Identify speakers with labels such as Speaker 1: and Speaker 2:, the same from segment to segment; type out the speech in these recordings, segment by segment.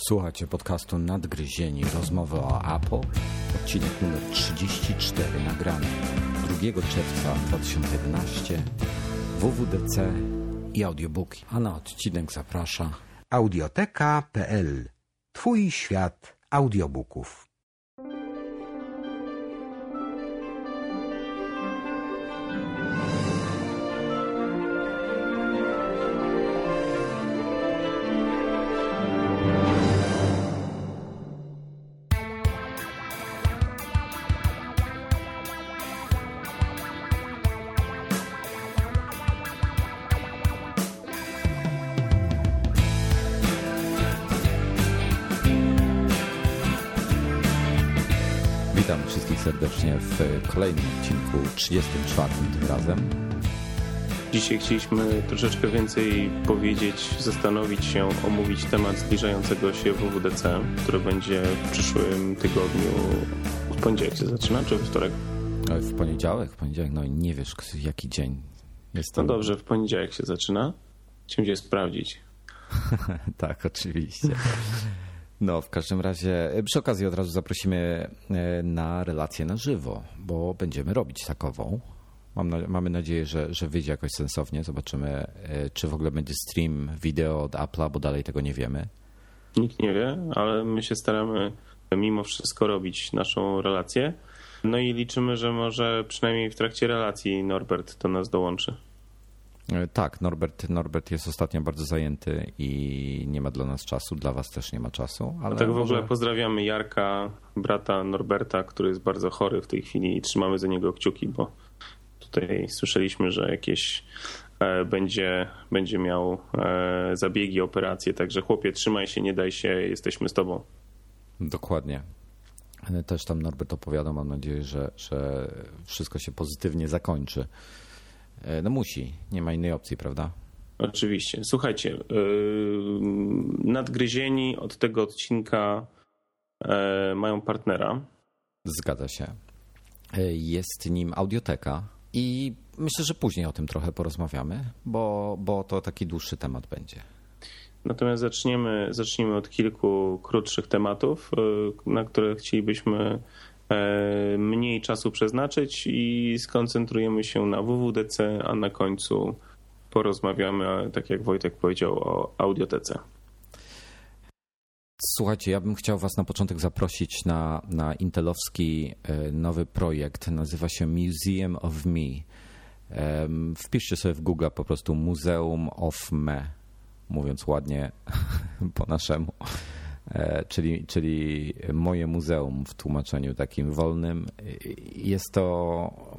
Speaker 1: Słuchajcie podcastu Nadgryzieni, rozmowy o Apple, odcinek numer 34 nagrany 2 czerwca 2011, WWDC i audiobooki. A na odcinek zaprasza
Speaker 2: Audioteka.pl Twój świat audiobooków.
Speaker 1: W kolejnym odcinku, 34 tym razem.
Speaker 3: Dzisiaj chcieliśmy troszeczkę więcej powiedzieć, zastanowić się, omówić temat zbliżającego się WWDC, który będzie w przyszłym tygodniu. W poniedziałek się zaczyna, czy we wtorek?
Speaker 1: E, W poniedziałek, w poniedziałek, no i nie wiesz jaki dzień. Jest
Speaker 3: No dobrze, w poniedziałek się zaczyna. Chciałem cię sprawdzić.
Speaker 1: tak, oczywiście. No, w każdym razie, e, przy okazji od razu zaprosimy e, na relację na żywo, bo będziemy robić takową. Mam mamy nadzieję, że, że wyjdzie jakoś sensownie. Zobaczymy, e, czy w ogóle będzie stream wideo od Apple'a, bo dalej tego nie wiemy.
Speaker 3: Nikt nie wie, ale my się staramy mimo wszystko robić naszą relację. No i liczymy, że może przynajmniej w trakcie relacji Norbert do nas dołączy.
Speaker 1: E, Tak, Norbert, Norbert jest ostatnio bardzo zajęty i nie ma dla nas czasu, dla was też nie ma czasu. Ale
Speaker 3: A tak w ogóle pozdrawiamy Jarka, brata Norberta, który jest bardzo chory w tej chwili i trzymamy za niego kciuki, bo tutaj słyszeliśmy, że jakieś e, będzie, będzie miał e, zabiegi, operacje, także chłopie trzymaj się, nie daj się, jesteśmy z tobą.
Speaker 1: Dokładnie. Też tam Norbert opowiadał, mam nadzieję, że, że wszystko się pozytywnie zakończy. E, No musi, nie ma innej opcji, prawda?
Speaker 3: Oczywiście. Słuchajcie, nadgryzieni od tego odcinka e, mają partnera.
Speaker 1: Zgadza się. E, Jest nim audioteka i myślę, że później o tym trochę porozmawiamy, bo, bo to taki dłuższy temat będzie.
Speaker 3: Natomiast zaczniemy, zaczniemy od kilku krótszych tematów, y, na które chcielibyśmy mniej czasu przeznaczyć i skoncentrujemy się na WWDC, a na końcu porozmawiamy, tak jak Wojtek powiedział, o audiotece.
Speaker 1: Słuchajcie, ja bym chciał Was na początek zaprosić na, na intelowski e, nowy projekt. Nazywa się Museum of Me. Em, Wpiszcie sobie w Google po prostu Muzeum of Me, mówiąc ładnie po naszemu. E, Czyli, czyli moje muzeum w tłumaczeniu takim wolnym. Jest to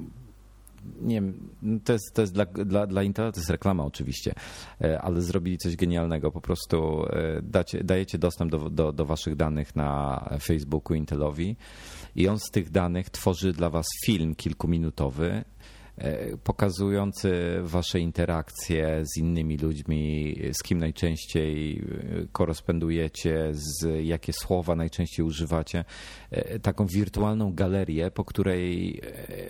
Speaker 1: nie wiem, no to jest, to jest dla, dla, dla Intela to jest reklama oczywiście, e, ale zrobili coś genialnego. Po prostu e, dacie, dajecie dostęp do, do, do waszych danych na Facebooku Intelowi i on z tych danych tworzy dla was film kilkuminutowy e, pokazujący wasze interakcje z innymi ludźmi, z kim najczęściej e, korespondujecie, z jakie słowa najczęściej używacie. E, Taką wirtualną galerię, po której,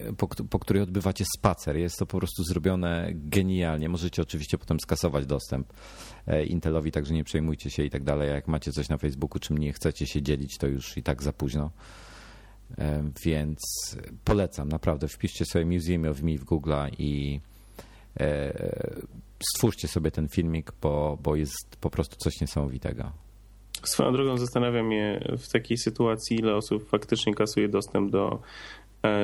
Speaker 1: e, po, po której odbywacie spacer. Jest to po prostu zrobione genialnie. Możecie oczywiście potem skasować dostęp e, Intelowi, także nie przejmujcie się i tak dalej. Jak macie coś na Facebooku, czym nie chcecie się dzielić, to już i tak za późno. E, Więc polecam, naprawdę. Wpiszcie sobie Museum of Me w Google i e, stwórzcie sobie ten filmik, bo, bo jest po prostu coś niesamowitego.
Speaker 3: Swoją drogą zastanawiam mnie w takiej sytuacji, ile osób faktycznie kasuje dostęp do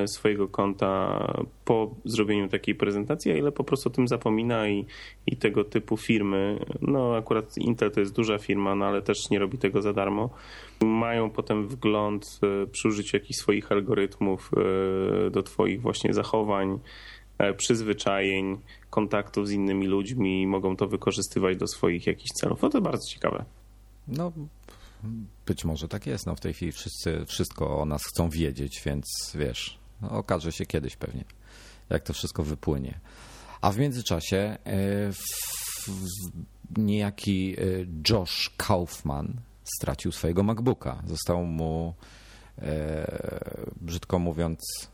Speaker 3: swojego konta po zrobieniu takiej prezentacji, a ile po prostu o tym zapomina i, i tego typu firmy, no akurat Intel to jest duża firma, no ale też nie robi tego za darmo, mają potem wgląd e, przy użyciu jakichś swoich algorytmów e, do twoich właśnie zachowań, e, przyzwyczajeń, kontaktów z innymi ludźmi i mogą to wykorzystywać do swoich jakichś celów. No to bardzo ciekawe.
Speaker 1: No, być może tak jest. No, w tej chwili wszyscy wszystko o nas chcą wiedzieć, więc wiesz, no, okaże się kiedyś pewnie, jak to wszystko wypłynie. A w międzyczasie e, niejaki e, Josh Kaufman stracił swojego MacBooka. Został mu, e, brzydko mówiąc,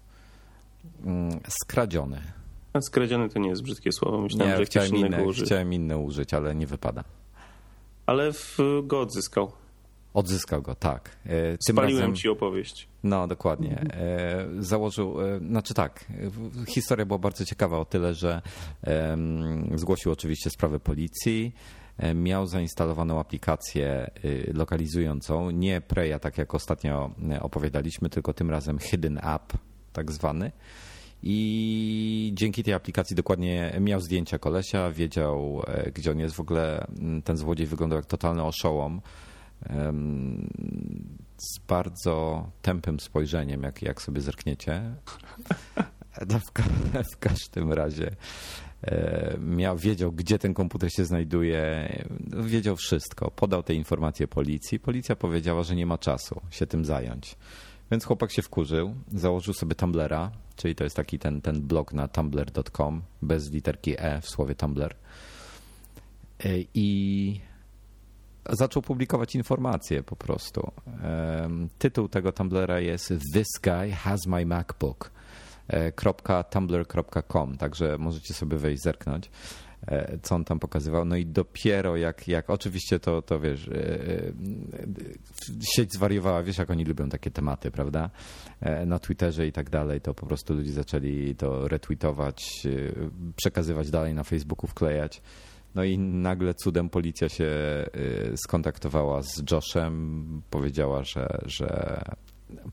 Speaker 1: mm, skradziony.
Speaker 3: A skradziony to nie jest brzydkie słowo. Myślałem,
Speaker 1: Nie,
Speaker 3: że chciałem
Speaker 1: inne,
Speaker 3: użyć.
Speaker 1: chciałem inne użyć, ale nie wypada.
Speaker 3: Ale w, go odzyskał.
Speaker 1: Odzyskał go, tak.
Speaker 3: Tym Spaliłem razem, ci opowieść.
Speaker 1: No, dokładnie. Założył, znaczy tak, historia była bardzo ciekawa o tyle, że zgłosił oczywiście sprawę policji, miał zainstalowaną aplikację lokalizującą, nie Preya, tak jak ostatnio opowiadaliśmy, tylko tym razem Hidden App, tak zwany. I dzięki tej aplikacji dokładnie miał zdjęcia kolesia, wiedział, e, gdzie on jest. W ogóle ten złodziej wyglądał jak totalny oszołom. Z bardzo tępym spojrzeniem, jak, jak sobie zerkniecie. No, w, w każdym razie e, miał, wiedział, gdzie ten komputer się znajduje, wiedział wszystko. Podał te informacje policji. Policja powiedziała, że nie ma czasu się tym zająć. Więc chłopak się wkurzył, założył sobie Tumblera, czyli to jest taki ten, ten blog na tumblr.com bez literki E w słowie Tumblr. E, I zaczął publikować informacje po prostu. Tytuł tego Tumblera jest This guy has my MacBook. E, .tumblr.com, także możecie sobie wejść, zerknąć. E, co on tam pokazywał. No i dopiero jak, jak oczywiście to, to wiesz, e, sieć zwariowała, wiesz jak oni lubią takie tematy, prawda? Na Twitterze i tak dalej, to po prostu ludzie zaczęli to retweetować, przekazywać dalej na Facebooku, wklejać. No i nagle cudem policja się skontaktowała z Joshem, powiedziała, że, że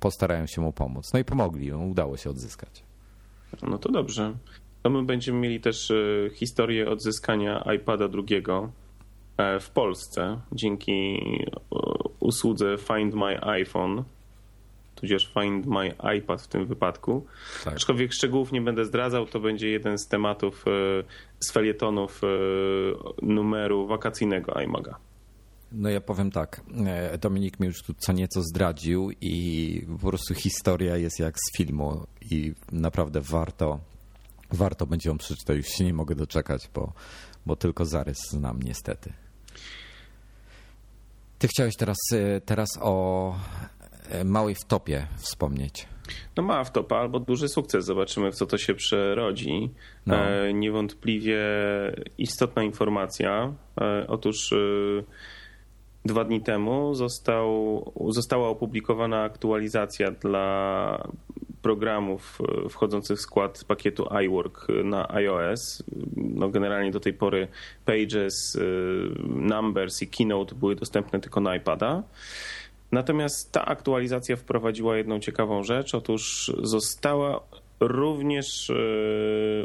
Speaker 1: postarają się mu pomóc. No i pomogli, udało się odzyskać.
Speaker 3: No to dobrze to my będziemy mieli też e, historię odzyskania iPada drugiego e, w Polsce dzięki e, usłudze Find My iPhone, tudzież Find My iPad w tym wypadku. Tak. Aczkolwiek szczegółów nie będę zdradzał, to będzie jeden z tematów z felietonów numeru wakacyjnego iMaga.
Speaker 1: No ja powiem tak, Dominik mi już tu co nieco zdradził i po prostu historia jest jak z filmu i naprawdę warto warto będzie ją przeczytać. Już się nie mogę doczekać, bo, bo tylko zarys znam niestety. Ty chciałeś teraz, teraz o e, małej wtopie wspomnieć.
Speaker 3: No mała wtopa albo duży sukces. Zobaczymy, w co to się przerodzi. No. E, niewątpliwie istotna informacja. E, otóż dwa dni temu został, została opublikowana aktualizacja dla programów e, wchodzących w skład pakietu iWork na iOS. No generalnie do tej pory Pages, e, Numbers i Keynote były dostępne tylko na iPada. Natomiast ta aktualizacja wprowadziła jedną ciekawą rzecz. Otóż została również e,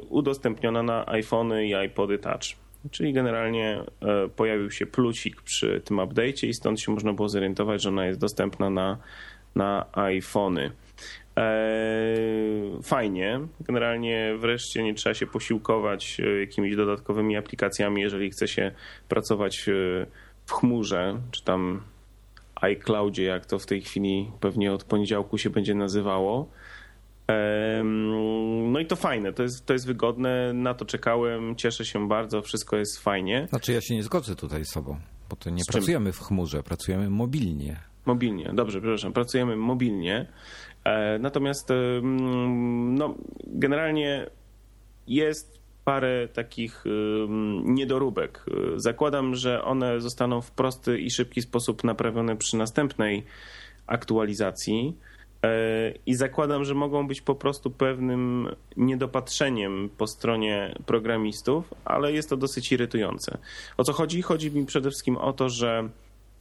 Speaker 3: udostępniona na iPhony i iPody Touch. Czyli generalnie pojawił się plusik przy tym update'cie i stąd się można było zorientować, że ona jest dostępna na, na iPhony. Eee, fajnie. Generalnie wreszcie nie trzeba się posiłkować e, jakimiś dodatkowymi aplikacjami, jeżeli chce się pracować e, w chmurze, czy tam iCloudzie, jak to w tej chwili pewnie od poniedziałku się będzie nazywało. No i to fajne, to jest, to jest wygodne, na to czekałem, cieszę się bardzo, wszystko jest fajnie.
Speaker 1: Znaczy ja się nie zgodzę tutaj z sobą, bo to nie pracujemy w chmurze, pracujemy mobilnie.
Speaker 3: Mobilnie, dobrze, przepraszam, pracujemy mobilnie. E, natomiast no, generalnie jest parę takich e, niedoróbek. Zakładam, że one zostaną w prosty i szybki sposób naprawione przy następnej aktualizacji. I zakładam, że mogą być po prostu pewnym niedopatrzeniem po stronie programistów, ale jest to dosyć irytujące. O co chodzi? Chodzi mi przede wszystkim o to, że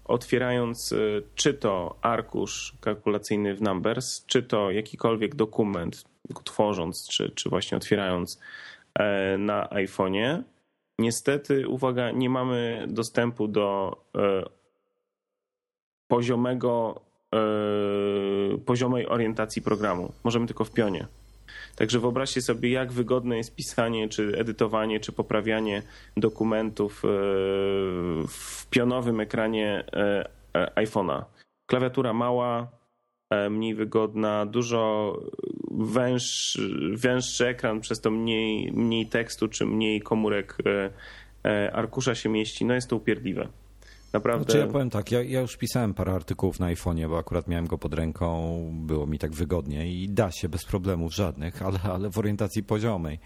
Speaker 3: otwierając y, czy to arkusz kalkulacyjny w Numbers, czy to jakikolwiek dokument tworząc, czy, czy właśnie otwierając e, na iPhone'ie, niestety, uwaga, nie mamy dostępu do e, poziomego, e, poziomej orientacji programu. Możemy tylko w pionie. Także wyobraźcie sobie, jak wygodne jest pisanie, czy edytowanie, czy poprawianie dokumentów e, w pionowym ekranie e, e, iPhone'a. Klawiatura mała, mniej wygodna, dużo węższy, węższy ekran, przez to mniej, mniej tekstu, czy mniej komórek arkusza się mieści. No jest to upierdliwe. Naprawdę.
Speaker 1: Znaczy ja powiem tak, ja, ja, już pisałem parę artykułów na iPhone'ie, bo akurat miałem go pod ręką, było mi tak wygodnie i da się bez problemów żadnych, ale, ale w orientacji poziomej.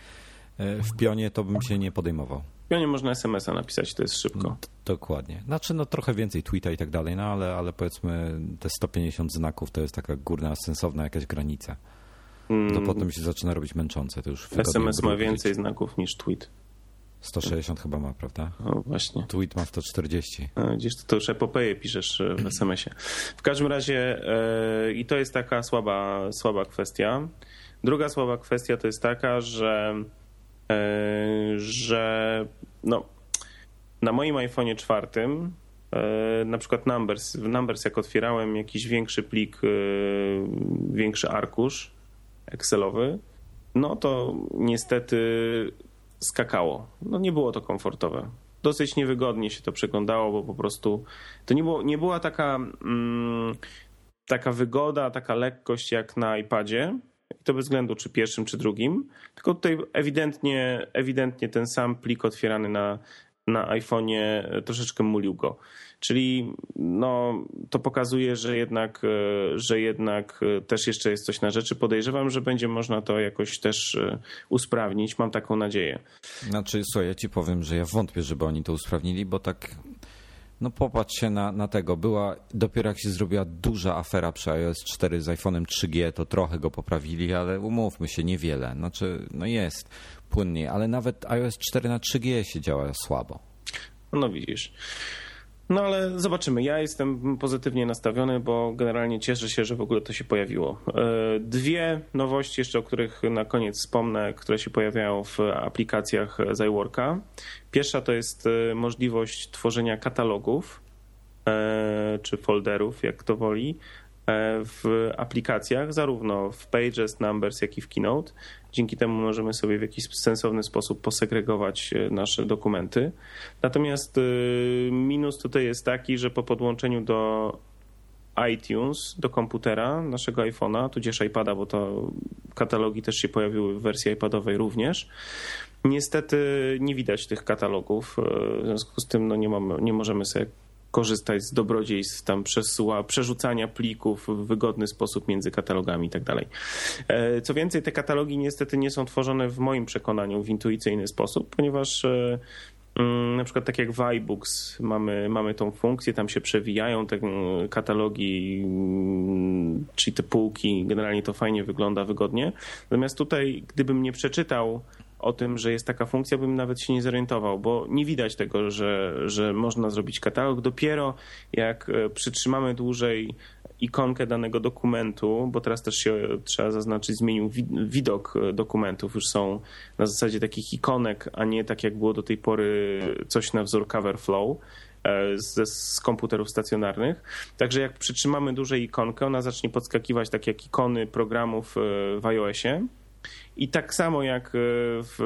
Speaker 1: E, w pionie to bym się nie podejmował.
Speaker 3: W pionie można SMS-a napisać, to jest szybko.
Speaker 1: Dokładnie. Znaczy, no trochę więcej tweeta i tak dalej, no ale, ale powiedzmy te 150 znaków to jest taka górna, sensowna jakaś granica. Mm. To potem się zaczyna robić męczące. To już
Speaker 3: SMS ma więcej znaków niż tweet.
Speaker 1: 160 chyba ma, prawda?
Speaker 3: O, właśnie.
Speaker 1: Tweet ma 140.
Speaker 3: A, gdzieś to, to już epopeję piszesz e, w SMS-ie. W każdym razie yy, i to jest taka słaba, słaba kwestia. Druga słaba kwestia to jest taka, że, że no, na moim iPhone'ie czwartym yy, na przykład Numbers, w Numbers jak otwierałem jakiś większy plik, większy arkusz Excelowy, no to niestety skakało. No nie było to komfortowe. Dosyć niewygodnie się to przeglądało, bo po prostu to nie, było, nie była taka, mm, taka wygoda, taka lekkość jak na iPadzie. I to bez względu czy pierwszym, czy drugim. Tylko tutaj ewidentnie, ewidentnie ten sam plik otwierany na, na iPhone'ie troszeczkę mulił go. Czyli no, to pokazuje, że jednak, e, że jednak e, też jeszcze jest coś na rzeczy. Podejrzewam, że będzie można to jakoś też e, usprawnić. Mam taką nadzieję.
Speaker 1: Znaczy, słuchaj, ja ci powiem, że ja wątpię, żeby oni to usprawnili, bo tak no popatrz się na, na tego. Była, dopiero jak się zrobiła duża afera przy iOS 4 z iPhone'em 3G, to trochę go poprawili, ale umówmy się, niewiele. Znaczy, no jest płynnie, ale nawet iOS 4 na 3G się działa słabo.
Speaker 3: No widzisz. No ale zobaczymy. Ja jestem pozytywnie nastawiony, bo generalnie cieszę się, że w ogóle to się pojawiło. E, dwie nowości jeszcze, o których na koniec wspomnę, które się pojawiają w aplikacjach z iWorka. Pierwsza to jest e, możliwość tworzenia katalogów e, czy folderów, jak to woli, w aplikacjach, zarówno w Pages, Numbers, jak i w Keynote. Dzięki temu możemy sobie w jakiś sensowny sposób posegregować e, nasze dokumenty. Natomiast e, minus tutaj jest taki, że po podłączeniu do iTunes, do komputera naszego iPhone'a, tudzież iPada, bo to katalogi też się pojawiły w wersji iPadowej również. Niestety nie widać tych katalogów, e, w związku z tym no nie, mamy, nie możemy sobie korzystać z dobrodziejstw tam przesyła, przerzucania plików w wygodny sposób między katalogami i tak. E, co więcej, te katalogi niestety nie są tworzone w moim przekonaniu w intuicyjny sposób, ponieważ e, mm, na przykład tak jak w iBooks mamy, mamy tą funkcję, tam się przewijają te mm, katalogi, mm, czyli te półki, generalnie to fajnie wygląda, wygodnie. Natomiast tutaj, gdybym nie przeczytał o tym, że jest taka funkcja, bym nawet się nie zorientował, bo nie widać tego, że, że można zrobić katalog. Dopiero jak e, przytrzymamy dłużej ikonkę danego dokumentu, bo teraz też się trzeba zaznaczyć, zmienił widok e, dokumentów, już są na zasadzie takich ikonek, a nie tak jak było do tej pory coś na wzór cover flow e, z, z komputerów stacjonarnych. Także jak przytrzymamy dłużej ikonkę, ona zacznie podskakiwać tak jak ikony programów w iOSie i tak samo jak e, w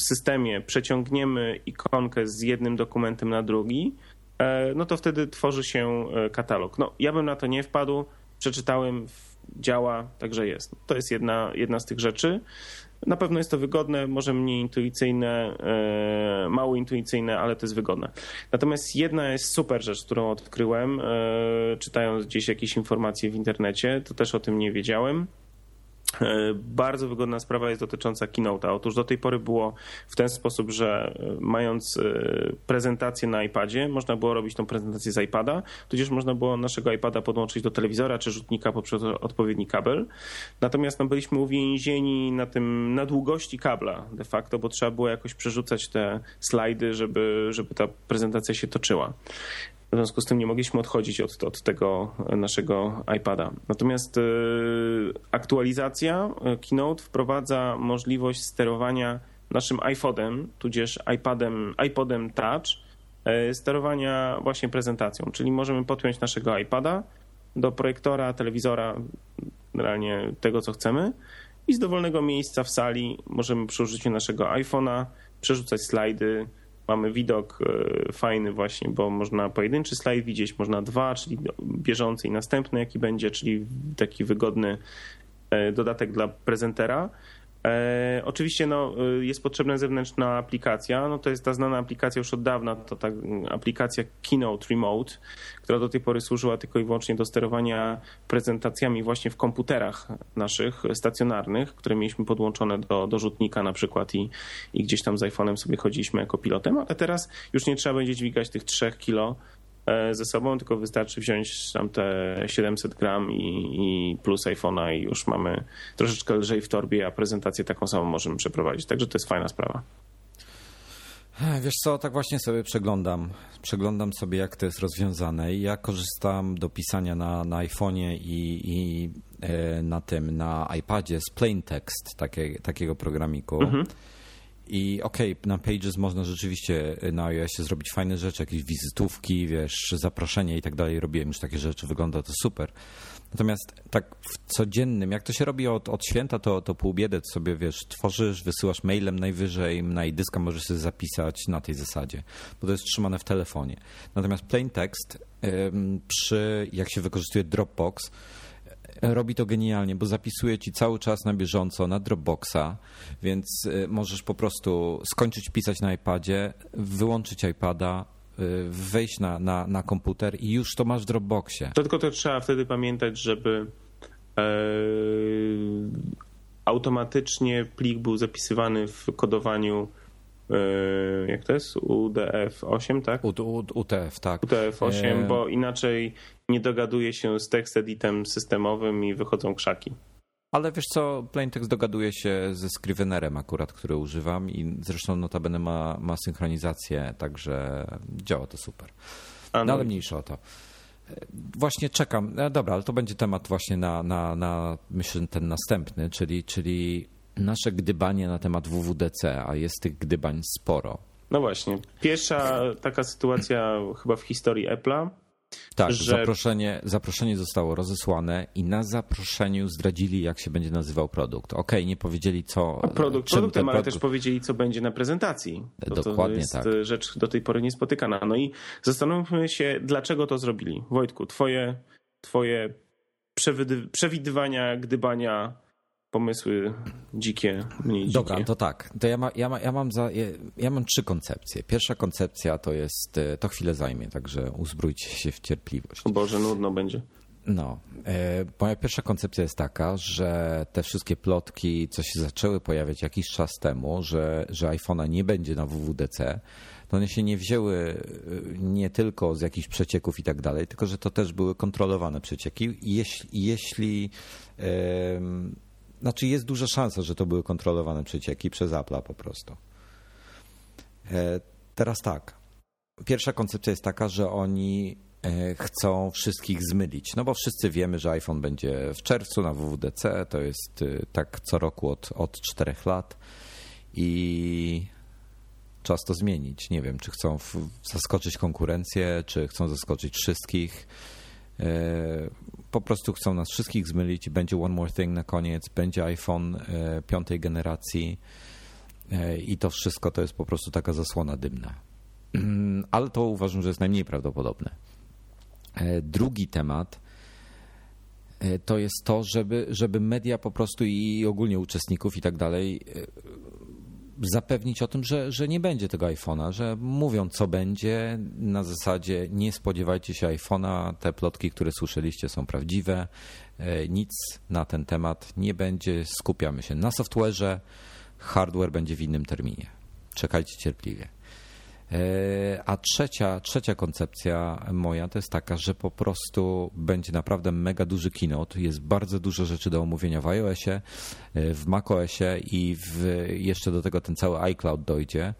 Speaker 3: systemie przeciągniemy ikonkę z jednym dokumentem na drugi, e, no to wtedy tworzy się e, katalog. No, ja bym na to nie wpadł, przeczytałem, działa, także jest. To jest jedna, jedna z tych rzeczy. Na pewno jest to wygodne, może mniej intuicyjne, mało intuicyjne, ale to jest wygodne. Natomiast jedna jest super rzecz, którą odkryłem, czytając gdzieś jakieś informacje w internecie, to też o tym nie wiedziałem bardzo wygodna sprawa jest dotycząca Keynote'a. Otóż do tej pory było w ten sposób, że e, mając e, prezentację na iPadzie, można było robić tą prezentację z iPada, tudzież można było naszego iPada podłączyć do telewizora czy rzutnika poprzez odpowiedni kabel. Natomiast no, byliśmy uwięzieni na tym, na długości kabla de facto, bo trzeba było jakoś przerzucać te slajdy, żeby, żeby ta prezentacja się toczyła. W związku z tym nie mogliśmy odchodzić od, od tego naszego iPada. Natomiast y, aktualizacja y, Keynote wprowadza możliwość sterowania naszym iPhone'em, tudzież iPadem, iPodem Touch, y, sterowania właśnie prezentacją. Czyli możemy podpiąć naszego iPada do projektora, telewizora, generalnie tego, co chcemy i z dowolnego miejsca w sali możemy przy użyciu naszego iPhone'a przerzucać slajdy, mamy widok e, fajny właśnie, bo można pojedynczy slajd widzieć, można dwa, czyli bieżący i następny jaki będzie, czyli taki wygodny e, dodatek dla prezentera. E, oczywiście no, jest potrzebna zewnętrzna aplikacja. No, to jest ta znana aplikacja już od dawna, to ta aplikacja Keynote Remote, która do tej pory służyła tylko i wyłącznie do sterowania prezentacjami właśnie w komputerach naszych stacjonarnych, które mieliśmy podłączone do, do rzutnika na przykład i, i gdzieś tam z iPhone'em sobie chodziliśmy jako pilotem, ale teraz już nie trzeba będzie dźwigać tych 3 kilo ze sobą, tylko wystarczy wziąć tam te 700 gram i, i plus iPhone'a i już mamy troszeczkę lżej w torbie, a prezentację taką samą możemy przeprowadzić. Także to jest fajna sprawa.
Speaker 1: Wiesz co, tak właśnie sobie przeglądam. Przeglądam sobie, jak to jest rozwiązane. Ja korzystam do pisania na, na iPhone'ie i, i e, na tym, na iPadzie z Plain Text, takie, takiego programiku. Mhm. I okej, okay, na Pages można rzeczywiście na iOSie zrobić fajne rzeczy, jakieś wizytówki, wiesz, zaproszenia i tak dalej. Robiłem już takie rzeczy, wygląda to super. Natomiast tak w codziennym, jak to się robi od, od święta, to, to pół biedy sobie, wiesz, tworzysz, wysyłasz mailem najwyżej, na dyska możesz sobie zapisać na tej zasadzie, bo to jest trzymane w telefonie. Natomiast plain text, przy, jak się wykorzystuje Dropbox, robi to genialnie, bo zapisuje ci cały czas na bieżąco na Dropboxa, więc y, możesz po prostu skończyć pisać na iPadzie, wyłączyć iPada, y, wejść na, na, na komputer i już to masz w Dropboxie.
Speaker 3: To tylko to trzeba wtedy pamiętać, żeby e, automatycznie plik był zapisywany w kodowaniu e, jak to jest? UDF-8, tak?
Speaker 1: U, U, UTF, tak.
Speaker 3: UTF-8, e... bo inaczej nie dogaduje się z text editem systemowym i wychodzą krzaki.
Speaker 1: Ale wiesz co, Plaintext dogaduje się ze Scrivenerem akurat, który używam i zresztą notabene ma, ma synchronizację, także działa to super. No, ale mniejsza o to. Właśnie czekam. No dobra, ale to będzie temat właśnie na, na, na myślę, ten następny, czyli, czyli nasze gdybanie na temat WWDC, a jest tych gdybań sporo.
Speaker 3: No właśnie. Pierwsza taka sytuacja chyba w historii Apple'a,
Speaker 1: tak, że... zaproszenie, zaproszenie zostało rozesłane i na zaproszeniu zdradzili, jak się będzie nazywał produkt. Okej, okay, nie powiedzieli co.
Speaker 3: A produkt produktem, ale też powiedzieli, co będzie na prezentacji. Bo Dokładnie to jest tak. rzecz do tej pory niespotykana. No i zastanówmy się, dlaczego to zrobili. Wojtku, twoje, twoje przewidywania, gdybania pomysły dzikie, mniej dzikie.
Speaker 1: Dobra, to tak. To ja, ma, ja, ma, ja, mam za, ja, ja, mam trzy koncepcje. Pierwsza koncepcja to jest, e, to chwilę zajmie, także uzbrójcie się w cierpliwość.
Speaker 3: O Boże, nudno będzie.
Speaker 1: No, e, moja pierwsza koncepcja jest taka, że te wszystkie plotki, co się zaczęły pojawiać jakiś czas temu, że, że iPhone'a nie będzie na WWDC, to one się nie wzięły e, nie tylko z jakichś przecieków i tak dalej, tylko że to też były kontrolowane przecieki. Jeśli, jeśli znaczy jest duża szansa, że to były kontrolowane przecieki przez Apple'a po prostu. E, teraz tak. Pierwsza koncepcja jest taka, że oni e, chcą wszystkich zmylić. No bo wszyscy wiemy, że iPhone będzie w czerwcu na WWDC. To jest e, tak co roku od, od czterech lat. I czas to zmienić. Nie wiem, czy chcą zaskoczyć konkurencję, czy chcą zaskoczyć wszystkich. E, po prostu chcą nas wszystkich zmylić. Będzie One More Thing na koniec, będzie iPhone e, piątej generacji e, i to wszystko to jest po prostu taka zasłona dymna. Ale to uważam, że jest najmniej prawdopodobne. Drugi temat to jest to, żeby, żeby media po prostu i ogólnie uczestników i tak dalej zapewnić o tym, że, że nie będzie tego iPhone'a, że mówią co będzie. Na zasadzie nie spodziewajcie się iPhone'a, te plotki, które słyszeliście są prawdziwe, e, nic na ten temat nie będzie, skupiamy się na software'ze, hardware będzie w innym terminie. Czekajcie cierpliwie. E, a trzecia, trzecia koncepcja moja to jest taka, że po prostu będzie naprawdę mega duży keynote. Jest bardzo dużo rzeczy do omówienia w iOSie, e, w macOSie i w, jeszcze do tego ten cały iCloud dojdzie.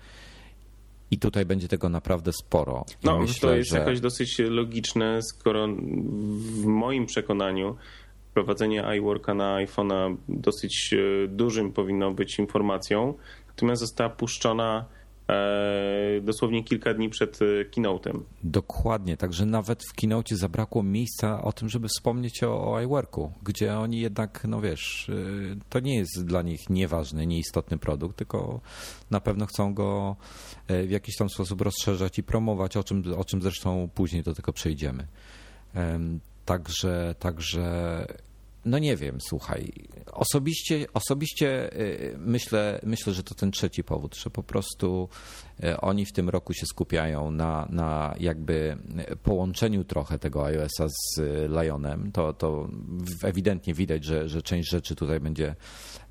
Speaker 1: I tutaj będzie tego naprawdę sporo.
Speaker 3: I no, myślę, to jest że... jakoś dosyć logiczne, skoro w moim przekonaniu wprowadzenie iWorka na iPhone'a dosyć e, dużym powinno być informacją, natomiast została puszczona dosłownie kilka dni przed e, keynote'em.
Speaker 1: Dokładnie, także nawet w keynote zabrakło miejsca o tym, żeby wspomnieć o, o iWorku, gdzie oni jednak, no wiesz, e, to nie jest dla nich nieważny, nieistotny produkt, tylko na pewno chcą go w jakiś tam sposób rozszerzać i promować, o czym, o czym zresztą później do tego przejdziemy. Także, także no nie wiem, słuchaj. Osobiście, osobiście y, myślę, myślę, że to ten trzeci powód, że po prostu y, oni w tym roku się skupiają na, na jakby połączeniu trochę tego iOS-a z Lionem. To, to ewidentnie widać, że, że część rzeczy tutaj będzie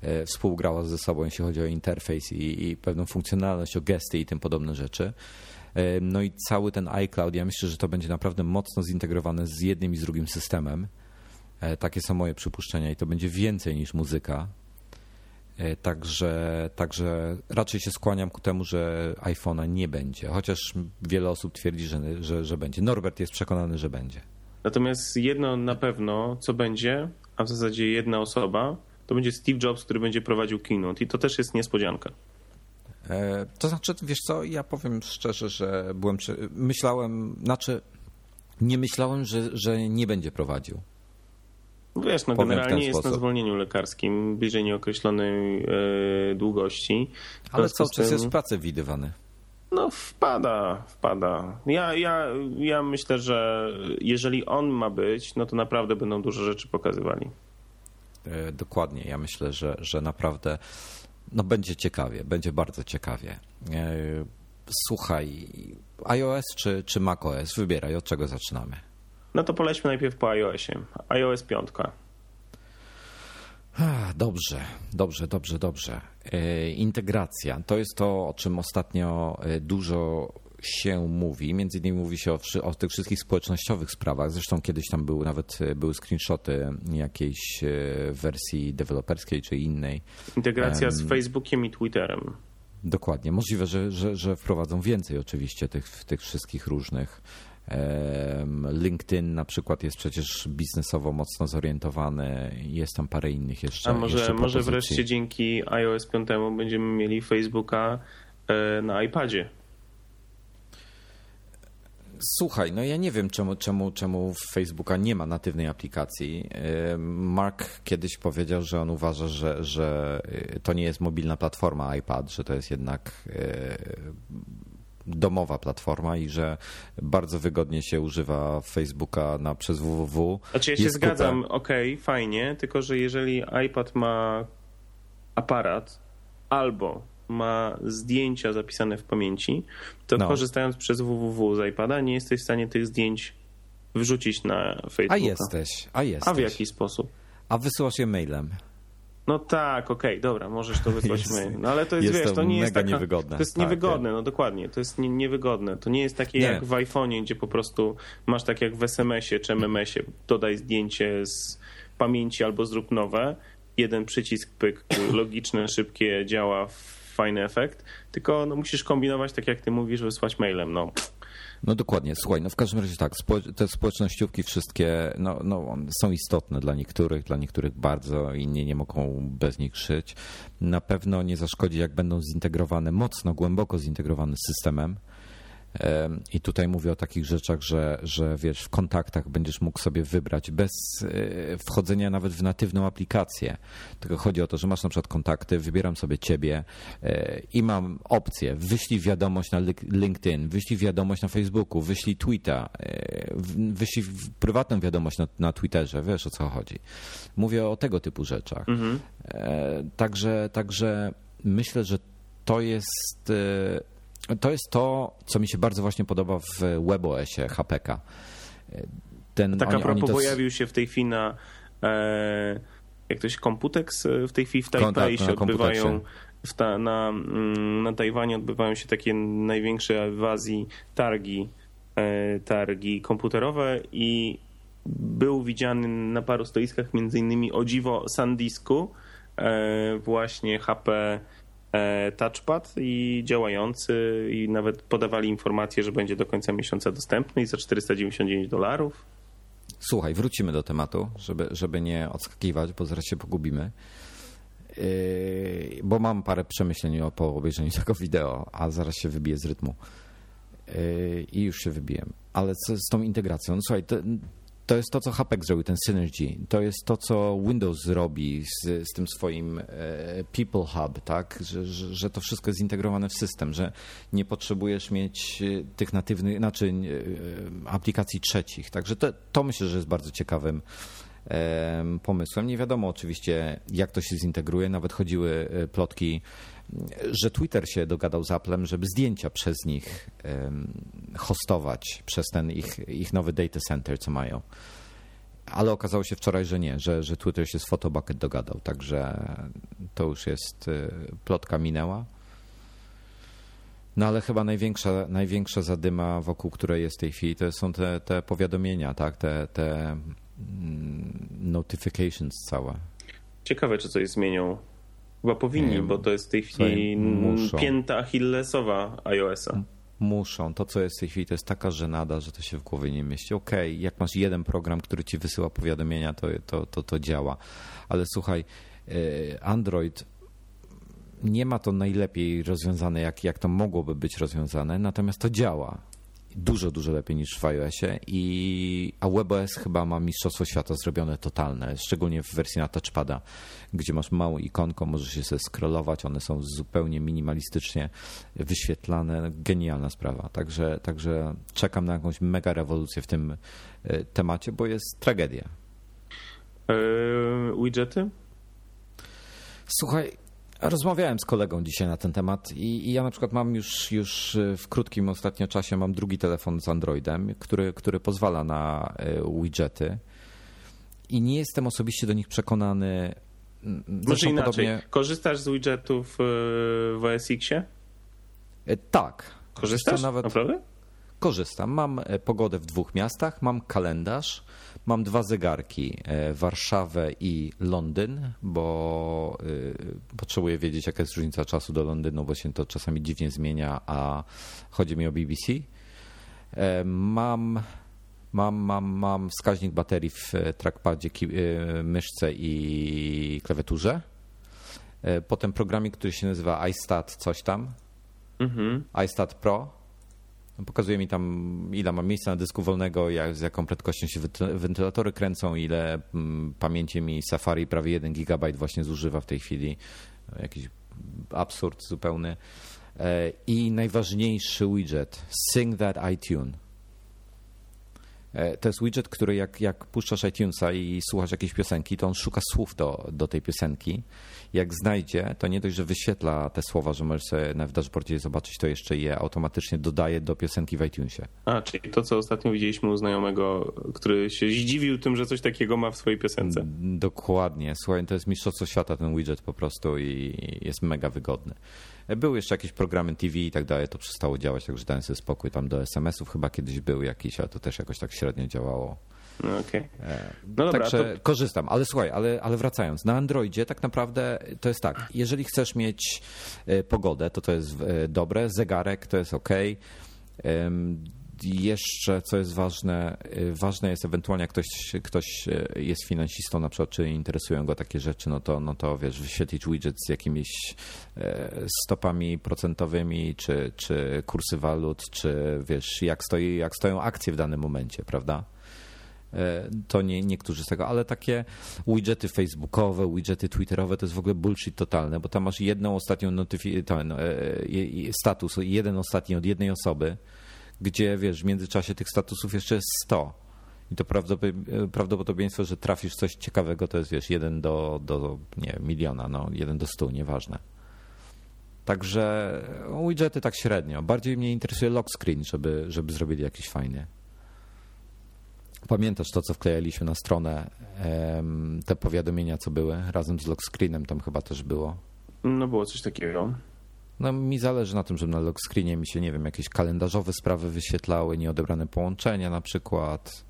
Speaker 1: y, współgrała ze sobą, jeśli chodzi o interfejs i, i pewną funkcjonalność, o gesty i tym podobne rzeczy. No i cały ten iCloud, ja myślę, że to będzie naprawdę mocno zintegrowane z jednym i z drugim systemem. E, takie są moje przypuszczenia i to będzie więcej niż muzyka. E, także, także raczej się skłaniam ku temu, że iPhone'a nie będzie, chociaż wiele osób twierdzi, że, że, że będzie. Norbert jest przekonany, że będzie.
Speaker 3: Natomiast jedno na pewno, co będzie, a w zasadzie jedna osoba, to będzie Steve Jobs, który będzie prowadził keynote i to też jest niespodzianka.
Speaker 1: E, to znaczy, wiesz co, ja powiem szczerze, że byłem, myślałem, znaczy nie myślałem, że, że nie będzie prowadził.
Speaker 3: Wiesz, no generalnie jest sposób. na zwolnieniu lekarskim bliżej nieokreślonej e, długości.
Speaker 1: Ale cały czas jest w pracy widywany.
Speaker 3: No wpada, wpada. Ja, ja, ja myślę, że jeżeli on ma być, no to naprawdę będą dużo rzeczy pokazywali.
Speaker 1: E, dokładnie. Ja myślę, że, że naprawdę no będzie ciekawie, będzie bardzo ciekawie. E, słuchaj, iOS czy, czy macOS? Wybieraj, od czego zaczynamy.
Speaker 3: No to polećmy najpierw po iOSie. iOS 5.
Speaker 1: Dobrze, dobrze, dobrze, dobrze. E, integracja to jest to, o czym ostatnio e, dużo się mówi. Między innymi mówi się o, o, tych wszystkich społecznościowych sprawach. Zresztą kiedyś tam były nawet e, były screenshoty jakiejś wersji deweloperskiej czy innej.
Speaker 3: Integracja z Facebookiem i Twitterem.
Speaker 1: Dokładnie. Możliwe, że, że, że wprowadzą więcej oczywiście tych, tych wszystkich różnych LinkedIn na przykład jest przecież biznesowo mocno zorientowany, jest tam parę innych jeszcze.
Speaker 3: A może,
Speaker 1: jeszcze
Speaker 3: może wreszcie dzięki iOS 5 będziemy mieli Facebooka e, na iPadzie.
Speaker 1: Słuchaj, no ja nie wiem, czemu, czemu, czemu Facebooka nie ma natywnej aplikacji. Mark kiedyś powiedział, że on uważa, że, że e, to nie jest mobilna platforma iPad, że to jest jednak e, domowa platforma i że bardzo wygodnie się używa Facebooka na, przez www.
Speaker 3: Znaczy ja się jest zgadzam, okej, okay, fajnie, tylko że jeżeli iPad ma aparat albo ma zdjęcia zapisane w pamięci, to no. korzystając przez www z iPada nie jesteś w stanie tych zdjęć wrzucić na Facebooka.
Speaker 1: A jesteś, a jesteś.
Speaker 3: A w jaki sposób?
Speaker 1: A wysyłasz je mailem.
Speaker 3: No tak, okej, okay, dobra, możesz to wysłać jest, mail. No ale to jest, jest wiesz, to, nie jest taka,
Speaker 1: niewygodne.
Speaker 3: To jest tak, niewygodne, no dokładnie, to jest nie, niewygodne. To nie jest takie nie. jak w iPhone'ie, gdzie po prostu masz tak jak w SMS-ie czy MMS-ie, dodaj zdjęcie z pamięci albo zrób nowe. Jeden przycisk, pyk, logiczne, szybkie, działa, fajny efekt. Tylko no, musisz kombinować tak jak ty mówisz, wysłać mailem, no
Speaker 1: no dokładnie, słuchaj, no w każdym razie tak, te społecznościówki wszystkie no, no, są istotne dla niektórych, dla niektórych bardzo, inni nie mogą bez nich żyć. Na pewno nie zaszkodzi, jak będą zintegrowane, mocno, głęboko zintegrowane z systemem, i tutaj mówię o takich rzeczach, że, że wiesz, w kontaktach będziesz mógł sobie wybrać bez e, wchodzenia nawet w natywną aplikację. Tylko chodzi o to, że masz na przykład kontakty, wybieram sobie ciebie e, i mam opcję, wyślij wiadomość na LinkedIn, wyślij wiadomość na Facebooku, wyślij tweeta, e, wyślij prywatną wiadomość na, na Twitterze, wiesz o co chodzi. Mówię o tego typu rzeczach. Mhm. Także, także myślę, że to jest to jest to, co mi się bardzo właśnie podoba w WebOSie HPK.
Speaker 3: Ten, tak oni, a propos, to... pojawił się w tej chwili na e, jak to się Computex w tej chwili w Taipei się odbywają ta, na, mm, na Tajwanie odbywają się takie największe w Azji targi, e, targi komputerowe i był widziany na paru stoiskach, między innymi o dziwo SanDisku, e, właśnie HP touchpad i działający i nawet podawali informację, że będzie do końca miesiąca dostępny i za 499 dolarów.
Speaker 1: Słuchaj, wrócimy do tematu, żeby, żeby nie odskakiwać, bo zaraz się pogubimy. Yy, bo mam parę przemyśleń po obejrzeniu tego wideo, a zaraz się wybiję z rytmu. Yy, I już się wybiłem. Ale co z tą integracją? No, słuchaj, to, to jest to, co Hapek zrobił, ten Synergy. To jest to, co Windows zrobi z, z tym swoim e, People Hub, tak? Że, że, że, to wszystko jest zintegrowane w system, że nie potrzebujesz mieć e, tych natywnych, znaczy e, aplikacji trzecich. Także to, to myślę, że jest bardzo ciekawym pomysłem. Nie wiadomo oczywiście, jak to się zintegruje. Nawet chodziły plotki, że Twitter się dogadał z Applem, żeby zdjęcia przez nich hostować przez ten ich, ich nowy data center, co mają. Ale okazało się wczoraj, że nie, że, że Twitter się z Photobucket dogadał, także to już jest e, plotka minęła. No ale chyba największa, największa zadyma, wokół której jest w tej chwili, to są te, te powiadomienia, tak? te, te mm, notifications całe.
Speaker 3: Ciekawe, czy coś zmienią. Chyba powinni, bo to jest w tej chwili muszą. pięta achillesowa iOS-a.
Speaker 1: Muszą. To, co jest w tej chwili, to jest taka żenada, że to się w głowie nie mieści. Okej, okay, jak masz jeden program, który ci wysyła powiadomienia, to, to, to, to działa. Ale słuchaj, e, Android nie ma to najlepiej rozwiązane, jak, jak to mogłoby być rozwiązane, natomiast to działa. Dużo, dużo lepiej niż w iOSie i a WebOS chyba ma mistrzostwo świata zrobione totalne, szczególnie w wersji na touchpada, gdzie masz małą ikonką, możesz się sobie scrollować, one są zupełnie minimalistycznie wyświetlane, genialna sprawa. Także, także czekam na jakąś mega rewolucję w tym e, temacie, bo jest tragedia.
Speaker 3: Eee, widgety?
Speaker 1: Słuchaj, Rozmawiałem z kolegą dzisiaj na ten temat i, i, ja na przykład mam już, już y, w krótkim ostatnio czasie mam drugi telefon z Androidem, który, który pozwala na y, widgety i nie jestem osobiście do nich przekonany.
Speaker 3: Może inaczej, podobnie... korzystasz z widgetów y, w OS Xie?
Speaker 1: Tak.
Speaker 3: Korzystasz? Nawet... Naprawdę?
Speaker 1: Korzystam. Mam pogodę w dwóch miastach, mam kalendarz, Mam dwa zegarki, e, Warszawę i Londyn, bo e, potrzebuję wiedzieć, jaka jest różnica czasu do Londynu, bo się to czasami dziwnie zmienia, a chodzi mi o BBC. E, mam Mam, mam, mam wskaźnik baterii w trackpadzie, myszce i klawiaturze. Potem programik, który się nazywa iStat coś tam. Mhm. iStat Pro. Pokazuje mi tam, ile mam miejsca na dysku wolnego, jak, z jaką prędkością się wentylatory kręcą, ile mm, pamięci mi Safari prawie 1 GB właśnie zużywa w tej chwili. Jakiś absurd zupełny. E, I najważniejszy widget, Sing That iTunes. E, to jest widget, który jak, jak puszczasz iTunesa i słuchasz jakiejś piosenki, to on szuka słów do, do tej piosenki. Jak znajdzie, to nie dość, że wyświetla te słowa, że możesz sobie w dashboardzie zobaczyć, to jeszcze je automatycznie dodaje do piosenki w iTunesie.
Speaker 3: A, czyli to, co ostatnio widzieliśmy u znajomego, który się zdziwił tym, że coś takiego ma w swojej piosence.
Speaker 1: Dokładnie. Słuchaj, to jest mistrzostwo świata ten widget po prostu i jest mega wygodny. Były jeszcze jakieś programy TV i tak dalej, to przestało działać, także dałem sobie spokój. Tam do SMS-ów chyba kiedyś był jakiś, ale to też jakoś tak średnio działało.
Speaker 3: No, okay.
Speaker 1: E, no dobra, Także to... korzystam, ale słuchaj, ale, ale wracając, na Androidzie tak naprawdę to jest tak, jeżeli chcesz mieć e, pogodę, to to jest e, dobre, zegarek to jest ok jeszcze, co jest ważne, ważne jest ewentualnie, jak ktoś, ktoś jest finansistą, na przykład, czy interesują go takie rzeczy, no to, no to wiesz, wyświetlić widget z jakimiś stopami procentowymi, czy, czy kursy walut, czy wiesz, jak, stoi, jak stoją akcje w danym momencie, prawda? E, to nie niektórzy z tego, ale takie widgety facebookowe, widgety twitterowe to jest w ogóle bullshit totalne, bo tam masz jedną ostatnią notyfi- ten, e, status, jeden ostatni od jednej osoby, gdzie wiesz, w międzyczasie tych statusów jeszcze jest 100. I to prawdopodobieństwo, że trafisz coś ciekawego, to jest wiesz, jeden do, do nie, miliona, no, jeden do stu, nieważne. Także widgety tak średnio. Bardziej mnie interesuje lock screen, żeby, żeby zrobili jakiś fajny. Pamiętasz to, co wklejaliśmy na stronę, te powiadomienia, co były, razem z lock screenem tam chyba też było.
Speaker 3: No było coś takiego.
Speaker 1: No mi zależy na tym, żeby na lock screenie mi się, nie wiem, jakieś kalendarzowe sprawy wyświetlały, nieodebrane połączenia na przykład,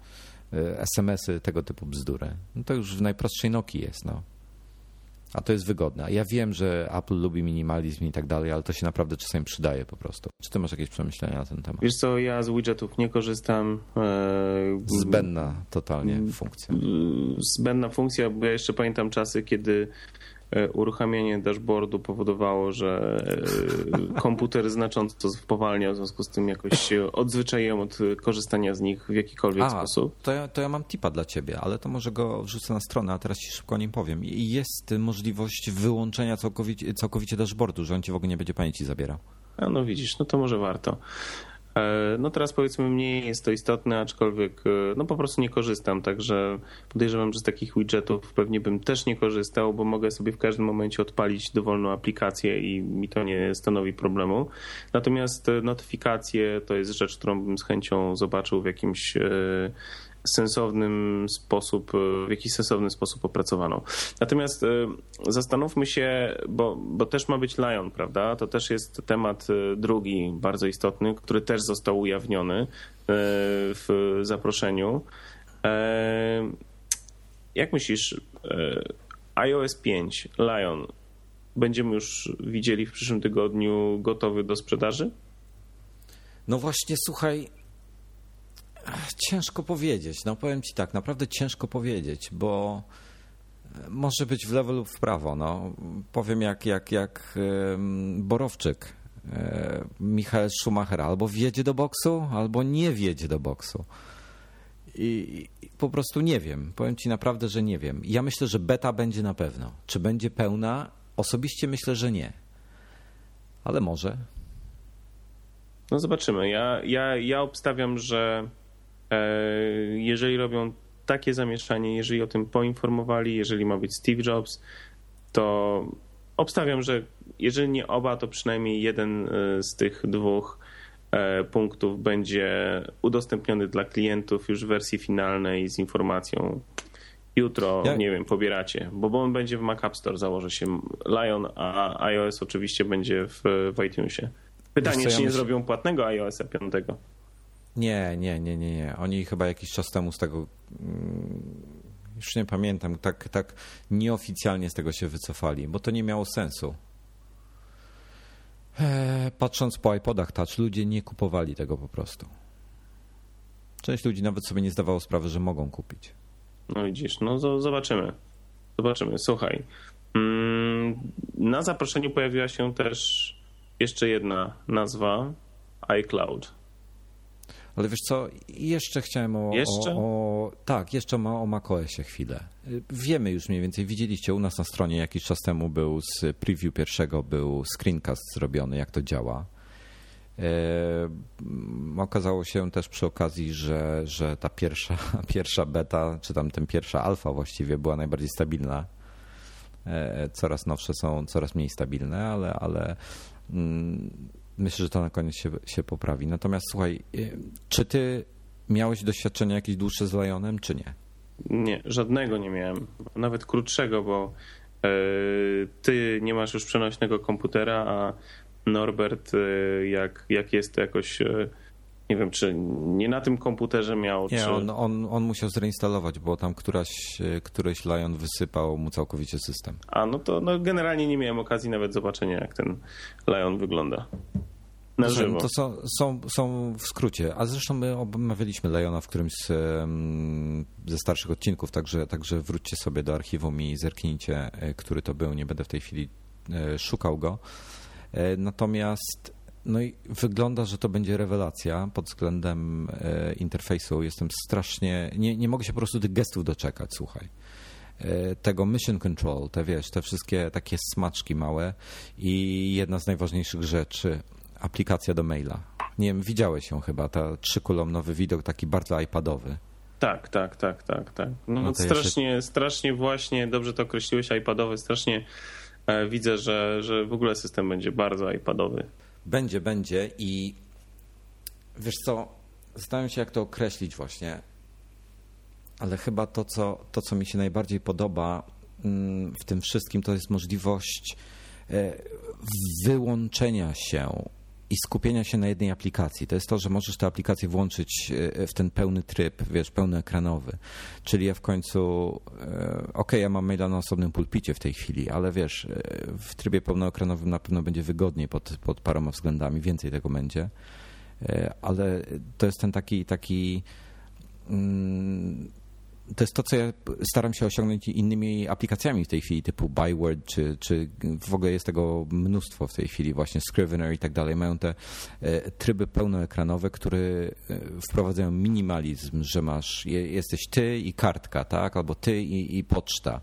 Speaker 1: y, SMS-y, tego typu bzdury. No to już w najprostszej Nokii jest, no. A to jest wygodne. Ja wiem, że Apple lubi minimalizm i tak dalej, ale to się naprawdę czasami przydaje po prostu. Czy ty masz jakieś przemyślenia na ten temat?
Speaker 3: Wiesz co, ja z widgetów nie korzystam.
Speaker 1: E, zbędna totalnie funkcja.
Speaker 3: Zbędna funkcja, bo ja jeszcze pamiętam czasy, kiedy uruchamianie dashboardu powodowało, że e, komputer znacząco spowalniał, w związku z tym jakoś się odzwyczaiłem od korzystania z nich w jakikolwiek a, sposób.
Speaker 1: To ja, to ja mam tipa dla ciebie, ale to może go wrzucę na stronę, a teraz ci szybko o nim powiem. Jest możliwość wyłączenia całkowicie, całkowicie dashboardu, że on ci w ogóle nie będzie pamięci zabierał.
Speaker 3: A no widzisz, no to może warto. E, no teraz powiedzmy mniej jest to istotne, aczkolwiek e, no po prostu nie korzystam, także podejrzewam, że z takich widgetów pewnie bym też nie korzystał, bo mogę sobie w każdym momencie odpalić dowolną aplikację i mi to nie stanowi problemu. Natomiast e, notyfikacje to jest rzecz, którą bym z chęcią zobaczył w jakimś sensownym sposób, w jakiś sensowny sposób opracowaną. Natomiast e, zastanówmy się, bo, bo też ma być Lion, prawda? To też jest temat e, drugi, bardzo istotny, który też został ujawniony e, w zaproszeniu. Jak myślisz, iOS 5, Lion, będziemy już widzieli w przyszłym tygodniu gotowy do sprzedaży?
Speaker 1: No właśnie, słuchaj, Ciężko powiedzieć. No powiem ci tak, naprawdę ciężko powiedzieć, bo e, może być w lewo lub w prawo. No. Powiem jak, jak, jak Borowczyk, e, Michael Schumacher albo wjedzie do boksu, albo nie wjedzie do boksu. I, I, po prostu nie wiem. Powiem ci naprawdę, że nie wiem. Ja myślę, że beta będzie na pewno. Czy będzie pełna? Osobiście myślę, że nie. Ale może.
Speaker 3: No zobaczymy. Ja, ja, ja obstawiam, że jeżeli robią takie zamieszanie, jeżeli o tym poinformowali, jeżeli ma być Steve Jobs, to obstawiam, że jeżeli nie oba, to przynajmniej jeden e, z tych dwóch e, punktów będzie udostępniony dla klientów już w wersji finalnej z informacją jutro, nie wiem, pobieracie, bo on będzie w Mac App Store, założę się Lion, a iOS oczywiście będzie w, w iTunesie. Pytanie, czy ja nie myślę... zrobią płatnego iOS 5?
Speaker 1: Nie, nie, nie, nie, nie. Oni chyba jakiś czas temu z tego mm, już nie pamiętam, tak, tak nieoficjalnie z tego się wycofali, bo to nie miało sensu. Eee, patrząc po iPodach Touch, ludzie nie kupowali tego po prostu. Część ludzi nawet sobie nie zdawało sprawy, że mogą kupić.
Speaker 3: No widzisz, no zobaczymy. Zobaczymy. Słuchaj, mm, na zaproszeniu pojawiła się też jeszcze jedna nazwa iCloud.
Speaker 1: Ale wiesz co, jeszcze chciałem o...
Speaker 3: Jeszcze?
Speaker 1: O, o, tak, jeszcze ma o macOSie chwilę. Wiemy już mniej więcej, widzieliście u nas na stronie jakiś czas temu był z preview pierwszego, był screencast zrobiony, jak to działa. E, okazało się też przy okazji, że, że ta pierwsza, pierwsza beta, czy tam ten pierwsza alfa właściwie była najbardziej stabilna. E, coraz nowsze są coraz mniej stabilne, ale, ale mm, myślę, że to na koniec się, się poprawi. Natomiast słuchaj, y, czy ty miałeś doświadczenie jakieś dłuższe z Lionem, czy nie?
Speaker 3: Nie, żadnego nie miałem. Nawet krótszego, bo e, ty nie masz już przenośnego komputera, a Norbert, e, jak, jak jest to jakoś e, nie wiem, czy nie na tym komputerze miał.
Speaker 1: Nie,
Speaker 3: czy...
Speaker 1: on, on, on musiał zreinstalować, bo tam któraś, któryś Lion wysypał mu całkowicie system.
Speaker 3: A, no to no generalnie nie miałem okazji nawet zobaczenia, jak ten Lion wygląda. Na żywo.
Speaker 1: To są, są, są w skrócie. A zresztą my omawialiśmy Liona w którymś z, ze starszych odcinków, także, także wróćcie sobie do archiwum i zerknijcie, e, który to był. Nie będę w tej chwili e, szukał go. E, natomiast no i wygląda, że to będzie rewelacja pod względem interfejsu. Jestem strasznie, nie, nie mogę się po prostu tych gestów doczekać, słuchaj. Tego mission control, te wiesz, te wszystkie takie smaczki małe i jedna z najważniejszych rzeczy, aplikacja do maila. Nie wiem, widziałeś ją chyba, ta trzykolumnowy widok, taki bardzo iPadowy.
Speaker 3: Tak, tak, tak, tak, tak. No, no strasznie, jeszcze... strasznie właśnie, dobrze to określiłeś, iPadowy, strasznie e, widzę, że, że w ogóle system będzie bardzo iPadowy.
Speaker 1: Będzie, będzie i wiesz co, zastanawiam się jak to określić właśnie, ale chyba to co, to, co mi się najbardziej podoba mm, w tym wszystkim, to jest możliwość e, wyłączenia się i skupienia się na jednej aplikacji. To jest to, że możesz tę aplikację włączyć e, w ten pełny tryb, wiesz, pełnoekranowy. Czyli ja w końcu, e, ok, ja mam maila na osobnym pulpicie w tej chwili, ale wiesz, e, w trybie pełnoekranowym na pewno będzie wygodniej pod, pod paroma względami, więcej tego będzie. Ale to jest ten taki, taki mm, to jest to, co ja staram się osiągnąć innymi aplikacjami w tej chwili, typu Byword, czy, czy w ogóle jest tego mnóstwo w tej chwili, właśnie Scrivener i tak dalej. Mają te e, tryby pełnoekranowe, które e, wprowadzają minimalizm, że masz, jesteś ty i kartka, tak? Albo ty i, i poczta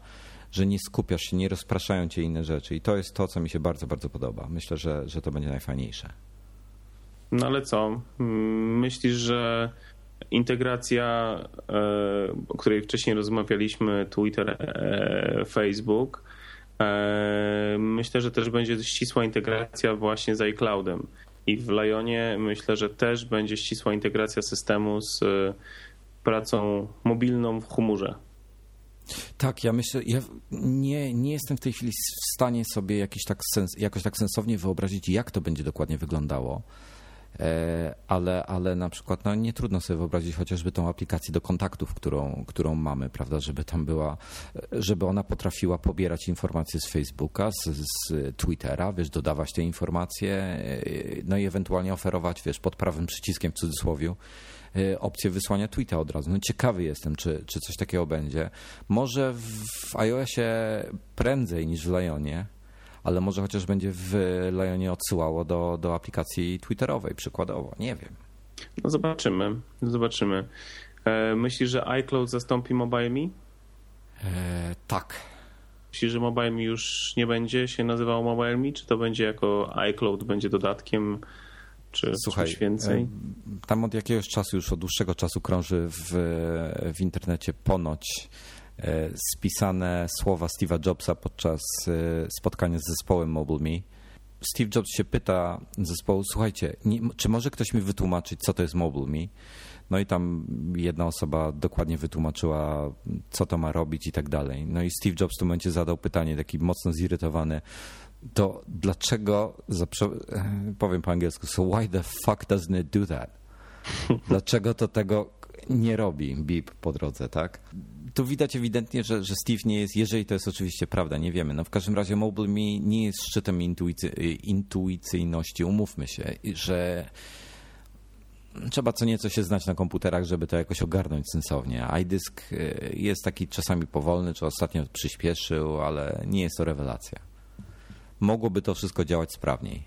Speaker 1: że nie skupiasz się, nie rozpraszają cię inne rzeczy. I to jest to, co mi się bardzo, bardzo podoba. Myślę, że, że to będzie najfajniejsze.
Speaker 3: No ale co? Myślisz, że integracja, e, o której wcześniej rozmawialiśmy, Twitter, e, Facebook, e, myślę, że też będzie ścisła integracja właśnie z iCloudem. I w Lionie myślę, że też będzie ścisła integracja systemu z pracą mobilną w chmurze.
Speaker 1: Tak, ja myślę, ja nie, nie jestem w tej chwili w stanie sobie jakiś tak sens, jakoś tak sensownie wyobrazić, jak to będzie dokładnie wyglądało. E, ale, ale na przykład no, nie trudno sobie wyobrazić chociażby tą aplikację do kontaktów, którą, którą mamy, prawda, żeby tam była, żeby ona potrafiła pobierać informacje z Facebooka, z, z Twittera, wiesz, dodawać te informacje, e, no i ewentualnie oferować, wiesz, pod prawym przyciskiem w cudzysłowie e, opcję wysłania tweeta od razu. No ciekawy jestem, czy, czy coś takiego będzie. Może w iOSie prędzej niż w Lionie, ale może chociaż będzie w Lionie odsyłało do, do aplikacji Twitterowej przykładowo. Nie wiem.
Speaker 3: No zobaczymy, zobaczymy. E, myślisz, że iCloud zastąpi MobileMe?
Speaker 1: E, tak.
Speaker 3: Myślisz, że MobileMe już nie będzie się nazywało MobileMe? Czy to będzie jako iCloud, będzie dodatkiem? Czy Słuchaj, coś więcej? E,
Speaker 1: tam od jakiegoś czasu, już od dłuższego czasu krąży w, w internecie ponoć spisane słowa Steve'a Jobsa podczas e, spotkania z zespołem MobileMe. Steve Jobs się pyta zespołu, słuchajcie, nie, czy może ktoś mi wytłumaczyć, co to jest MobileMe? No i tam jedna osoba dokładnie wytłumaczyła, co to ma robić i tak dalej. No i Steve Jobs w tym momencie zadał pytanie, taki mocno zirytowany, to dlaczego, powiem po angielsku, so why the fuck doesn't it do that? Dlaczego to tego nie robi BIP po drodze, tak? Tu widać ewidentnie, że, że Steve nie jest, jeżeli to jest oczywiście prawda, nie wiemy. No w każdym razie Mobile Me nie jest szczytem intuicy, intuicyjności, umówmy się, że trzeba co nieco się znać na komputerach, żeby to jakoś ogarnąć sensownie. iDisk y, jest taki czasami powolny, czy ostatnio przyspieszył, ale nie jest to rewelacja. Mogłoby to wszystko działać sprawniej.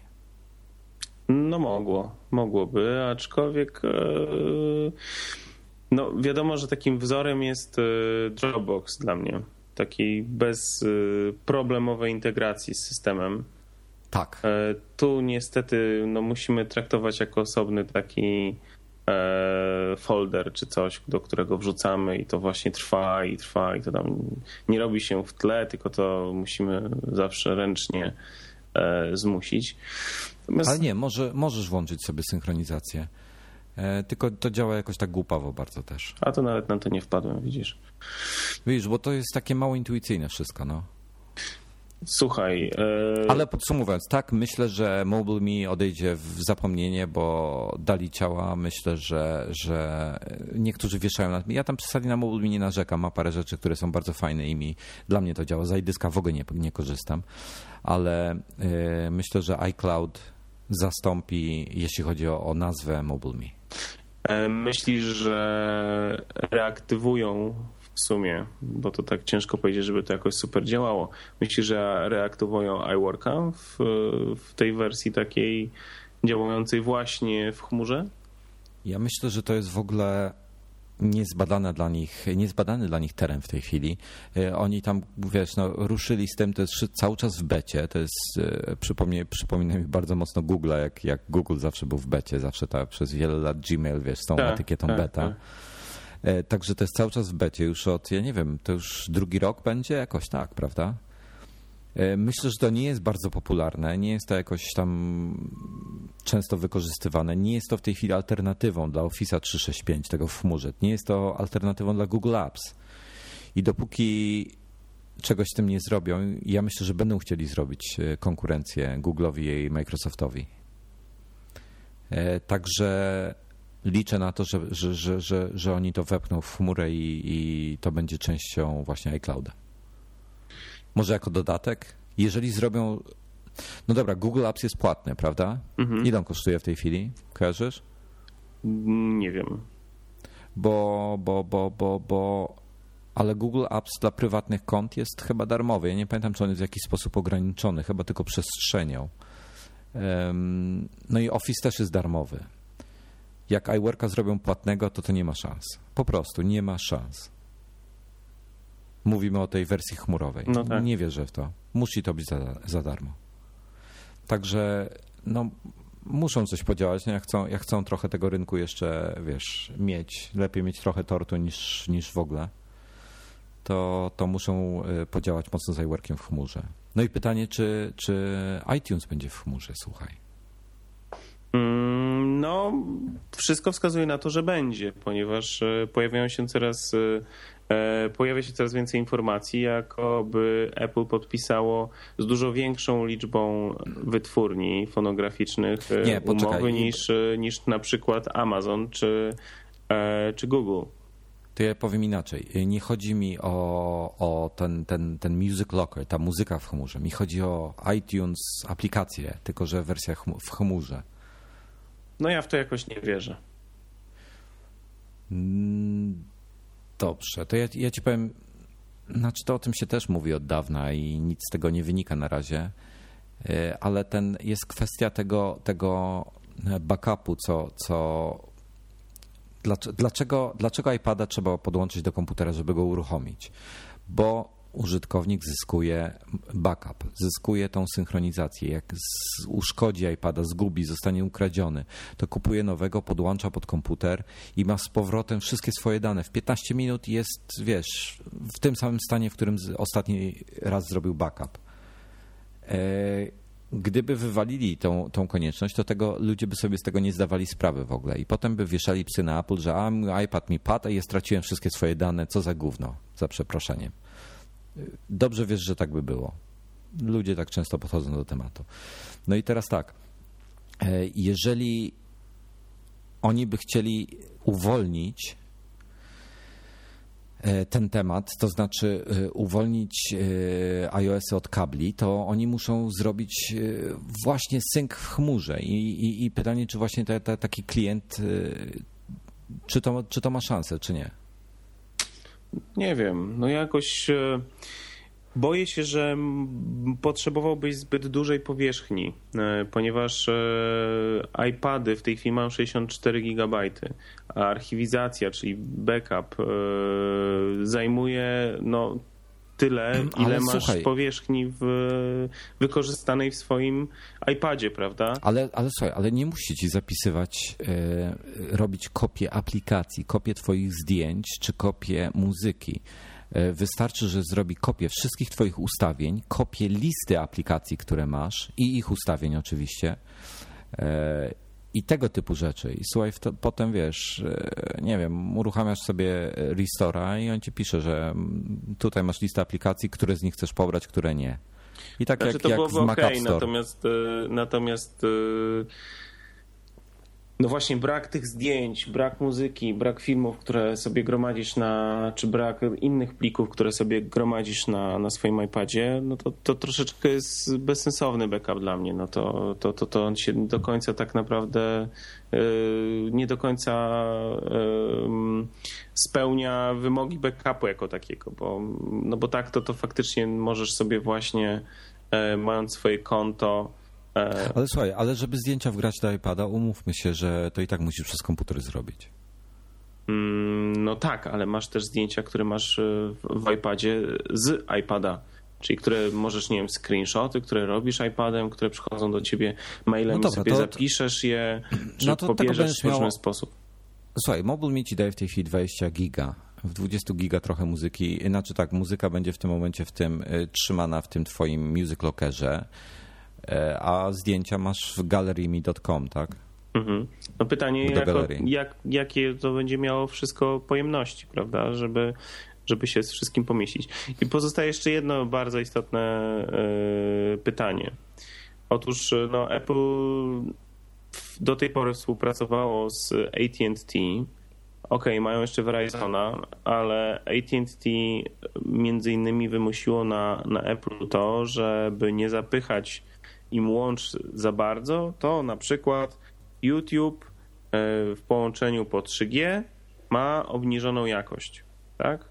Speaker 3: No mogło, mogłoby, aczkolwiek... Yy no, wiadomo, że takim wzorem jest e, Dropbox dla mnie. Takiej bezproblemowej integracji z systemem.
Speaker 1: Tak.
Speaker 3: E, tu niestety no, musimy traktować jako osobny taki e, folder czy coś, do którego wrzucamy i to właśnie trwa i trwa i to tam nie robi się w tle, tylko to musimy zawsze ręcznie zmusić.
Speaker 1: Natomiast... Ale nie, może, możesz włączyć sobie synchronizację. E, tylko to działa jakoś tak głupawo bardzo też.
Speaker 3: A to nawet na to nie wpadłem, widzisz.
Speaker 1: Widzisz, bo to jest takie mało intuicyjne wszystko, no.
Speaker 3: Słuchaj.
Speaker 1: E... Ale podsumowując, tak, myślę, że Mobile Me odejdzie w zapomnienie, bo dali ciała. Myślę, że, że niektórzy wieszają na. Ja tam przesadzę na Mobile Me nie narzekam. Ma parę rzeczy, które są bardzo fajne i mi, dla mnie to działa. Z iDyska w ogóle nie, nie korzystam, ale e, myślę, że iCloud zastąpi, jeśli chodzi o, o nazwę Mobile Me.
Speaker 3: E, myślisz, że reaktywują w sumie, bo to tak ciężko powiedzieć, żeby to jakoś super działało. Myślisz, że reaktywują iWorka w, w tej wersji takiej działającej właśnie w chmurze?
Speaker 1: Ja myślę, że to jest w ogóle niezbadane dla nich, niezbadany dla nich teren w tej chwili. E, oni tam, wiesz, no, ruszyli z tym, to jest cały czas w becie, to jest, e, przypomnę, przypomina mi bardzo mocno Google, jak, jak Google zawsze był w becie, zawsze tak, przez wiele lat Gmail, wiesz, z tą tak, etykietą tak, beta. Tak. E, także to jest cały czas w becie już od, ja nie wiem, to już drugi rok będzie jakoś tak, prawda? E, myślę, że to nie jest bardzo popularne, nie jest to jakoś tam często wykorzystywane. Nie jest to w tej chwili alternatywą dla Office 365, tego w chmurze. Nie jest to alternatywą dla Google Apps. I dopóki czegoś z tym nie zrobią, ja myślę, że będą chcieli zrobić e, konkurencję Google'owi i Microsoftowi. E, także liczę na to, że, że, że, że, oni to wepchną w chmurę i, i to będzie częścią właśnie iClouda. Może jako dodatek? Jeżeli zrobią. No dobra, Google Apps jest płatny, prawda? Mhm. Ile on kosztuje w tej chwili? Kojarzysz?
Speaker 3: Nie wiem.
Speaker 1: Bo, bo, bo, bo, bo. Ale Google Apps dla prywatnych kont jest chyba darmowy. Ja nie pamiętam, czy on jest w jakiś sposób ograniczony, chyba tylko przestrzenią. No i Office też jest darmowy. Jak iWorka zrobią płatnego, to to nie ma szans. Po prostu nie ma szans. Mówimy o tej wersji chmurowej. No tak. Nie wierzę w to. Musi to być za, za darmo. Także no, muszą coś podziałać. No jak, chcą, jak chcą trochę tego rynku jeszcze, wiesz, mieć, lepiej mieć trochę tortu niż, niż w ogóle, to, to muszą y, podziałać mocno z iWorkiem w chmurze. No i pytanie, czy, czy iTunes będzie w chmurze, słuchaj.
Speaker 3: Mm, no, wszystko wskazuje na to, że będzie, ponieważ e, pojawiają się coraz e, pojawia się coraz więcej informacji, jakoby Apple podpisało z dużo większą liczbą wytwórni fonograficznych Nie, umowy niż, niż na przykład Amazon czy, czy Google.
Speaker 1: To ja powiem inaczej. Nie chodzi mi o, o ten, ten, ten Music Locker, ta muzyka w chmurze. Mi chodzi o iTunes aplikację, tylko że wersja w chmurze.
Speaker 3: No ja w to jakoś nie wierzę.
Speaker 1: Mm, dobrze, to ja, ja ci powiem, znaczy to o tym się też mówi od dawna i nic z tego nie wynika na razie, e, ale ten jest kwestia tego, tego backupu, co, co dlaczego, dlaczego iPada trzeba podłączyć do komputera, żeby go uruchomić? Bo użytkownik zyskuje backup, zyskuje tą synchronizację. Jak uszkodzi iPada, zgubi, zostanie ukradziony, to kupuje nowego, podłącza pod komputer i ma z powrotem wszystkie swoje dane. W 15 minut jest, wiesz, w tym samym stanie, w którym ostatni raz zrobił backup. E, gdyby wywalili tą, tą konieczność, to tego ludzie by sobie z tego nie zdawali sprawy w ogóle. I potem by wieszali psy na Apple, że a mój iPad mi padł, a ja straciłem wszystkie swoje dane, co za gówno, za przeproszeniem. Dobrze wiesz, że tak by było. Ludzie tak często podchodzą do tematu. No i teraz tak. E, jeżeli oni by chcieli uwolnić e, ten temat, to znaczy e, uwolnić iOS od kabli, to oni muszą zrobić właśnie sync w chmurze. I, i, i pytanie, czy właśnie te, te, taki klient, czy to, czy to ma szansę, czy nie?
Speaker 3: Nie wiem, no jakoś e, boję się, że potrzebowałbyś zbyt dużej powierzchni, e, ponieważ e, iPady w tej chwili mają 64 GB, a archiwizacja, czyli backup zajmuje no tyle, ile ale masz słuchaj, powierzchni w, wykorzystanej w swoim iPadzie, prawda?
Speaker 1: Ale, ale słuchaj, ale nie musi ci zapisywać, e, robić kopię aplikacji, kopię twoich zdjęć czy kopię muzyki. E, wystarczy, że zrobi kopię wszystkich twoich ustawień, kopię listy aplikacji, które masz i ich ustawień oczywiście e, i tego typu rzeczy. I słuchaj, to, potem wiesz, e, nie wiem, uruchamiasz sobie Restora i on ci pisze, że tutaj masz listę aplikacji, które z nich chcesz pobrać, które nie.
Speaker 3: I tak znaczy, jak, to jak w Mac okay, Natomiast, e, natomiast e, no właśnie brak tych zdjęć, brak muzyki, brak filmów, które sobie gromadzisz na, czy brak innych plików, które sobie gromadzisz na, na swoim iPadzie, no to, to troszeczkę jest bezsensowny backup dla mnie. No to, to, to, to on się do końca tak naprawdę yy, nie do końca yy, spełnia wymogi backupu jako takiego, bo, no bo tak to, to faktycznie możesz sobie właśnie yy, mając swoje konto
Speaker 1: ale słuchaj, ale żeby zdjęcia wgrać do iPada, umówmy się, że to i tak musisz przez komputer zrobić.
Speaker 3: Mm, no tak, ale masz też zdjęcia, które masz e, w iPadzie z iPada. Czyli które możesz, nie wiem, screenshoty, które robisz iPadem, które przychodzą do ciebie mailem no dobra, sobie to, zapiszesz je, czy no to pobierzesz w różny miało... sposób.
Speaker 1: Słuchaj, Mobile Mi ci daje w tej chwili 20 giga. W 20 giga trochę muzyki. Znaczy tak, muzyka będzie w tym momencie w tym y, trzymana w tym twoim music lockerze. E, a zdjęcia masz w gallerymi.com, tak?
Speaker 3: Mhm. No pytanie, jako, jak, jakie to będzie miało wszystko pojemności, prawda, żeby, żeby się z wszystkim pomieścić. I pozostaje jeszcze jedno bardzo istotne y, pytanie. Otóż no, Apple do tej pory współpracowało z AT&T. OK, mają jeszcze Verizona, ale AT&T między innymi wymusiło na, na Apple to, żeby nie zapychać im łącz za bardzo, to na przykład YouTube e, w połączeniu po 3G ma obniżoną jakość, tak?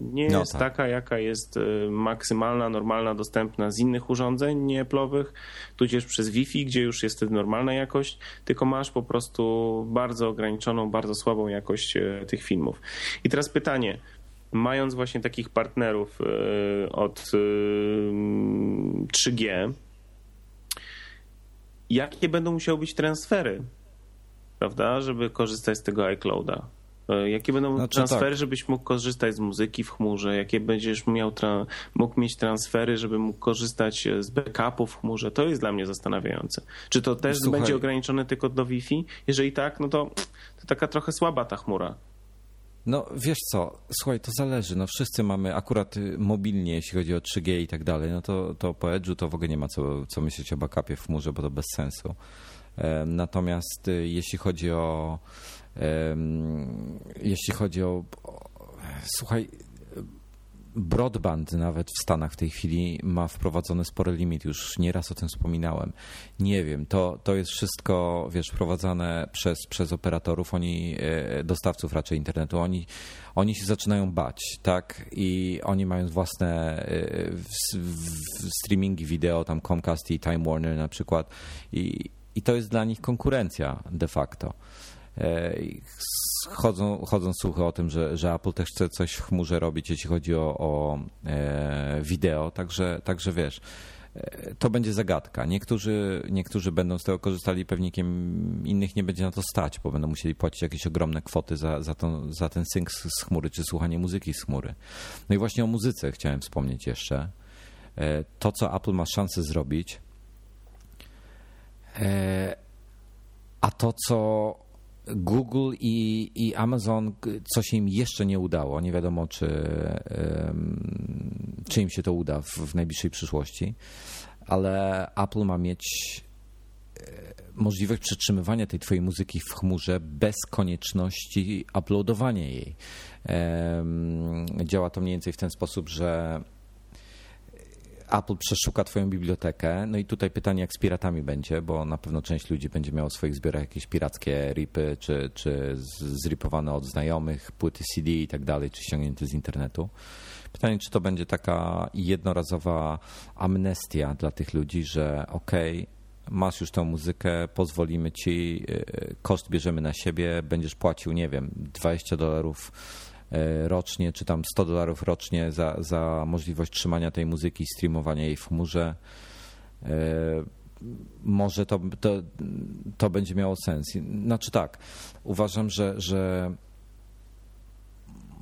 Speaker 3: Nie no jest tak. taka, jaka jest e, maksymalna, normalna, dostępna z innych urządzeń nieeplowych, tudzież przez Wi-Fi, gdzie już jest normalna jakość, tylko masz po prostu bardzo ograniczoną, bardzo słabą jakość e, tych filmów. I teraz pytanie, mając właśnie takich partnerów od 3G, jakie będą musiały być transfery, prawda, żeby korzystać z tego iClouda. E, jakie będą znaczy, transfery, tak. żebyś mógł korzystać z muzyki w chmurze? Jakie będziesz miał mógł mieć transfery, żeby mógł korzystać z backupów w chmurze? To jest dla mnie zastanawiające. Czy to też Słuchaj. będzie ograniczone tylko do Wi-Fi? Jeżeli tak, no to, to taka trochę słaba ta chmura.
Speaker 1: No wiesz co, słuchaj, to zależy. No wszyscy mamy akurat y, mobilnie, jeśli chodzi o 3G i tak dalej, no to, to po Edge'u to w ogóle nie ma co, co myśleć o backupie w chmurze, bo to bez sensu. Natomiast y, jeśli chodzi o jeśli chodzi o, słuchaj, broadband nawet w Stanach w tej chwili ma wprowadzony spory limit, już nieraz o tym wspominałem. Nie wiem, to, to jest wszystko, wiesz, wprowadzane przez, przez operatorów, oni, e, dostawców raczej internetu, oni, oni się zaczynają bać, tak? I oni mają własne e, streamingi wideo, tam Comcast i Time Warner na przykład i, i to jest dla nich konkurencja de facto. E, chodzą, chodzą słuchy o tym, że, że Apple też chce coś w chmurze robić, jeśli chodzi o, o e, wideo, także, także wiesz, e, to będzie zagadka. Niektórzy, niektórzy będą z tego korzystali, pewnikiem innych nie będzie na to stać, bo będą musieli płacić jakieś ogromne kwoty za, za, za ten sync z chmury, czy słuchanie muzyki z chmury. No i właśnie o muzyce chciałem wspomnieć jeszcze. To, co Apple ma szansę zrobić, a to, co Google i, i Amazon, co się im jeszcze nie udało, nie wiadomo czy, czy im się to uda w, w najbliższej przyszłości, ale Apple ma mieć e, możliwość przetrzymywania tej twojej muzyki w chmurze bez konieczności uploadowania jej. Działa to mniej więcej w ten sposób, że Apple przeszuka twoją bibliotekę. No i tutaj pytanie, jak z piratami będzie, bo na pewno część ludzi będzie miała w swoich zbiorach jakieś pirackie ripy, czy, czy zripowane od znajomych, płyty CD i tak dalej, czy ściągnięte z internetu. Pytanie, czy to będzie taka jednorazowa amnestia dla tych ludzi, że okej, okay, masz już tą muzykę, pozwolimy ci, y, y, koszt bierzemy na siebie, będziesz płacił, nie wiem, 20 dolarów rocznie, czy tam 100 dolarów rocznie za, za możliwość trzymania tej muzyki i streamowania jej w chmurze. E, może to, to, to będzie miało sens. Znaczy tak, uważam, że, że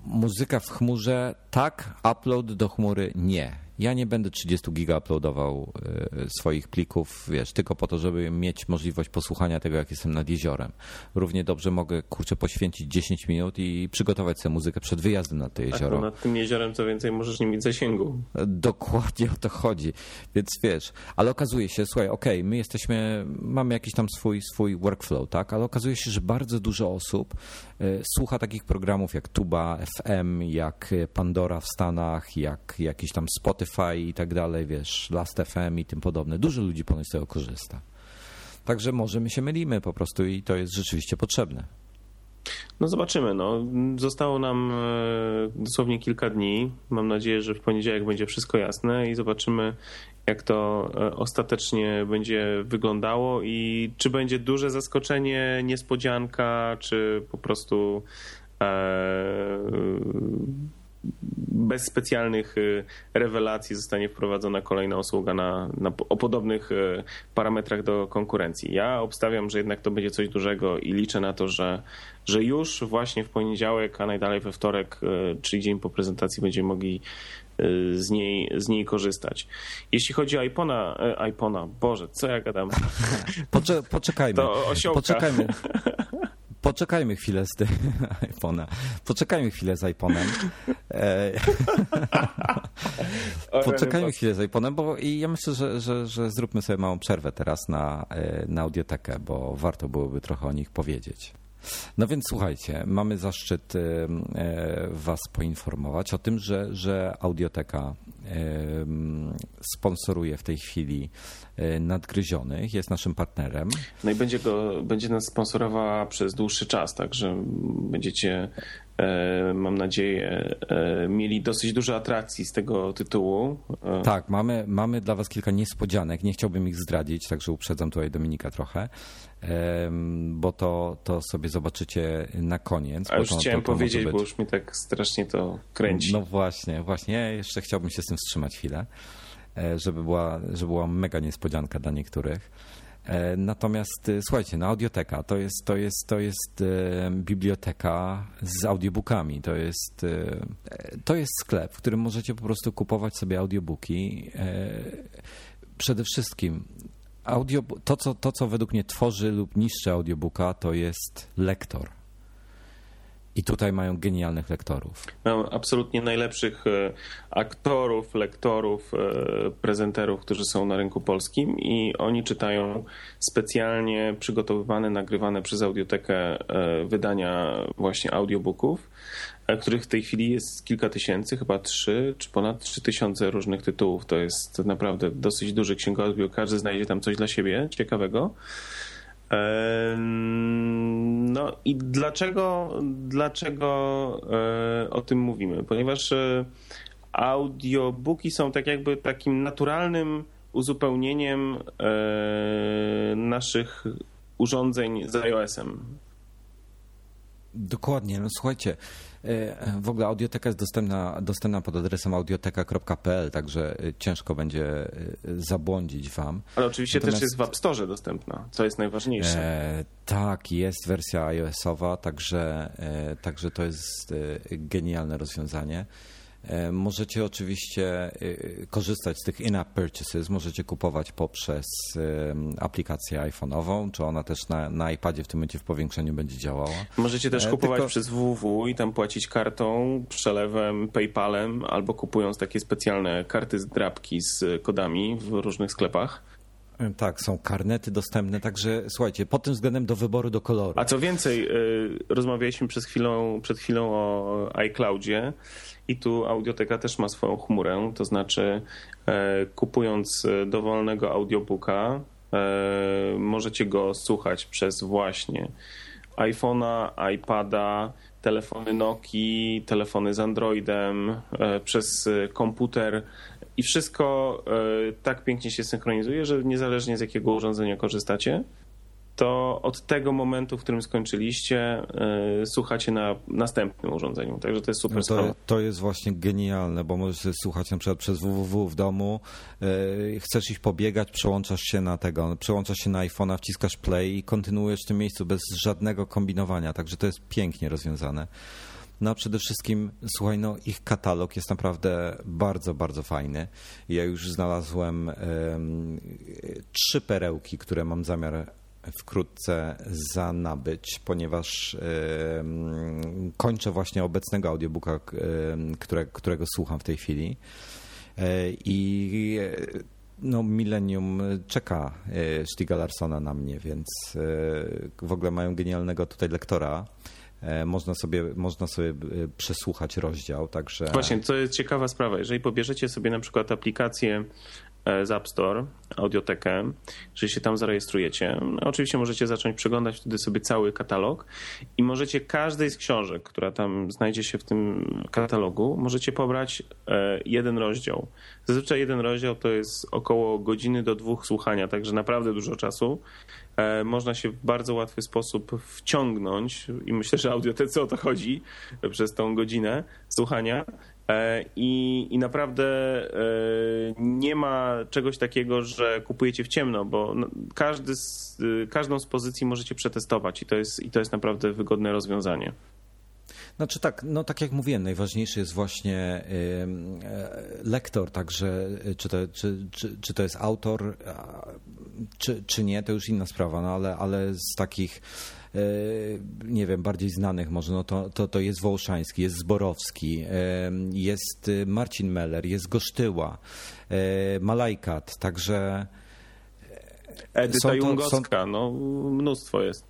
Speaker 1: muzyka w chmurze tak, upload do chmury nie ja nie będę 30 giga uploadował e, swoich plików, wiesz, tylko po to, żeby mieć możliwość posłuchania tego, jak jestem nad jeziorem. Równie dobrze mogę, kurczę, poświęcić 10 minut i przygotować sobie muzykę przed wyjazdem na to tak, jezioro.
Speaker 3: Tak, nad tym jeziorem co więcej możesz nie mieć zasięgu.
Speaker 1: Dokładnie o to chodzi. Więc wiesz, ale okazuje się, słuchaj, okej, okay, my jesteśmy, mamy jakiś tam swój, swój workflow, tak, ale okazuje się, że bardzo dużo osób e, słucha takich programów jak Tuba, FM, jak Pandora w Stanach, jak jakiś tam Spotify, Spotify i tak dalej, wiesz, Last FM i tym podobne. Dużo ludzi ponoć z tego korzysta. Także może my się mylimy po prostu i to jest rzeczywiście potrzebne.
Speaker 3: No zobaczymy. No. Zostało nam e, dosłownie kilka dni. Mam nadzieję, że w poniedziałek będzie wszystko jasne i zobaczymy, jak to e, ostatecznie będzie wyglądało i czy będzie duże zaskoczenie, niespodzianka, czy po prostu e, bez specjalnych y, rewelacji zostanie wprowadzona kolejna usługa na, na, o podobnych y, parametrach do konkurencji. Ja obstawiam, że jednak to będzie coś dużego i liczę na to, że, że już właśnie w poniedziałek, a najdalej we wtorek, y, czyli dzień po prezentacji, będziemy mogli z niej, z niej korzystać. Jeśli chodzi o iPona, iPona, Boże, co ja gadam?
Speaker 1: Poczekajmy. poczekajmy. To osiołka. Poczekajmy. Poczekajmy chwilę z tym iPhone'a. Poczekajmy chwilę z iPhone'em. E, poczekajmy chwilę z iPhone'em, bo i ja myślę, że, że, że zróbmy sobie małą przerwę teraz na, e, na audiotekę, bo warto byłoby trochę o nich powiedzieć. No więc słuchajcie, mamy zaszczyt e, Was poinformować o tym, że, że Audioteka sponsoruje w tej chwili e, Nadgryzionych, jest naszym partnerem.
Speaker 3: No i będzie, go, będzie nas sponsorowała przez dłuższy czas, także będziecie e, mam nadzieję, mieli dosyć dużo atrakcji z tego tytułu.
Speaker 1: Tak, mamy, mamy dla Was kilka niespodzianek. Nie chciałbym ich zdradzić, także uprzedzam tutaj Dominika trochę, bo to, to sobie zobaczycie na koniec.
Speaker 3: A już
Speaker 1: to,
Speaker 3: chciałem to, to powiedzieć, bo już mi tak strasznie to kręci.
Speaker 1: No właśnie, właśnie. Ja jeszcze chciałbym się z tym wstrzymać chwilę, e, żeby była, żeby była mega niespodzianka dla niektórych. E, natomiast e, słuchajcie, no audioteka to jest, to jest, to jest e, biblioteka z audiobookami. To jest, to jest sklep, w którym możecie po prostu kupować sobie audiobooki. Przede wszystkim audio, to, co, to, co według mnie tworzy lub niszczy audiobooka, to jest lektor. I tutaj mają genialnych lektorów.
Speaker 3: Mają absolutnie najlepszych e, aktorów, lektorów, e, prezenterów, którzy są na rynku polskim i oni czytają specjalnie przygotowywane, nagrywane przez audiotekę e, wydania właśnie audiobooków, których w tej chwili jest kilka tysięcy, chyba trzy, czy ponad trzy tysiące różnych tytułów. To jest naprawdę dosyć duży księgozbiór. Każdy znajdzie tam coś dla siebie ciekawego. No i dlaczego, dlaczego e, o tym mówimy? Ponieważ e, audiobooki są tak jakby takim naturalnym uzupełnieniem e, naszych urządzeń z iOS-em.
Speaker 1: Dokładnie. No słuchajcie, w ogóle audioteka jest dostępna, dostępna pod adresem audioteka.pl, także e, ciężko będzie e, zabłądzić wam.
Speaker 3: Ale oczywiście Natomiast... też jest w App Store dostępna, co jest najważniejsze. E,
Speaker 1: tak, jest wersja iOS-owa, także, e, także to jest genialne rozwiązanie. E, możecie oczywiście e, korzystać z tych in-app purchases, możecie kupować poprzez aplikację iPhone'ową, czy ona też na, na iPadzie w tym momencie w powiększeniu będzie działała.
Speaker 3: Możecie też e, kupować Tylko... przez www i tam płacić kartą, przelewem, PayPalem albo kupując takie specjalne karty z drapki z kodami w różnych sklepach.
Speaker 1: Tak, są karnety dostępne, także słuchajcie, pod tym względem do wyboru, do koloru.
Speaker 3: A co więcej, rozmawialiśmy chwilą, przed chwilą o iCloudzie i tu audioteka też ma swoją chmurę, to znaczy e, kupując e, dowolnego audiobooka e, możecie go słuchać przez właśnie iPhone'a, iPada, telefony Nokii, telefony z Androidem, przez komputer. I wszystko tak pięknie się synchronizuje, że niezależnie z jakiego urządzenia korzystacie, to od tego momentu, w którym skończyliście, yy, słuchacie na następnym urządzeniu. Także to jest super
Speaker 1: no to, to jest właśnie genialne, bo możesz słuchać na przykład przez www w domu, yy, chcesz iść pobiegać, przełączasz się na tego, przełączasz się na iPhone'a, wciskasz play i kontynuujesz w tym miejscu bez żadnego kombinowania. Także to jest pięknie rozwiązane. No a przede wszystkim, słuchaj, no ich katalog jest naprawdę bardzo, bardzo fajny. Ja już znalazłem trzy perełki, które mam zamiar wkrótce za nabyć, ponieważ kończę właśnie obecnego audiobooka, które, którego słucham w tej chwili. E, I no, Millennium czeka e, Stiga Larsona na mnie, więc e, w ogóle mają genialnego tutaj lektora. Można sobie, można sobie przesłuchać rozdział, także...
Speaker 3: Właśnie, to jest ciekawa sprawa. Jeżeli pobierzecie sobie na przykład aplikację z App Store, audiotekę, że się tam zarejestrujecie. No, oczywiście możecie zacząć przeglądać wtedy sobie cały katalog i możecie każdej z książek, która tam znajdzie się w tym katalogu, możecie pobrać e, jeden rozdział. Zazwyczaj jeden rozdział to jest około godziny do dwóch słuchania, także naprawdę dużo czasu. E, można się w bardzo łatwy sposób wciągnąć i myślę, że audiotece o to chodzi przez tą godzinę słuchania E, I, I naprawdę e, nie ma czegoś takiego, że kupujecie w ciemno, bo każdy z, y, każdą z pozycji możecie przetestować i to jest, i to jest naprawdę wygodne rozwiązanie.
Speaker 1: Znaczy tak, no tak jak mówiłem, najważniejszy jest właśnie e, lektor, także czy to, czy, czy, czy to jest autor, czy, czy nie, to już inna sprawa, no ale, ale z takich E, nie wiem, bardziej znanych może, no to, to, to jest Wołszański, jest Zborowski, e, jest y, Marcin Meller, jest Gosztyła, e, Malajkat, także...
Speaker 3: Edyta Jungowska, są... no mnóstwo jest.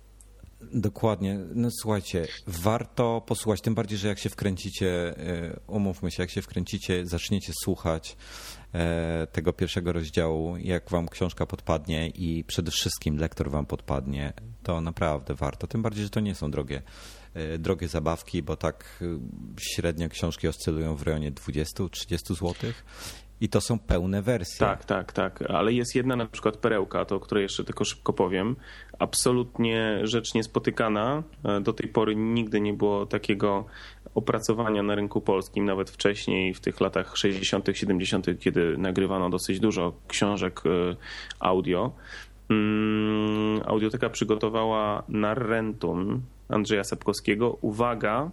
Speaker 1: Dokładnie. No słuchajcie, warto posłuchać, tym bardziej, że jak się wkręcicie, umówmy się, jak się wkręcicie, zaczniecie słuchać tego pierwszego rozdziału, jak wam książka podpadnie i przede wszystkim lektor wam podpadnie, to naprawdę warto. Tym bardziej, że to nie są drogie, e, drogie zabawki, bo tak e, średnio książki oscylują w rejonie 20-30 zł. I to są pełne wersje.
Speaker 3: Tak, tak, tak. Ale jest jedna na przykład perełka, to o której jeszcze tylko szybko powiem. Absolutnie rzecz niespotykana. E, do tej pory nigdy nie było takiego opracowania na rynku polskim, nawet wcześniej, w tych latach 60., 70., kiedy nagrywano dosyć dużo książek audio mm, Audioteka przygotowała Narrentum Andrzeja Sapkowskiego. Uwaga,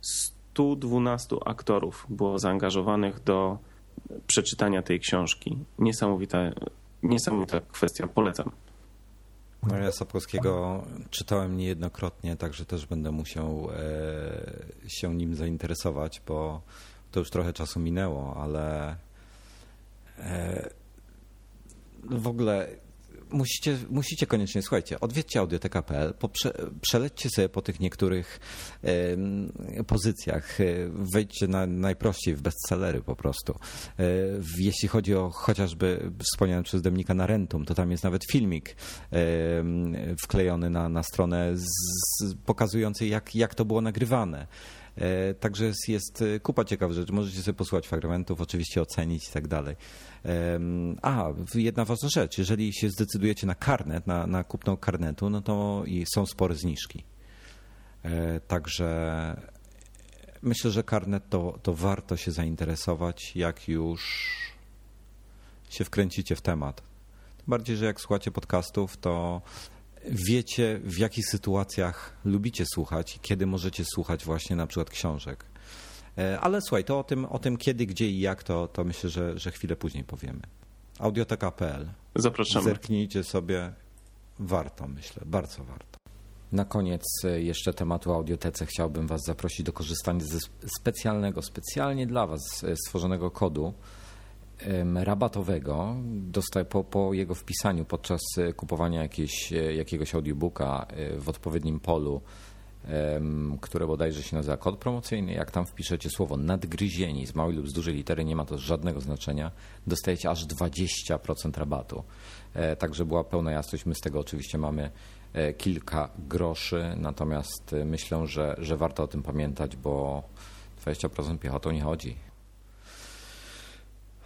Speaker 3: 112 aktorów było zaangażowanych do przeczytania tej książki. Niesamowita, niesamowita kwestia, polecam.
Speaker 1: No ja Sapkowskiego czytałem niejednokrotnie, także też będę musiał e, się nim zainteresować, bo to już trochę czasu minęło, ale e, w ogóle musicie, musicie koniecznie, słuchajcie, odwiedźcie audioteka.pl, prze, przelećcie sobie po tych niektórych e, pozycjach, wejdźcie na, najprościej w bestsellery po prostu. E, jeśli chodzi o chociażby wspomniałem przez Demnika na Rentum, to tam jest nawet filmik e, wklejony na, na stronę z, pokazujący jak, jak to było nagrywane. Także jest, jest kupa ciekawych rzeczy. Możecie sobie posłuchać fragmentów, oczywiście ocenić i tak dalej. A, jedna ważna rzecz. Jeżeli się zdecydujecie na karnet, na, na kupno karnetu, no to są spore zniżki. E, także myślę, że karnet to, to warto się zainteresować, jak już się wkręcicie w temat. Tym bardziej, że jak słuchacie podcastów, to wiecie, w jakich sytuacjach lubicie słuchać i kiedy możecie słuchać właśnie na przykład książek. E, ale słuchaj, to o tym, o tym kiedy, gdzie i jak, to, to myślę, że, że chwilę później powiemy. Audioteka.pl.
Speaker 3: Zapraszamy.
Speaker 1: Zerknijcie sobie. Warto, myślę, bardzo warto. Na koniec e, jeszcze tematu audiotece chciałbym Was zaprosić do korzystania ze specjalnego, specjalnie dla Was e, stworzonego kodu rabatowego po, po jego wpisaniu podczas kupowania jakieś, jakiegoś audiobooka w odpowiednim polu które bodajże się nazywa kod promocyjny. Jak tam wpiszecie słowo nadgryzieni z małej lub z dużej litery, nie ma to żadnego znaczenia, dostajecie aż 20% rabatu. E, także była pełna jasność. My z tego oczywiście mamy e, kilka groszy, natomiast e, myślę, że, że warto o tym pamiętać, bo 20% piechotą nie chodzi.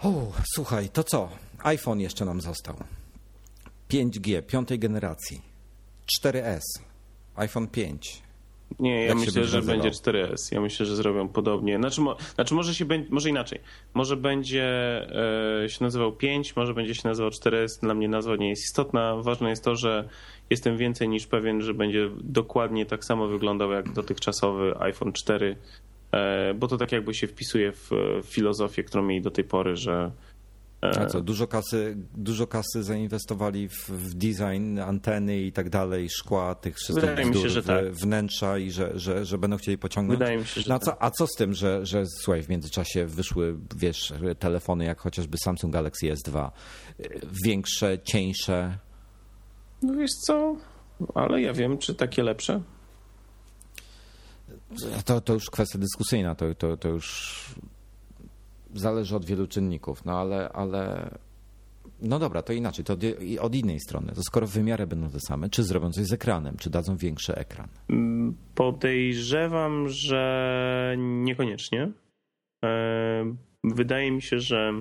Speaker 1: O, słuchaj, to co? iPhone jeszcze nam został. 5G, piątej generacji. 4S, iPhone 5,
Speaker 3: nie, ja Jak myślę, że będzie 4S. Ja myślę, że zrobią podobnie. Znaczy, mo, znaczy może się może inaczej. Może będzie e, się nazywał 5, może będzie się nazywał 4S. Dla mnie nazwa nie jest istotna. Ważne jest to, że jestem więcej niż pewien, że będzie dokładnie tak samo wyglądał jak dotychczasowy iPhone 4, e, bo to tak jakby się wpisuje w filozofię, którą mieli do tej pory, że
Speaker 1: a co, dużo kasy, dużo kasy zainwestowali w, w design, anteny i tak dalej, szkła, tych wszystkich
Speaker 3: Wydaje mi się, że tak.
Speaker 1: wnętrza i że, że, że będą chcieli pociągnąć.
Speaker 3: Wydaje mi się, że
Speaker 1: no, a, co, tak. a co z tym, że, że słuchaj, w międzyczasie wyszły, wiesz, telefony jak chociażby Samsung Galaxy S2, większe, cieńsze?
Speaker 3: No wiesz co, ale ja wiem, czy takie lepsze?
Speaker 1: To, to już kwestia dyskusyjna, to, to, to już zależy od wielu czynników, no ale, ale no dobra, to inaczej, to od innej strony. To skoro wymiary będą te same, czy zrobią coś z ekranem, czy dadzą większy ekran?
Speaker 3: Podejrzewam, że niekoniecznie. E, wydaje mi się, że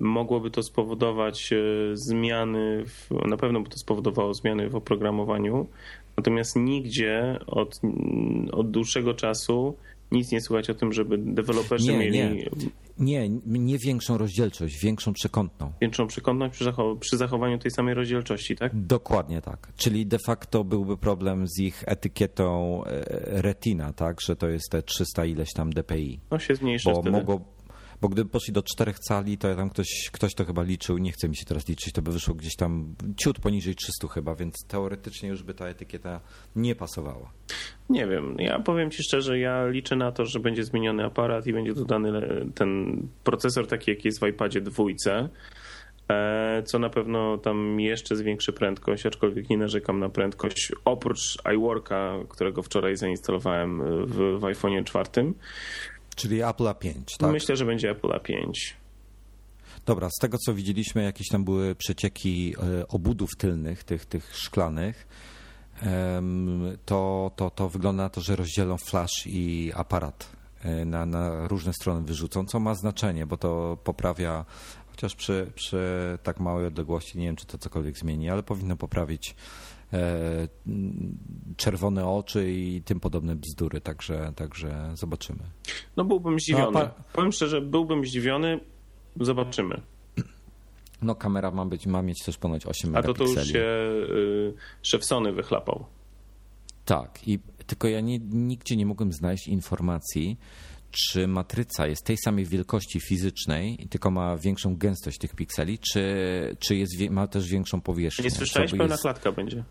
Speaker 3: mogłoby to spowodować e, zmiany, w, na pewno by to spowodowało zmiany w oprogramowaniu, natomiast nigdzie od, od dłuższego czasu nic nie słychać o tym, żeby deweloperzy nie, mieli...
Speaker 1: Nie. Nie, nie większą rozdzielczość, większą przekątną.
Speaker 3: Większą przekątność przy, zachow przy zachowaniu tej samej rozdzielczości, tak?
Speaker 1: Dokładnie tak. Czyli de facto byłby problem z ich etykietą e, Retina, tak? Że to jest te 300 ileś tam dpi.
Speaker 3: No się zmniejszy
Speaker 1: bo
Speaker 3: wtedy.
Speaker 1: Mogło, bo gdyby poszli do czterech cali, to tam ktoś, ktoś to chyba liczył, nie chce mi się teraz liczyć, to by wyszło gdzieś tam ciut poniżej 300 chyba, więc teoretycznie już by ta etykieta nie pasowała.
Speaker 3: Nie wiem, ja powiem Ci szczerze, ja liczę na to, że będzie zmieniony aparat i będzie dodany ten procesor taki, jaki jest w iPadzie dwójce, e, co na pewno tam jeszcze zwiększy prędkość, aczkolwiek nie narzekam na prędkość oprócz iWorka, którego wczoraj zainstalowałem w, w iPhone czwartym.
Speaker 1: Czyli Apple A5, tak?
Speaker 3: Myślę, że będzie Apple A5.
Speaker 1: Dobra, z tego co widzieliśmy, jakieś tam były przecieki e, obudów tylnych, tych, tych szklanych, to, to, to wygląda na to, że rozdzielą flash i aparat e, na, na różne strony wyrzucą, co ma znaczenie, bo to poprawia, chociaż przy, przy tak małej odległości, nie wiem czy to cokolwiek zmieni, ale powinno poprawić czerwone oczy i tym podobne bzdury, także, także zobaczymy.
Speaker 3: No byłbym zdziwiony. No, Powiem szczerze, byłbym zdziwiony, zobaczymy.
Speaker 1: No kamera ma, być, ma mieć też ponoć 8
Speaker 3: A to to
Speaker 1: megapikseli.
Speaker 3: już się y, szef Sony wychlapał.
Speaker 1: Tak, i tylko ja nie, nigdzie nie mogłem znaleźć informacji, czy matryca jest tej samej wielkości fizycznej, tylko ma większą gęstość tych pikseli, czy, czy jest, ma też większą powierzchnię.
Speaker 3: Nie słyszałeś? Pełna
Speaker 1: jest...
Speaker 3: klatka będzie.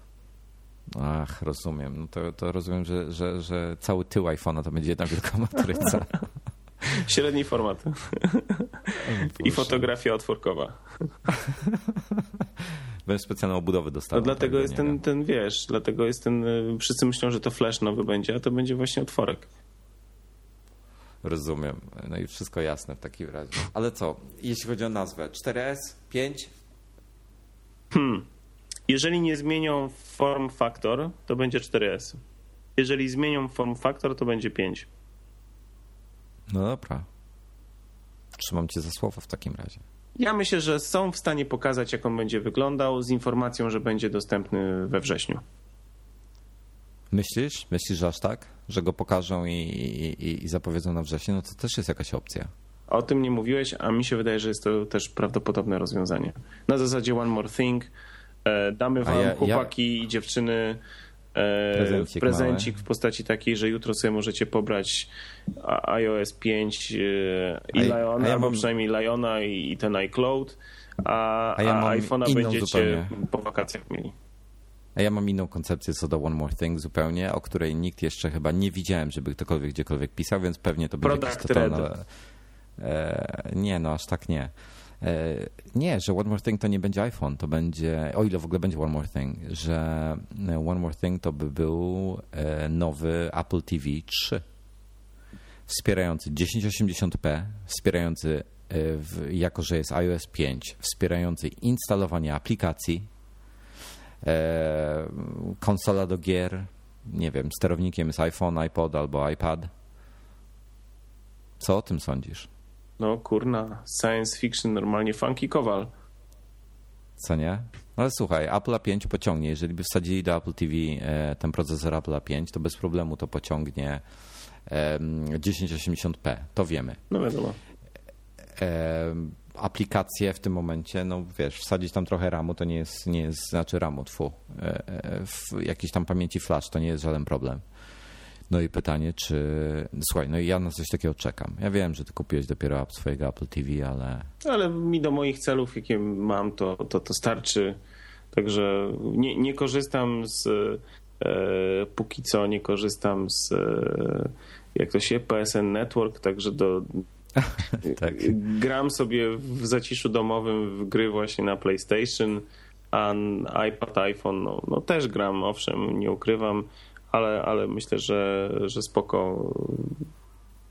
Speaker 1: Ach, rozumiem. No to, to rozumiem, że, że, że cały tył iPhone'a to będzie jedna wielka matryca.
Speaker 3: Średni format. I fotografia otworkowa.
Speaker 1: Będę specjalną obudowę
Speaker 3: No
Speaker 1: dostał.
Speaker 3: dlatego jest ten, ten, wiesz, dlatego jest ten, y, wszyscy myślą, że to flash nowy będzie, a to będzie właśnie otworek.
Speaker 1: Rozumiem. No i wszystko jasne w takim razie. Ale co, jeśli chodzi o nazwę? 4S? 5?
Speaker 3: Jeżeli nie zmienią form factor, to będzie 4S. Jeżeli zmienią form factor, to będzie 5.
Speaker 1: No dobra. Trzymam cię za słowo w takim razie.
Speaker 3: Ja myślę, że są w stanie pokazać, jak on będzie wyglądał, z informacją, że będzie dostępny we wrześniu.
Speaker 1: Myślisz? Myślisz, że aż tak? Że go pokażą i, i, i zapowiedzą na wrzesień? No to też jest jakaś opcja.
Speaker 3: O tym nie mówiłeś, a mi się wydaje, że jest to też prawdopodobne rozwiązanie. Na zasadzie One More Thing. E, damy wam,
Speaker 1: ja- ja-
Speaker 3: chłopaki i dziewczyny, e,
Speaker 1: Prezencik
Speaker 3: prezencik w postaci takiej, że jutro sobie możecie pobrać iOS 5 e, i
Speaker 1: A ja-
Speaker 3: Liona,
Speaker 1: a ja
Speaker 3: albo
Speaker 1: mam-
Speaker 3: przynajmniej Liona i, i ten iCloud, a,
Speaker 1: A ja
Speaker 3: a iPhone'a będziecie
Speaker 1: zupełnie.
Speaker 3: po wakacjach mieli.
Speaker 1: A ja mam inną koncepcję co do One More Thing zupełnie, o której nikt jeszcze chyba nie widziałem, żeby ktokolwiek gdziekolwiek pisał, więc pewnie to będzie
Speaker 3: Product
Speaker 1: jakaś totalna... E, nie, no aż tak nie. E, nie, że One More Thing to nie będzie iPhone, to będzie, o ile w ogóle będzie One More Thing, że One More Thing to by był e, nowy Apple TV 3. Wspierający 1080p, wspierający e, w, jako, że jest iOS 5, wspierający instalowanie aplikacji, e, konsola do gier, nie wiem, sterownikiem jest iPhone, iPod albo iPad. Co o tym sądzisz?
Speaker 3: No kurna, science fiction, normalnie funky kowal.
Speaker 1: Co nie? No ale słuchaj, Apple A5 pociągnie. Jeżeli by wsadzili do Apple TV e, ten procesor Apple A5, to bez problemu to pociągnie e, 1080p. To wiemy.
Speaker 3: No wiadomo.
Speaker 1: Aplikacje w tym momencie, no wiesz, wsadzić tam trochę RAMu to nie jest, nie jest znaczy RAMu, tfu, e, e, w jakiejś tam pamięci flash to nie jest żaden problem. No i pytanie, czy. Słuchaj, no i ja na coś takiego czekam. Ja wiem, że ty kupiłeś dopiero app swojego Apple TV, ale
Speaker 3: Ale mi do moich celów, jakie mam, to, to, to starczy. Także nie, nie korzystam z. E, póki co nie korzystam z. E, jak to się PSN Network, także do.
Speaker 1: tak.
Speaker 3: Gram sobie w zaciszu domowym w gry właśnie na PlayStation, a iPad, iPhone, no, no też gram, owszem, nie ukrywam, ale, ale myślę, że, że spoko.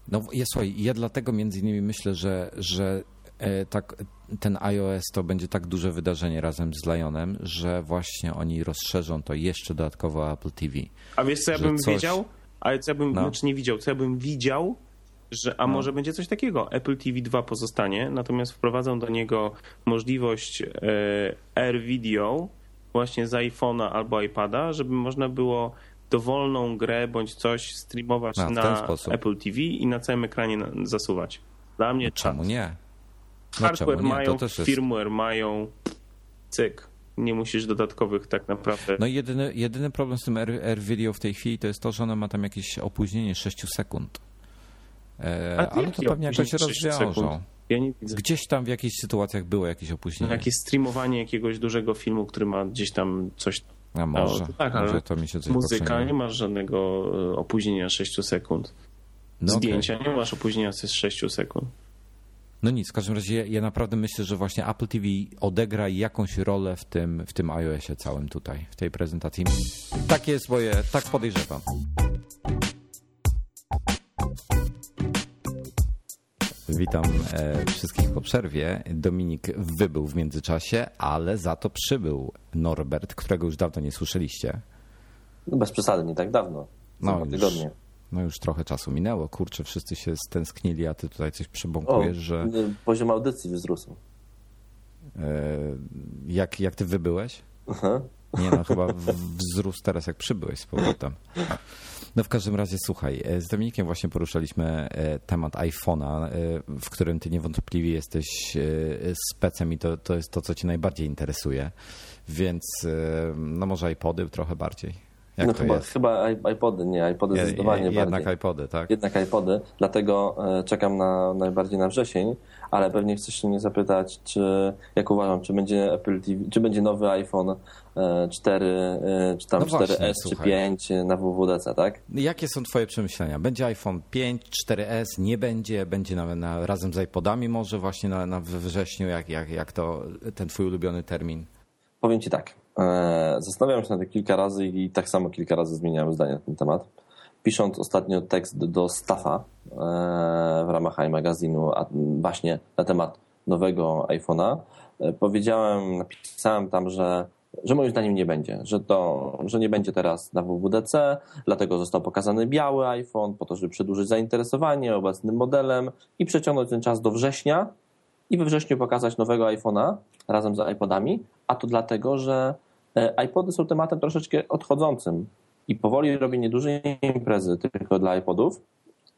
Speaker 1: No ja, słuchaj, ja dlatego między innymi myślę, że, że e, tak, ten iOS to będzie tak duże wydarzenie razem z Lionem, że właśnie oni rozszerzą to jeszcze dodatkowo Apple TV.
Speaker 3: A wiesz, co ja bym
Speaker 1: coś-
Speaker 3: wiedział? Ale co ja bym,
Speaker 1: No.
Speaker 3: znaczy nie widział, co ja bym widział, że a
Speaker 1: No.
Speaker 3: może będzie coś takiego. Apple TV 2 pozostanie, natomiast wprowadzą do niego możliwość e, Air Video właśnie z iPhone'a albo iPada, żeby można było dowolną grę bądź coś streamować
Speaker 1: A,
Speaker 3: na. Apple TV i na całym ekranie zasuwać. Dla mnie
Speaker 1: Czemu
Speaker 3: czas.
Speaker 1: nie? No
Speaker 3: Hardware
Speaker 1: czemu nie?
Speaker 3: mają,
Speaker 1: jest...
Speaker 3: firmware mają, cyk. Nie musisz dodatkowych tak naprawdę.
Speaker 1: No jedyny, jedyny problem z tym Air, Air Video w tej chwili to jest to, że ono ma tam jakieś opóźnienie 6 sekund. E, ale to pewnie jakoś
Speaker 3: opóźnienie 6
Speaker 1: rozwiążą.
Speaker 3: Ja.
Speaker 1: Gdzieś tam w jakichś sytuacjach było jakieś opóźnienie.
Speaker 3: Jakieś streamowanie jakiegoś dużego filmu, który ma gdzieś tam coś.
Speaker 1: A może,
Speaker 3: No, tak, ale
Speaker 1: może to mi się coś
Speaker 3: Muzyka, nie masz żadnego e, opóźnienia 6 sekund.
Speaker 1: No.
Speaker 3: Zdjęcia, nie masz opóźnienia z 6 sekund.
Speaker 1: No nic, w każdym razie ja, ja naprawdę myślę, że właśnie Apple TV odegra jakąś rolę w tym, w tym iOSie całym tutaj, w tej prezentacji. Tak jest moje, tak podejrzewam. Witam e, wszystkich po przerwie. Dominik wybył w międzyczasie, ale za to przybył Norbert, którego już dawno nie słyszeliście.
Speaker 4: No bez przesady, nie tak dawno.
Speaker 1: No już,
Speaker 4: tygodnie.
Speaker 1: no już trochę czasu minęło. Kurczę, wszyscy się stęsknili, a ty tutaj coś
Speaker 4: O,
Speaker 1: przebąkujesz, że
Speaker 4: y, poziom audycji wzrósł.
Speaker 1: e, jak, jak ty wybyłeś?
Speaker 4: Aha.
Speaker 1: Nie no, chyba wzrósł teraz jak przybyłeś z powrotem. No w każdym razie słuchaj, e, z Dominikiem właśnie poruszaliśmy e, temat iPhone'a, e, w którym ty niewątpliwie jesteś specem i to, to jest to, co cię najbardziej interesuje. Więc no może iPody trochę bardziej. Jak
Speaker 4: no
Speaker 1: to
Speaker 4: chyba,
Speaker 1: jest?
Speaker 4: chyba iPody, nie, iPody
Speaker 1: Je-
Speaker 4: zdecydowanie
Speaker 1: je- Jednak
Speaker 4: bardziej.
Speaker 1: iPody, tak?
Speaker 4: Jednak iPody, dlatego czekam na, najbardziej na wrzesień, ale pewnie chcesz się mnie zapytać, czy jak uważam, czy będzie Apple TV, czy będzie nowy iPhone e, 4, e, czy tam
Speaker 1: No właśnie,
Speaker 4: 4S, czy
Speaker 1: słuchaj.
Speaker 4: 5 na WWDC, tak?
Speaker 1: Jakie są twoje przemyślenia? Będzie iPhone 5, 4S, nie będzie, będzie na, na, razem z iPodami może właśnie na, na we wrześniu, jak, jak, jak to ten twój ulubiony termin?
Speaker 4: Powiem Ci tak. E, zastanawiałem się nad tym kilka razy i tak samo kilka razy zmieniałem zdanie na ten temat. Pisząc ostatnio tekst do Staffa e, w ramach iMagazynu, a właśnie na temat nowego iPhone'a, e, powiedziałem, napisałem tam, że, że moim zdaniem nie będzie, że to, że nie będzie teraz na WWDC, dlatego został pokazany biały iPhone po to, żeby przedłużyć zainteresowanie obecnym modelem i przeciągnąć ten czas do września, i we wrześniu pokazać nowego iPhone'a razem z iPodami, a to dlatego, że e, iPody są tematem troszeczkę odchodzącym i powoli robienie dużej imprezy tylko dla iPodów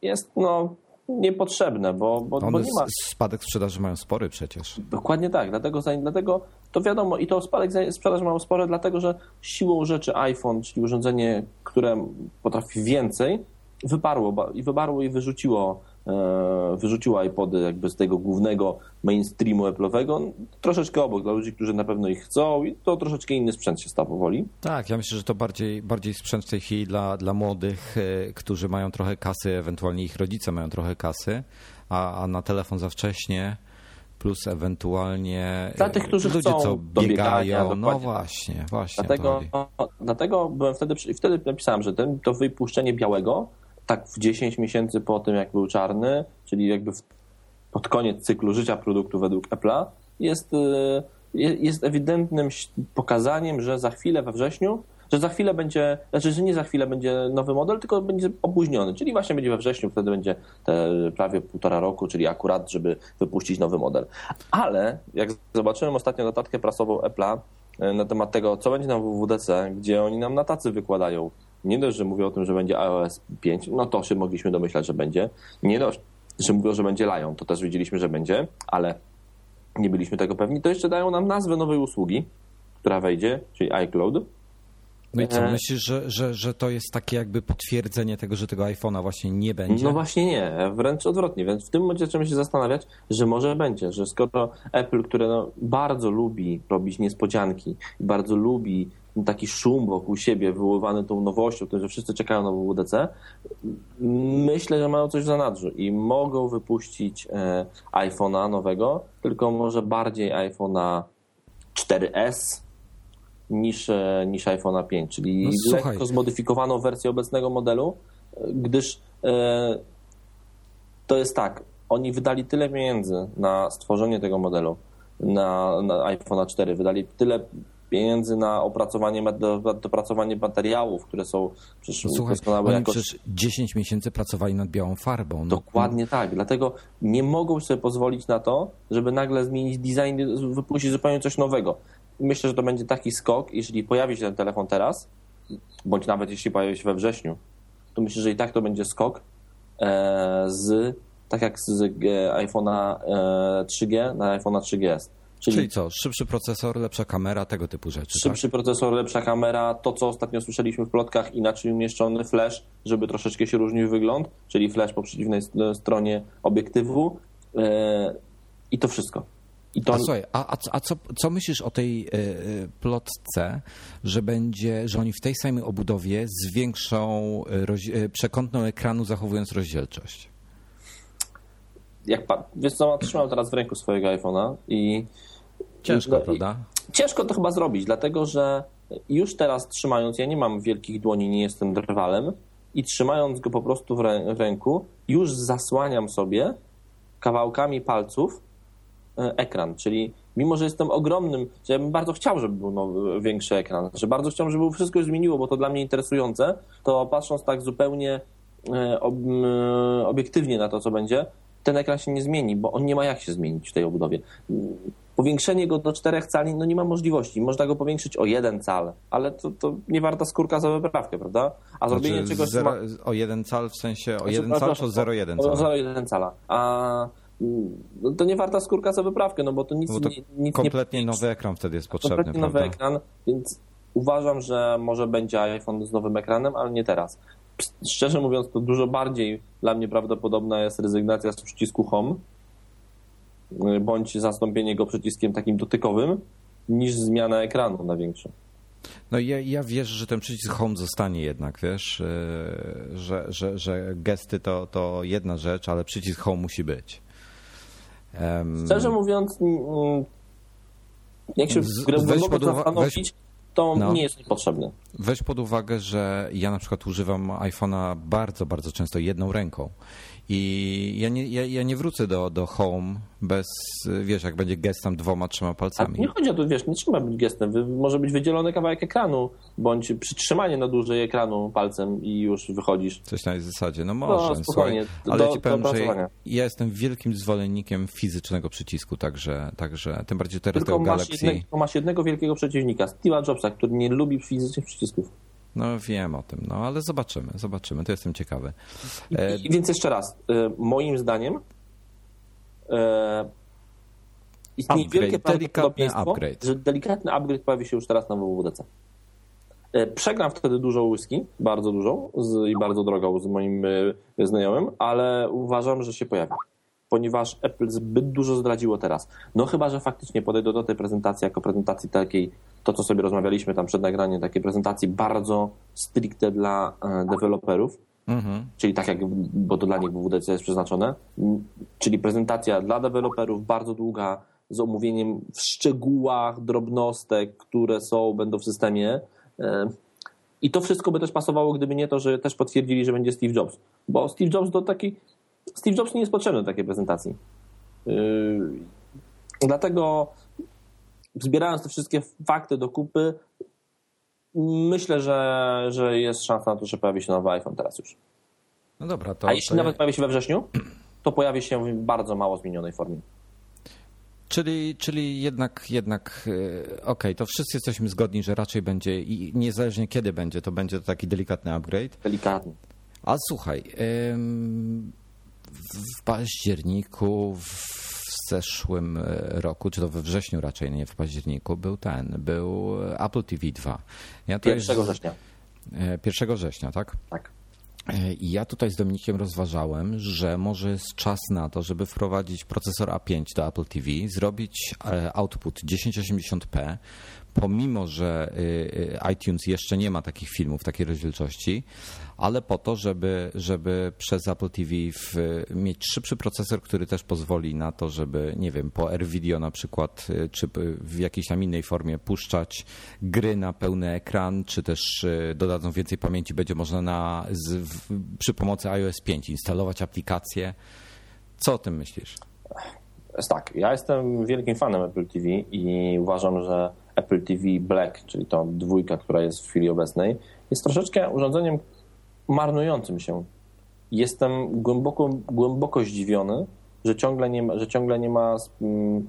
Speaker 4: jest no niepotrzebne, bo, bo, bo
Speaker 1: One
Speaker 4: nie ma...
Speaker 1: spadek sprzedaży mają spory przecież.
Speaker 4: Dokładnie tak, dlatego, dlatego to wiadomo i to spadek sprzedaży mało spory, dlatego że siłą rzeczy iPhone, czyli urządzenie, które potrafi więcej, wyparło i wyparło i wyrzuciło, wyrzuciło iPody jakby z tego głównego mainstreamu Apple'owego, troszeczkę obok dla ludzi, którzy na pewno ich chcą i to troszeczkę inny sprzęt się stał powoli.
Speaker 1: Tak, ja myślę, że to bardziej, bardziej sprzęt w tej chwili dla, dla młodych, e, którzy mają trochę kasy, ewentualnie ich rodzice mają trochę kasy, a, a na telefon za wcześnie, plus ewentualnie
Speaker 4: Dla
Speaker 1: e,
Speaker 4: tych, którzy
Speaker 1: ludzie,
Speaker 4: chcą
Speaker 1: co biegają. No właśnie, właśnie.
Speaker 4: Dlatego, dlatego byłem wtedy, wtedy napisałem, że ten, to wypuszczenie białego, tak w 10 miesięcy po tym, jak był czarny, czyli jakby pod koniec cyklu życia produktu według Apple'a, jest, y, je- jest ewidentnym pokazaniem, że za chwilę we wrześniu, że za chwilę będzie, znaczy, że nie za chwilę będzie nowy model, tylko będzie opóźniony, czyli właśnie będzie we wrześniu, wtedy będzie te prawie półtora roku, czyli akurat, żeby wypuścić nowy model. Ale jak zobaczyłem ostatnio notatkę prasową Apple'a e, na temat tego, co będzie na WWDC, gdzie oni nam na tacy wykładają, nie dość, że mówią o tym, że będzie iOS 5, no to się mogliśmy domyślać, że będzie. Nie dość, że mówią, że będzie Lion, to też wiedzieliśmy, że będzie, ale nie byliśmy tego pewni. To jeszcze dają nam nazwę nowej usługi, która wejdzie, czyli iCloud.
Speaker 1: No i co,
Speaker 4: e,
Speaker 1: myślisz, że, że, że to jest takie jakby potwierdzenie tego, że tego iPhone'a właśnie nie będzie?
Speaker 4: No właśnie nie, wręcz odwrotnie, więc w tym momencie zaczynamy się zastanawiać, że może będzie, że skoro Apple, które no bardzo lubi robić niespodzianki i bardzo lubi taki szum wokół siebie wywoływany tą nowością, tym, że wszyscy czekają na WWDC, myślę, że mają coś w zanadrzu i mogą wypuścić e, iPhone'a nowego, tylko może bardziej iPhone'a 4S niż, e, niż iPhone'a 5, czyli
Speaker 1: No słuchaj.
Speaker 4: lekko zmodyfikowaną wersję obecnego modelu, gdyż e, to jest tak, oni wydali tyle pieniędzy na stworzenie tego modelu, na, na iPhone'a 4, wydali tyle pieniędzy na opracowanie, dopracowanie materiałów, które są przecież
Speaker 1: Słuchaj,
Speaker 4: doskonałe
Speaker 1: oni
Speaker 4: jakości.
Speaker 1: przecież 10 miesięcy pracowali nad białą farbą. No,
Speaker 4: Dokładnie tak. Dlatego nie mogą sobie pozwolić na to, żeby nagle zmienić design, wypuścić zupełnie coś nowego. Myślę, że to będzie taki skok, jeżeli pojawi się ten telefon teraz, bądź nawet jeśli pojawi się we wrześniu, to myślę, że i tak to będzie skok e, z, tak jak z e, iPhone'a e, 3G na iPhone'a 3GS. Czyli,
Speaker 1: Czyli co, szybszy procesor, lepsza kamera, tego typu rzeczy, tak?
Speaker 4: szybszy procesor, lepsza kamera, to co ostatnio słyszeliśmy w plotkach, inaczej umieszczony flash, żeby troszeczkę się różnił wygląd, czyli flash po przeciwnej stronie obiektywu e, i to wszystko. I to
Speaker 1: A słuchaj, a, a, co- a co, co myślisz o tej e, plotce, że będzie, że oni w tej samej obudowie zwiększą e, roz, przekątną ekranu, zachowując rozdzielczość?
Speaker 4: jak pa, wiesz co, trzymam teraz w ręku swojego iPhone'a i
Speaker 1: Ciężko,
Speaker 4: no, i-
Speaker 1: prawda?
Speaker 4: Ciężko to chyba zrobić, dlatego że już teraz trzymając, ja nie mam wielkich dłoni, nie jestem drwalem i trzymając go po prostu w, rę, w ręku, już zasłaniam sobie kawałkami palców ekran, czyli mimo, że jestem ogromnym, że ja bym bardzo chciał, żeby był nowy, większy ekran, że bardzo chciałbym, żeby wszystko się zmieniło, bo to dla mnie interesujące, to patrząc tak zupełnie e, e, obiektywnie na to, co będzie, ten ekran się nie zmieni, bo on nie ma jak się zmienić w tej obudowie. Powiększenie go do 4 cali, no nie ma możliwości. Można go powiększyć o jeden cal, ale to, to nie warta skórka za wyprawkę, prawda? A zrobienie
Speaker 1: Znaczy,
Speaker 4: czegoś...
Speaker 1: zero,
Speaker 4: ma...
Speaker 1: o jeden cal w sensie o
Speaker 4: Znaczy,
Speaker 1: jeden cal
Speaker 4: przepraszam,
Speaker 1: to 0,1
Speaker 4: O
Speaker 1: cala?
Speaker 4: 0,1 cala. A no to nie warta skórka za wyprawkę, no bo to nic,
Speaker 1: Bo to
Speaker 4: nie, nic
Speaker 1: kompletnie
Speaker 4: nie
Speaker 1: nowy ekran wtedy jest potrzebny,
Speaker 4: kompletnie nowy
Speaker 1: prawda?
Speaker 4: ekran, więc uważam, że może będzie iPhone z nowym ekranem, ale nie teraz. Szczerze mówiąc, to dużo bardziej dla mnie prawdopodobna jest rezygnacja z przycisku Home, y, bądź zastąpienie go przyciskiem takim dotykowym, niż zmiana ekranu na większy.
Speaker 1: No ja, ja wierzę, że ten przycisk Home zostanie jednak, wiesz, yy, że, że, że gesty to, to jedna rzecz, ale przycisk Home musi być. Em,
Speaker 4: Szczerze mówiąc, jak się
Speaker 1: Z-
Speaker 4: głęboko zastanowić, to
Speaker 1: No.
Speaker 4: nie jest mi potrzebny.
Speaker 1: Weź pod uwagę, że ja na przykład używam iPhone'a bardzo, bardzo często jedną ręką. I ja nie, ja, ja nie wrócę do, do Home bez, wiesz, jak będzie gest tam dwoma, trzema
Speaker 4: A
Speaker 1: palcami.
Speaker 4: nie chodzi o to, wiesz, nie trzeba być gestem. Może być wydzielony kawałek ekranu, bądź przytrzymanie na dłużej ekranu palcem i już wychodzisz.
Speaker 1: Coś na tej zasadzie. No może,
Speaker 4: No, spokojnie.
Speaker 1: słuchaj, ale
Speaker 4: Do-
Speaker 1: ja ci
Speaker 4: do
Speaker 1: powiem, że
Speaker 4: opracowania.
Speaker 1: ja jestem wielkim zwolennikiem fizycznego przycisku, także, także tym bardziej teraz
Speaker 4: Tylko
Speaker 1: tego
Speaker 4: masz,
Speaker 1: Galaxy.
Speaker 4: jednego, masz jednego wielkiego przeciwnika, Steve'a Jobsa, który nie lubi fizycznych przycisków.
Speaker 1: No wiem o tym, no ale zobaczymy, zobaczymy, to jestem ciekawy. E,
Speaker 4: I, więc jeszcze raz, y, moim zdaniem e, istnieje
Speaker 1: Upgrade,
Speaker 4: wielkie prawdopodobieństwo,
Speaker 1: upgrade.
Speaker 4: że delikatny upgrade pojawi się już teraz na WWDC. E, Przegram wtedy dużo whisky, bardzo dużo z, i bardzo drogą z moim e, znajomym, ale uważam, że się pojawi. Ponieważ Apple zbyt dużo zdradziło teraz. No chyba, że faktycznie podejdą do tej prezentacji jako prezentacji takiej, to co sobie rozmawialiśmy tam przed nagraniem, takiej prezentacji bardzo stricte dla e, deweloperów,
Speaker 1: mhm.
Speaker 4: czyli tak jak, bo to dla nich WWDC jest przeznaczone, czyli prezentacja dla deweloperów bardzo długa, z omówieniem w szczegółach drobnostek, które są, będą w systemie. E, I to wszystko by też pasowało, gdyby nie to, że też potwierdzili, że będzie Steve Jobs. Bo Steve Jobs do takiej. Steve Jobs nie jest potrzebny do takiej prezentacji. Yy, Dlatego zbierając te wszystkie fakty do kupy, myślę, że, że jest szansa na to, że pojawi się nowy iPhone teraz już.
Speaker 1: No dobra, to...
Speaker 4: A jeśli
Speaker 1: to
Speaker 4: nawet pojawi się we wrześniu, to pojawi się w bardzo mało zmienionej formie.
Speaker 1: Czyli, czyli jednak, jednak e, okej, to wszyscy jesteśmy zgodni, że raczej będzie i niezależnie kiedy będzie, to będzie to taki delikatny upgrade.
Speaker 4: Delikatnie.
Speaker 1: A słuchaj, ym, w październiku w zeszłym e, roku, czy to we wrześniu raczej, nie w październiku, był ten, był Apple TV 2. Ja tutaj-
Speaker 4: 1 września.
Speaker 1: E, 1 września, tak?
Speaker 4: Tak.
Speaker 1: E, I ja tutaj z Dominikiem rozważałem, że może jest czas na to, żeby wprowadzić procesor A5 do Apple TV, zrobić e, output 1080p, pomimo, że y, y, iTunes jeszcze nie ma takich filmów, takiej rozdzielczości, ale po to, żeby, żeby przez Apple TV w, mieć szybszy procesor, który też pozwoli na to, żeby, nie wiem, po AirVideo na przykład, y, czy w jakiejś tam innej formie puszczać gry na pełny ekran, czy też dodadzą więcej pamięci, będzie można na, z, w, przy pomocy iOS 5 instalować aplikacje. Co o tym myślisz?
Speaker 4: Tak, ja jestem wielkim fanem Apple TV i uważam, że Apple TV Black, czyli to dwójka, która jest w chwili obecnej, jest troszeczkę urządzeniem marnującym się. Jestem głęboko, głęboko zdziwiony, że ciągle nie ma, że ciągle nie ma mm,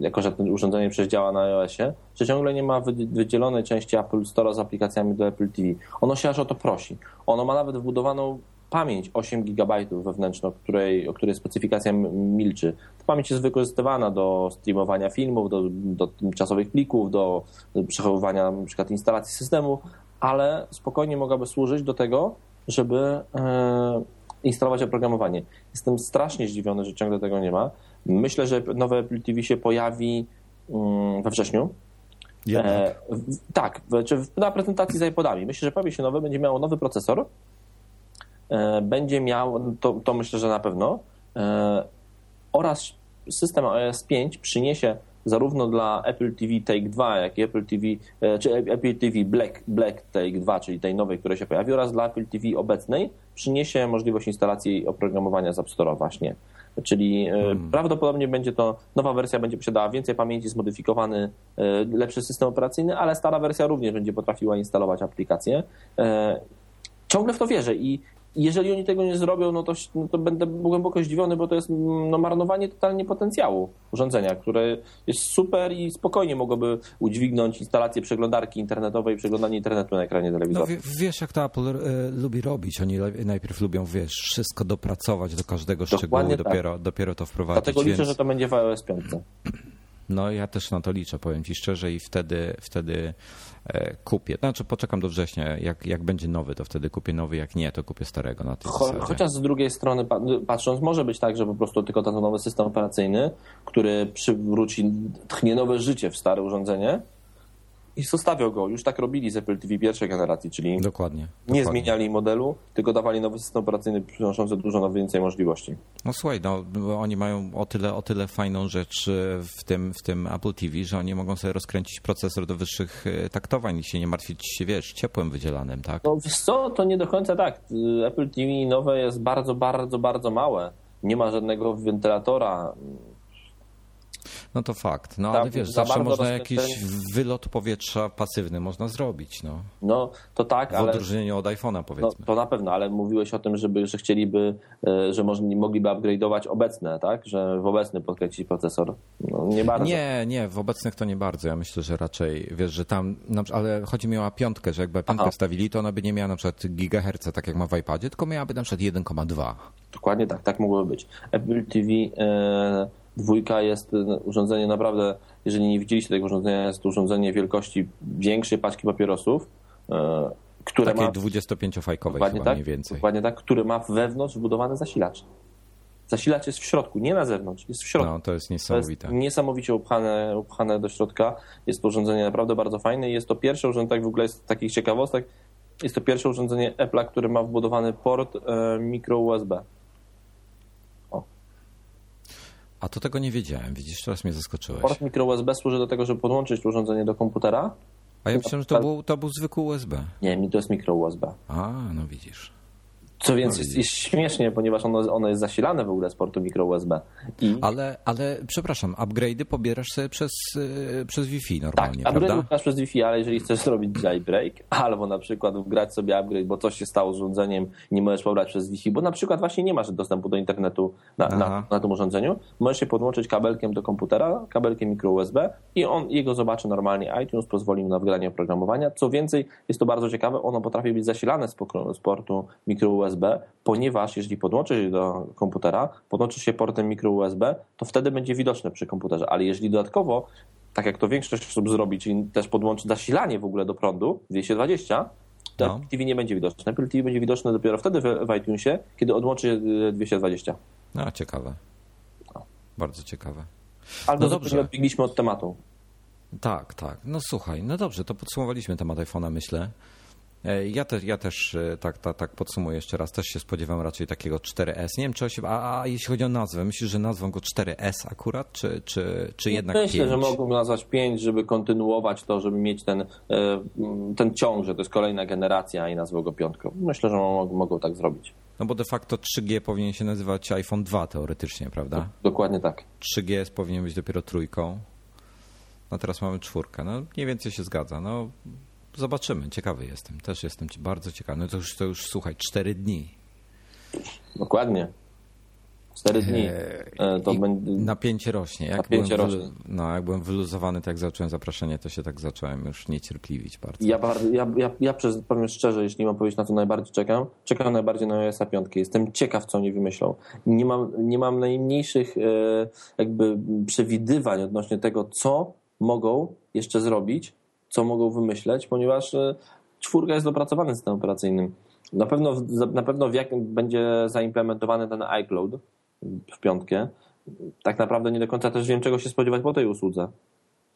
Speaker 4: jako że to urządzenie przecież działa na iOSie, że ciągle nie ma wy- wydzielonej części Apple Store z aplikacjami do Apple TV. Ono się aż o to prosi. Ono ma nawet wbudowaną pamięć 8 GB wewnętrzną, której, o której specyfikacja milczy. Ta pamięć jest wykorzystywana do streamowania filmów, do, do tymczasowych plików, do przechowywania na przykład instalacji systemu, ale spokojnie mogłaby służyć do tego, żeby e, instalować oprogramowanie. Jestem strasznie zdziwiony, że ciągle tego nie ma. Myślę, że nowe Apple TV się pojawi mm, we wrześniu. E, w- tak, w- czy w- na prezentacji z iPodami. Myślę, że pojawi się nowy, będzie miało nowy procesor. E, będzie miał, to, to myślę, że na pewno. E, oraz system iOS 5 przyniesie zarówno dla Apple TV Take 2, jak i Apple TV, e, czy Apple TV Black, Black Take 2, czyli tej nowej, która się pojawi, oraz dla Apple TV obecnej przyniesie możliwość instalacji oprogramowania z App Store'a właśnie. Czyli e, prawdopodobnie będzie to, nowa wersja będzie posiadała więcej pamięci, zmodyfikowany, lepszy system operacyjny, ale stara wersja również będzie potrafiła instalować aplikacje. Ciągle w to wierzę i jeżeli oni tego nie zrobią, no to, no to będę głęboko zdziwiony, bo to jest no, marnowanie totalnie potencjału urządzenia, które jest super i spokojnie mogłoby udźwignąć instalację przeglądarki internetowej i przeglądanie internetu na ekranie telewizora.
Speaker 1: No, wiesz, jak to Apple e, lubi robić. Oni najpierw lubią, wiesz, wszystko dopracować do każdego szczegółu,
Speaker 4: Dokładnie tak.
Speaker 1: dopiero, dopiero to wprowadzić.
Speaker 4: Dlatego liczę,
Speaker 1: więc...
Speaker 4: że to będzie w iOS 5.
Speaker 1: No ja też na to liczę, powiem ci szczerze i wtedy, wtedy kupię. Znaczy poczekam do września, jak, jak będzie nowy, to wtedy kupię nowy, jak nie, to kupię starego na tej
Speaker 4: Cho, chociaż z drugiej strony pa- patrząc, może być tak, że po prostu tylko ten nowy system operacyjny, który przywróci, tchnie nowe życie w stare urządzenie i zostawią go. Już tak robili z Apple TV pierwszej generacji, czyli
Speaker 1: Dokładnie.
Speaker 4: nie
Speaker 1: dokładnie.
Speaker 4: zmieniali modelu, tylko dawali nowy system operacyjny przynoszący dużo więcej możliwości.
Speaker 1: No słuchaj, no, oni mają o tyle, o tyle fajną rzecz e, w tym, w tym Apple TV, że oni mogą sobie rozkręcić procesor do wyższych e, taktowań i się nie martwić, wiesz, ciepłem wydzielanym, tak?
Speaker 4: No co, to nie do końca tak. Apple TV nowe jest bardzo, bardzo, bardzo małe. Nie ma żadnego wentylatora.
Speaker 1: No to fakt. No
Speaker 4: Tam
Speaker 1: ale wiesz,
Speaker 4: za
Speaker 1: zawsze można jakiś wylot powietrza pasywny można zrobić, no.
Speaker 4: No to tak,
Speaker 1: W
Speaker 4: ale...
Speaker 1: odróżnieniu od iPhone'a
Speaker 4: No,
Speaker 1: powiedzmy.
Speaker 4: to na pewno, ale mówiłeś o tym, żeby, że chcieliby, e, że mogliby upgrade'ować obecne, tak? Że w obecny podkręcić procesor. No, nie bardzo.
Speaker 1: Nie, nie, w obecnych to nie bardzo. Ja myślę, że raczej, wiesz, że tam, ale chodzi mi o piątkę, że jakby piątkę
Speaker 4: Aha.
Speaker 1: wstawili, to ona by nie miała na przykład gigaherca, tak jak ma w iPadzie, tylko miałaby na przykład 1,2.
Speaker 4: Dokładnie tak, tak mogłoby być. Apple TV e, dwójka jest e, urządzenie naprawdę, jeżeli nie widzieliście tego urządzenia, jest to urządzenie wielkości większej paczki papierosów, e, które
Speaker 1: Takiej
Speaker 4: ma
Speaker 1: 25-fajkowej
Speaker 4: dokładnie
Speaker 1: chyba
Speaker 4: tak,
Speaker 1: mniej więcej.
Speaker 4: dokładnie tak, który ma wewnątrz wbudowany zasilacz. Zasilacz jest w środku, nie na zewnątrz, jest w środku.
Speaker 1: No, to jest
Speaker 4: To jest
Speaker 1: niesamowite.
Speaker 4: niesamowicie upchane, upchane do środka. Jest to urządzenie naprawdę bardzo fajne i jest to pierwsze urządzenie, tak w ogóle jest takich ciekawostek, jest to pierwsze urządzenie Apple'a, które ma wbudowany port e, micro USB.
Speaker 1: A to tego nie wiedziałem, widzisz, teraz mnie zaskoczyłeś.
Speaker 4: Port micro USB służy do tego, żeby podłączyć to urządzenie do komputera.
Speaker 1: A ja myślałem, że to był, to był zwykły USB.
Speaker 4: Nie, mi to jest micro USB.
Speaker 1: A, no widzisz.
Speaker 4: Co
Speaker 1: No
Speaker 4: więc jest, jest śmiesznie, ponieważ ono, ono jest zasilane w ogóle z portu micro USB. I
Speaker 1: Ale, ale przepraszam, upgrade'y pobierasz sobie przez, y, przez Wi-Fi
Speaker 4: tak,
Speaker 1: normalnie,
Speaker 4: upgrade
Speaker 1: prawda?
Speaker 4: masz przez Wi-Fi, ale jeżeli chcesz zrobić jailbreak, albo na przykład wgrać sobie upgrade, bo coś się stało z urządzeniem, nie możesz pobrać przez Wi-Fi, bo na przykład właśnie nie masz dostępu do internetu na, na, na tym urządzeniu, możesz się podłączyć kabelkiem do komputera, kabelkiem micro USB i on jego zobaczy normalnie iTunes, pozwoli mu na wgranie oprogramowania. Co więcej, jest to bardzo ciekawe, ono potrafi być zasilane z, z portu micro USB, ponieważ jeżeli podłączysz je do komputera, podłączysz się portem micro USB, to wtedy będzie widoczne przy komputerze, ale jeżeli dodatkowo tak jak to większość osób zrobi, czyli też podłączy zasilanie w ogóle do prądu 220, to
Speaker 1: No.
Speaker 4: TV nie będzie widoczne. Apple TV będzie widoczne dopiero wtedy w, iTunesie, kiedy odłączy e, 220.
Speaker 1: No, ciekawe. Bardzo ciekawe.
Speaker 4: Albo
Speaker 1: No
Speaker 4: no
Speaker 1: dobrze.
Speaker 4: odbiegliśmy od tematu.
Speaker 1: Tak, tak. No słuchaj, no dobrze, to podsumowaliśmy temat iPhone'a, myślę. E, Ja, te, ja też e, tak, tak, tak podsumuję jeszcze raz. Też się spodziewam raczej takiego 4S. Nie wiem, czy się, a, a jeśli chodzi o nazwę, myślisz, że nazwą go 4S akurat, czy, czy, czy jednak
Speaker 4: Myślę,
Speaker 1: 5?
Speaker 4: że mogą nazwać 5, żeby kontynuować to, żeby mieć ten, e, ten ciąg, że to jest kolejna generacja i nazwą go piątką. Myślę, że mogą, mogą tak zrobić.
Speaker 1: No bo de facto 3G powinien się nazywać iPhone 2 teoretycznie, prawda?
Speaker 4: Dokładnie tak.
Speaker 1: 3GS powinien być dopiero trójką. No teraz mamy czwórkę. No mniej więcej się zgadza. No zobaczymy. Ciekawy jestem. Też jestem bardzo ciekawy. No to już, to już słuchaj, 4 dni.
Speaker 4: Dokładnie. 4 dni. E, To
Speaker 1: I
Speaker 4: będzie...
Speaker 1: Napięcie rośnie. Jak
Speaker 4: Napięcie
Speaker 1: byłem,
Speaker 4: rośnie.
Speaker 1: No, jak byłem wyluzowany, tak jak zacząłem zaproszenie, to się tak zacząłem już niecierpliwić bardzo.
Speaker 4: Ja, bardzo, ja, ja, ja przez, powiem szczerze, jeśli mam powiedzieć na co najbardziej czekam, czekam najbardziej na iOS 5. Jestem ciekaw, co oni wymyślą. Nie mam, nie mam najmniejszych e, jakby przewidywań odnośnie tego, co mogą jeszcze zrobić, co mogą wymyśleć, ponieważ e, czwórka jest dopracowany system operacyjnym. Na pewno, na pewno w jak będzie zaimplementowany ten iCloud w piątkę. Tak naprawdę nie do końca też wiem, czego się spodziewać po tej usłudze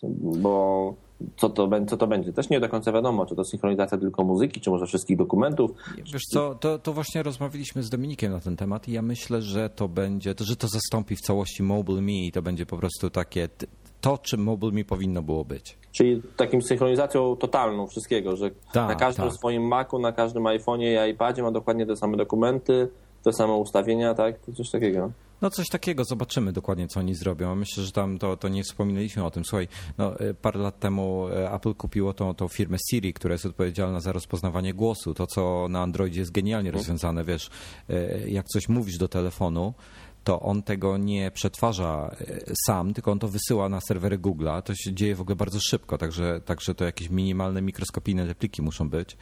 Speaker 4: bo co to, co to będzie? Też nie do końca wiadomo, czy to synchronizacja tylko muzyki, czy może wszystkich dokumentów.
Speaker 1: Wiesz co, to, to właśnie rozmawialiśmy z Dominikiem na ten temat i ja myślę, że to będzie, to, że to zastąpi w całości Mobile Me i to będzie po prostu takie to, czym Mobile Me powinno było być.
Speaker 4: Czyli takim synchronizacją totalną wszystkiego, że
Speaker 1: Tak,
Speaker 4: na każdym
Speaker 1: tak.
Speaker 4: swoim Macu, na każdym iPhone'ie i iPadzie ma dokładnie te same dokumenty, te same ustawienia, tak? Coś takiego.
Speaker 1: No coś takiego, zobaczymy dokładnie, co oni zrobią. Myślę, że tam to, to nie wspominaliśmy o tym. Słuchaj, no, y, parę lat temu y, Apple kupiło tą, tą firmę Siri, która jest odpowiedzialna za rozpoznawanie głosu. To, co na Androidzie jest genialnie rozwiązane, wiesz, y, jak coś mówisz do telefonu, to on tego nie przetwarza sam, tylko on to wysyła na serwery Google'a. To się dzieje w ogóle bardzo szybko, także, także to jakieś minimalne, mikroskopijne repliki muszą być.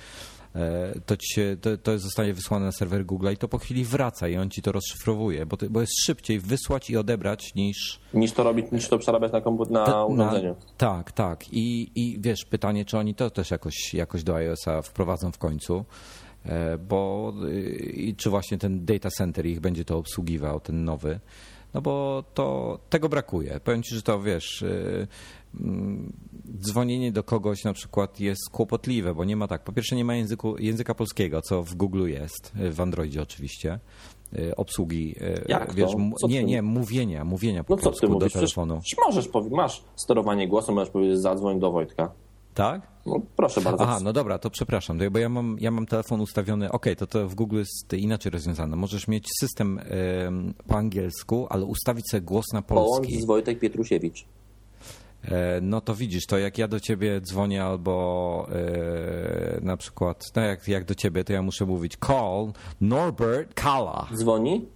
Speaker 1: E, to, ci się, to, to zostanie wysłane na serwer Google i to po chwili wraca i on ci to rozszyfrowuje, bo, bo jest szybciej wysłać i odebrać niż...
Speaker 4: Niż to robić, niż to przerabiać na, komputer, na urządzeniu. Na,
Speaker 1: tak, tak. I, I wiesz, pytanie, czy oni to też jakoś, jakoś do iOS-a wprowadzą w końcu, e, bo i czy właśnie ten data center ich będzie to obsługiwał, ten nowy. No bo to tego brakuje. Powiem ci, że to wiesz, e, Mm, dzwonienie do kogoś na przykład jest kłopotliwe, bo nie ma tak. Po pierwsze, nie ma języku, języka polskiego, co w Google jest, w Androidzie oczywiście. Y, obsługi,
Speaker 4: y, Jak
Speaker 1: wiesz, nie, nie, mówienia, mówienia po
Speaker 4: no ty
Speaker 1: do telefonu.
Speaker 4: Przecież możesz, masz sterowanie głosem, możesz powiedzieć zadzwoń do Wojtka.
Speaker 1: Tak?
Speaker 4: No, proszę bardzo.
Speaker 1: Aha, no dobra, to przepraszam, bo ja mam, ja mam telefon ustawiony, ok, to to w Google jest inaczej rozwiązane. Możesz mieć system y, po angielsku, ale ustawić sobie głos na polski.
Speaker 4: Połącz z Wojtek Pietrusiewicz.
Speaker 1: E, no to widzisz, to jak ja do ciebie dzwonię albo yy, na przykład, no jak, jak do ciebie, to ja muszę mówić call Norbert Kala.
Speaker 4: Dzwoni?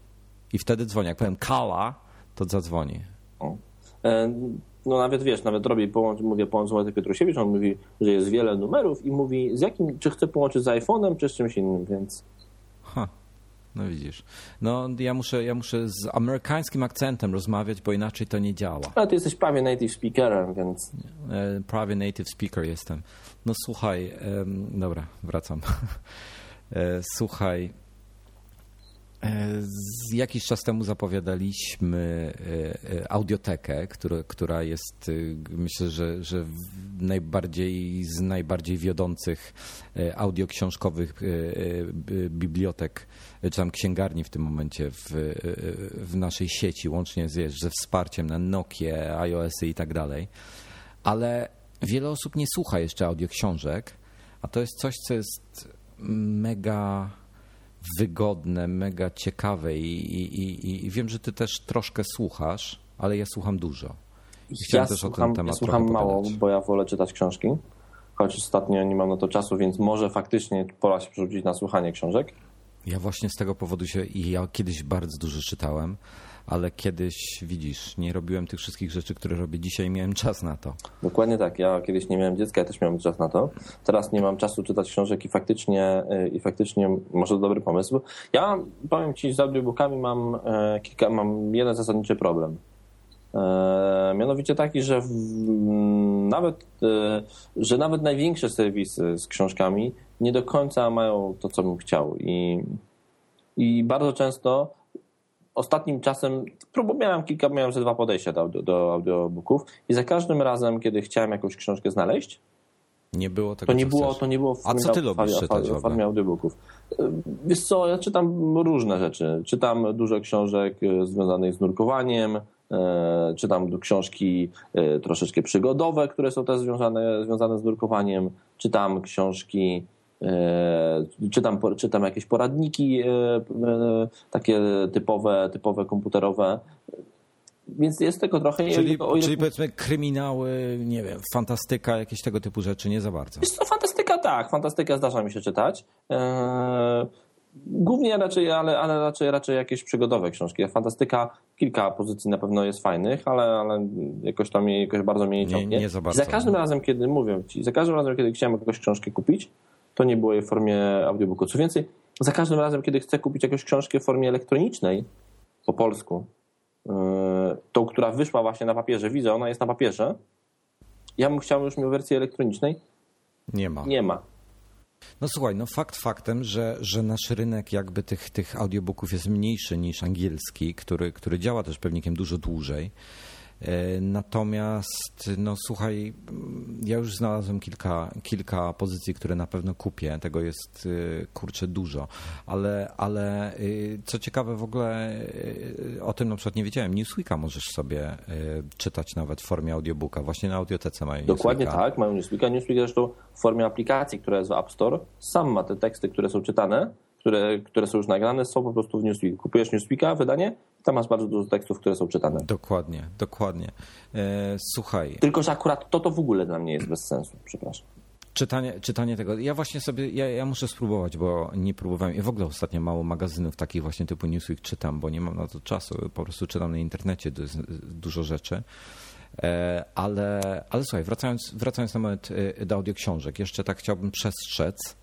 Speaker 1: I wtedy dzwoni. Jak powiem Kala, to zadzwoni. O.
Speaker 4: No nawet wiesz, nawet robię, połącz, mówię połącz z Pietrusiewicz, on mówi, że jest wiele numerów i mówi z jakim, czy chce połączyć z iPhone'em, czy z czymś innym, więc...
Speaker 1: Ha. No widzisz. No ja muszę, ja muszę z amerykańskim akcentem rozmawiać, bo inaczej to nie działa.
Speaker 4: Ale ty jesteś prawie native speakerem, więc...
Speaker 1: E, prawie native speaker jestem. No słuchaj, dobra, wracam. E, słuchaj, z jakiś czas temu zapowiadaliśmy e, audiotekę, która, która jest myślę, że, że najbardziej z najbardziej wiodących audioksiążkowych bibliotek czy tam księgarni w tym momencie w, w naszej sieci, łącznie z, ze wsparciem na Nokia, iOS-y i tak dalej. Ale wiele osób nie słucha jeszcze audioksiążek, a to jest coś, co jest mega wygodne, mega ciekawe i, i, i wiem, że ty też troszkę słuchasz, ale ja słucham dużo.
Speaker 4: Chciałem ja też słucham, o ten temat ja słucham mało, bo ja wolę czytać książki, choć ostatnio nie mam na to czasu, więc może faktycznie pora się przerzucić na słuchanie książek.
Speaker 1: Ja właśnie z tego powodu się i ja kiedyś bardzo dużo czytałem, ale kiedyś, widzisz, nie robiłem tych wszystkich rzeczy, które robię dzisiaj miałem czas na to.
Speaker 4: Dokładnie tak. Ja kiedyś nie miałem dziecka, ja też miałem czas na to. Teraz nie mam czasu czytać książek i faktycznie, y, i faktycznie może to dobry pomysł. Ja powiem Ci, z audiobookami mam, e, kilka, mam jeden zasadniczy problem. E, mianowicie taki, że w, nawet, e, że nawet największe serwisy z książkami nie do końca mają to, co bym chciał. I, i bardzo często ostatnim czasem miałem kilka, miałem ze dwa podejścia do, do audiobooków i za każdym razem, kiedy chciałem jakąś książkę znaleźć,
Speaker 1: nie było tego,
Speaker 4: to nie było, to nie było w
Speaker 1: A co ty lubisz czytać
Speaker 4: w formie audiobooków. Wiesz co, ja czytam różne rzeczy. Czytam dużo książek e, związanych z nurkowaniem, e, czytam książki troszeczkę przygodowe, które są też związane, związane z nurkowaniem, czytam książki Czytam, czytam jakieś poradniki takie typowe, typowe komputerowe. Więc jest tego trochę.
Speaker 1: Czyli, ile... czyli powiedzmy kryminały, nie wiem, fantastyka, jakieś tego typu rzeczy, nie za bardzo.
Speaker 4: Jest to fantastyka, tak. Fantastyka zdarza mi się czytać. Głównie raczej, ale, ale raczej, raczej jakieś przygodowe książki. Fantastyka, kilka pozycji na pewno jest fajnych, ale, ale jakoś tam jakoś bardzo mnie nie ciągnie.
Speaker 1: Nie, nie za, bardzo.
Speaker 4: za każdym razem, kiedy mówię ci, za każdym razem, kiedy chciałem jakąś książkę kupić, to nie było jej w formie audiobooku. Co więcej, za każdym razem, kiedy chcę kupić jakąś książkę w formie elektronicznej, po polsku, yy, tą, która wyszła właśnie na papierze, widzę, ona jest na papierze, ja bym chciał już mieć wersję elektronicznej.
Speaker 1: Nie ma.
Speaker 4: Nie ma.
Speaker 1: No słuchaj, no fakt faktem, że, że nasz rynek jakby tych, tych audiobooków jest mniejszy niż angielski, który, który działa też pewnikiem dużo dłużej. E, natomiast, no słuchaj, ja już znalazłem kilka, kilka pozycji, które na pewno kupię. Tego jest e, kurczę dużo. Ale, ale e, co ciekawe, w ogóle o tym na przykład nie wiedziałem. Newsweeka możesz sobie czytać nawet w formie audiobooka. Właśnie na audiotece mają
Speaker 4: Dokładnie tak, mają Newsweeka. Newsweek zresztą w formie aplikacji, która jest w App Store, sam ma te teksty, które są czytane które, które są już nagrane, są po prostu w Newsweek. Kupujesz Newsweeka, wydanie, tam masz bardzo dużo tekstów, które są czytane.
Speaker 1: Dokładnie, dokładnie. E, słuchaj.
Speaker 4: Tylko, że akurat to to w ogóle dla mnie jest bez sensu, przepraszam.
Speaker 1: Czytanie, czytanie tego. Ja właśnie sobie, ja, ja muszę spróbować, bo nie próbowałem. Ja w ogóle ostatnio mało magazynów takich właśnie typu Newsweek czytam, bo nie mam na to czasu. Po prostu czytam na internecie dużo rzeczy. E, ale, ale słuchaj, wracając, wracając na moment e, do audioksiążek, jeszcze tak chciałbym przestrzec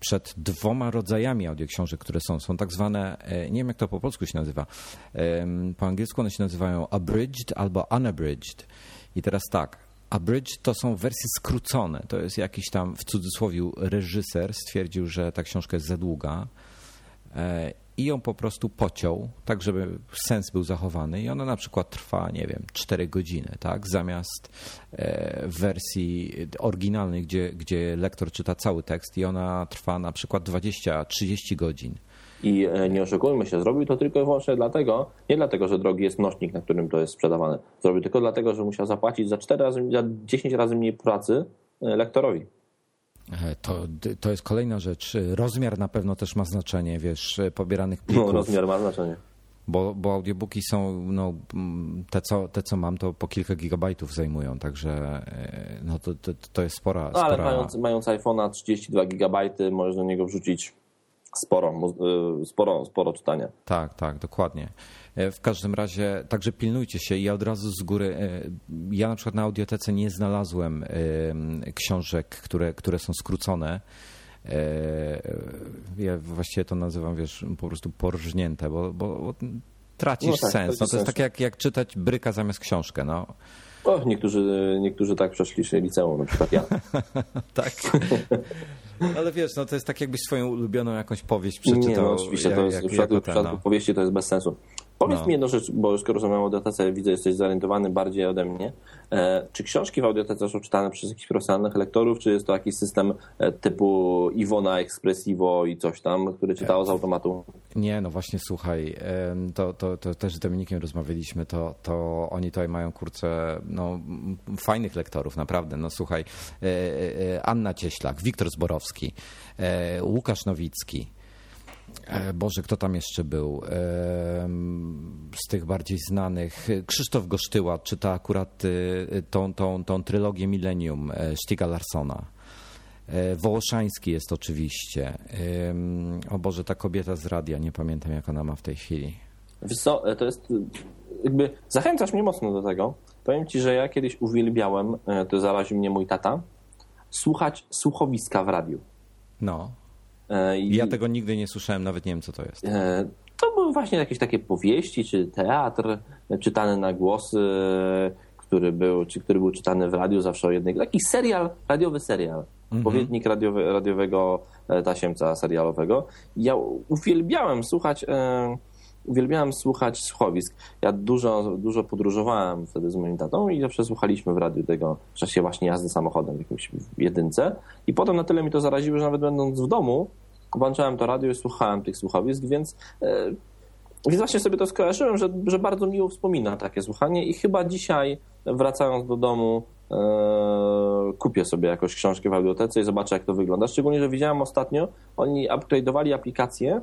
Speaker 1: przed dwoma rodzajami audioksiążek, które są. Są tak zwane, e, nie wiem jak to po polsku się nazywa, po angielsku one się nazywają abridged albo unabridged. I teraz tak, abridged to są wersje skrócone. To jest jakiś tam, w cudzysłowie, reżyser stwierdził, że ta książka jest za długa i ją po prostu pociął, tak żeby sens był zachowany i ona na przykład trwa, nie wiem, 4 godziny, tak? Zamiast e, wersji oryginalnej, gdzie, gdzie lektor czyta cały tekst i ona trwa na przykład 20-30 godzin.
Speaker 4: I e, nie oszukujmy się, zrobił to tylko i wyłącznie dlatego, nie dlatego, że drogi jest nośnik, na którym to jest sprzedawane. Zrobił tylko dlatego, że musiał zapłacić za 4 razy, za 10 razy mniej pracy e, lektorowi.
Speaker 1: E, to, to jest kolejna rzecz. Rozmiar na pewno też ma znaczenie, wiesz, pobieranych plików.
Speaker 4: No, rozmiar ma znaczenie.
Speaker 1: Bo, bo audiobooki są, no, te co, te co mam, to po kilka gigabajtów zajmują, także e, no, to, to, to jest spora...
Speaker 4: No, ale
Speaker 1: spora...
Speaker 4: mając, mając iPhone'a 32 gigabajty, możesz do niego wrzucić sporo, e, sporo, sporo czytania.
Speaker 1: Tak, tak, dokładnie. E, w każdym razie, także pilnujcie się. Ja od razu z góry, e, ja na przykład na audiotece nie znalazłem książek, które, które są skrócone. Ja właściwie to nazywam, wiesz, po prostu porżnięte, bo, bo, bo tracisz no tak, sens. No to jest tak jak, jak czytać bryka zamiast książkę. No.
Speaker 4: O, niektórzy, niektórzy tak przeszli się liceum, na przykład ja.
Speaker 1: tak. Ale wiesz, no to jest tak jakbyś swoją ulubioną jakąś powieść przeczytał.
Speaker 4: Nie, no oczywiście, to jest, jak, w przypadku, w przypadku no. powieści to jest bez sensu. Powiedz no. mi jedną rzecz, bo skoro rozmawiam o audiotece, widzę, jesteś zorientowany bardziej ode mnie. E, czy książki w audiotece są czytane przez jakichś profesjonalnych lektorów, czy jest to jakiś system e, typu Iwona Expressivo i coś tam, który czytało z automatu?
Speaker 1: Nie, no właśnie słuchaj, to, to, to też z Dominikiem rozmawialiśmy, to, to oni tutaj mają kurczę no, fajnych lektorów, naprawdę. No słuchaj, e, Anna Cieślak, Wiktor Zborowski, Łukasz Nowicki, E, Boże, kto tam jeszcze był? Z tych bardziej znanych. Krzysztof Gosztyła czyta akurat y, tą, tą, tą trylogię Millennium e, Stiga Larsona. E, Wołoszański jest oczywiście. O Boże, ta kobieta z radia, nie pamiętam jak ona ma w tej chwili.
Speaker 4: Wiesz co, to jest jakby zachęcasz mnie mocno do tego. Powiem ci, że ja kiedyś uwielbiałem, to zaraził mnie mój tata, słuchać słuchowiska w radiu.
Speaker 1: No. E, I ja tego nigdy nie słyszałem, nawet nie wiem, co to jest. E,
Speaker 4: to były właśnie jakieś takie powieści, czy teatr czytany na głosy, który był, czy który był czytany w radiu zawsze o jednej. Taki serial, radiowy serial. Mhm. Powiednik radiowy, radiowego e, tasiemca serialowego. Ja uwielbiałem słuchać uwielbiałem słuchać słuchowisk. Ja dużo, dużo podróżowałem wtedy z moim tatą i zawsze słuchaliśmy w radiu tego w czasie właśnie jazdy samochodem w jakimś jedynce. I potem na tyle mi to zaraziło, że nawet będąc w domu, włączałem to radio i słuchałem tych słuchowisk, więc, e, więc właśnie sobie to skojarzyłem, że, że bardzo miło wspomina takie słuchanie i chyba dzisiaj wracając do domu e, kupię sobie jakąś książkę w audiotece i zobaczę jak to wygląda. Szczególnie, że widziałem ostatnio, oni upgrade'owali aplikację